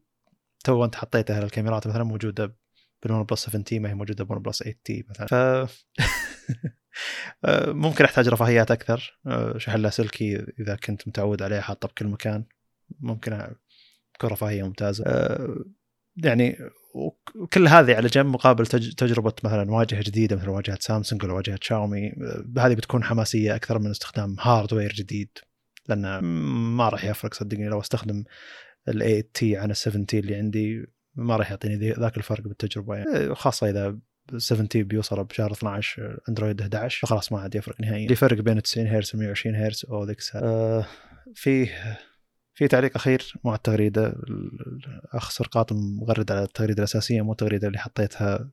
تو أنت حطيتها للكاميرات مثلا موجودة بالون بلس 7 تي ما هي موجودة بون بلس 8 تي مثلا. ف آه، ممكن أحتاج رفاهيات أكثر. آه، شحن لاسلكي إذا كنت متعود عليه حاطه بكل مكان. ممكن تكون رفاهية ممتازة. يعني وكل هذه على جنب مقابل تجربة مثلا واجهة جديدة مثل واجهة سامسونج ولا واجهة شاومي هذه بتكون حماسية أكثر من استخدام hardware جديد لأنه ما راح يفرق صدقني لو أستخدم ال 8 تي عن ال 7 تي اللي عندي ما راح يعطيني ذاك الفرق بالتجربة يعني. خاصة إذا 7 تي بيوصل بشهر 12 أندرويد 11 فخلاص ما عاد يفرق نهائيا. اللي فرق بين 90 هرتز و 120 هرتز أو ذيك آه فيه في تعليق أخير مع التغريدة الأخ سرقاط مغرد على التغريدة الأساسية مو التغريدة اللي حطيتها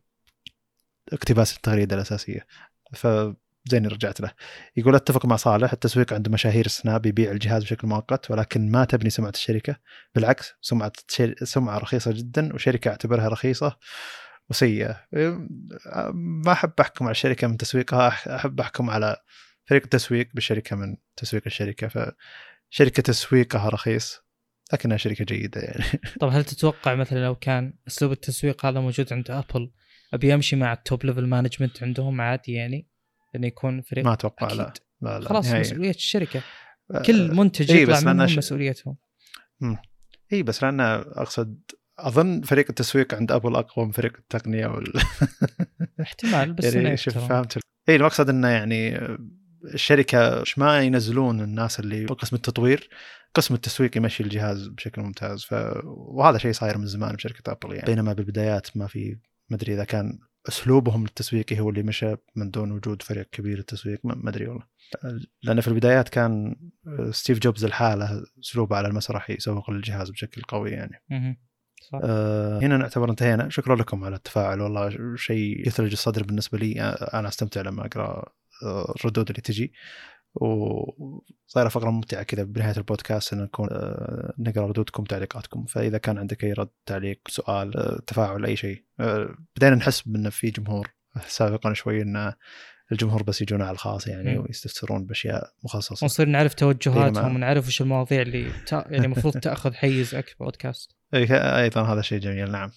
اقتباس التغريدة الأساسية. فزين رجعت له. يقول أتفق مع صالح التسويق عند مشاهير سناب يبيع الجهاز بشكل مؤقت ولكن ما تبني سمعة الشركة. بالعكس سمعة سمعة رخيصة جدا وشركة أعتبرها رخيصة وسيئة. ما أحب أحكم على الشركة من تسويقها أحب أحكم على فريق التسويق بالشركة من تسويق الشركة. ف شركة تسويقها رخيص. لكنها شركة جيدة يعني. طب هل تتوقع مثلا لو كان أسلوب التسويق هذا موجود عند ابل أبي أمشي مع ال top level management عندهم عادي يعني؟ إنه يكون فريق ما أتوقع لا. لا لا خلاص نهاية. مسؤولية الشركة. آه، كل منتج إيه يطلع منهم ش... مسؤوليتهم. اي بس لأن أقصد أظن فريق التسويق عند ابل أقوى من فريق التقنية وال... احتمال بس يعني شوف فهمت. اي المقصد إنه يعني الشركة مش ما ينزلون الناس اللي قسم التطوير قسم التسويق يمشي الجهاز بشكل ممتاز. ف... وهذا شيء صاير من زمان بشركة أبل يعني. بينما بالبدايات ما في ما أدري إذا كان أسلوبهم التسويقي هو اللي مشى من دون وجود فريق كبير للتسويق ما أدري والله. لأن في البدايات كان ستيف جوبز الحالة أسلوبه على المسرح يسوق للجهاز بشكل قوي يعني. صح. آه هنا نعتبر انتهينا. شكرا لكم على التفاعل والله شيء يثلج الصدر بالنسبة لي. أنا استمتع لما أقرأ الردود اللي تجي. وصايرة فقرة ممتعة كذا بنهاية البودكاست ان نكون آه، نقرأ ردودكم تعليقاتكم. فإذا كان عندك أي رد تعليق سؤال آه، تفاعل أي شيء آه، بدينا نحس بان في جمهور سابقا شوي إن الجمهور بس يجون على الخاص يعني م. ويستفسرون بأشياء مخصصة. ونصير نعرف توجهاتهم ونعرف وش المواضيع اللي تا... يعني المفروض تأخذ حيز أكبر بودكاست أيضا هذا شيء جميل نعم.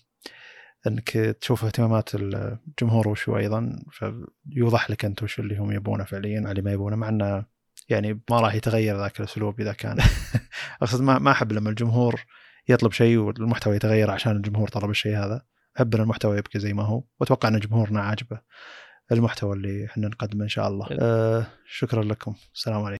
أنك تشوف اهتمامات الجمهور وشو أيضا فيوضح لك أنت وش اللي هم يبونه فعليا على ما يبونه مع إنه يعني ما راح يتغير ذاك الأسلوب إذا كان. أقصد ما ما أحب لما الجمهور يطلب شيء والمحتوى يتغير عشان الجمهور طلب الشيء هذا. أحب إن المحتوى يبقى زي ما هو وأتوقع إن جمهورنا عاجبه. المحتوى اللي إحنا نقدمه إن شاء الله. أه شكرا لكم. السلام عليكم.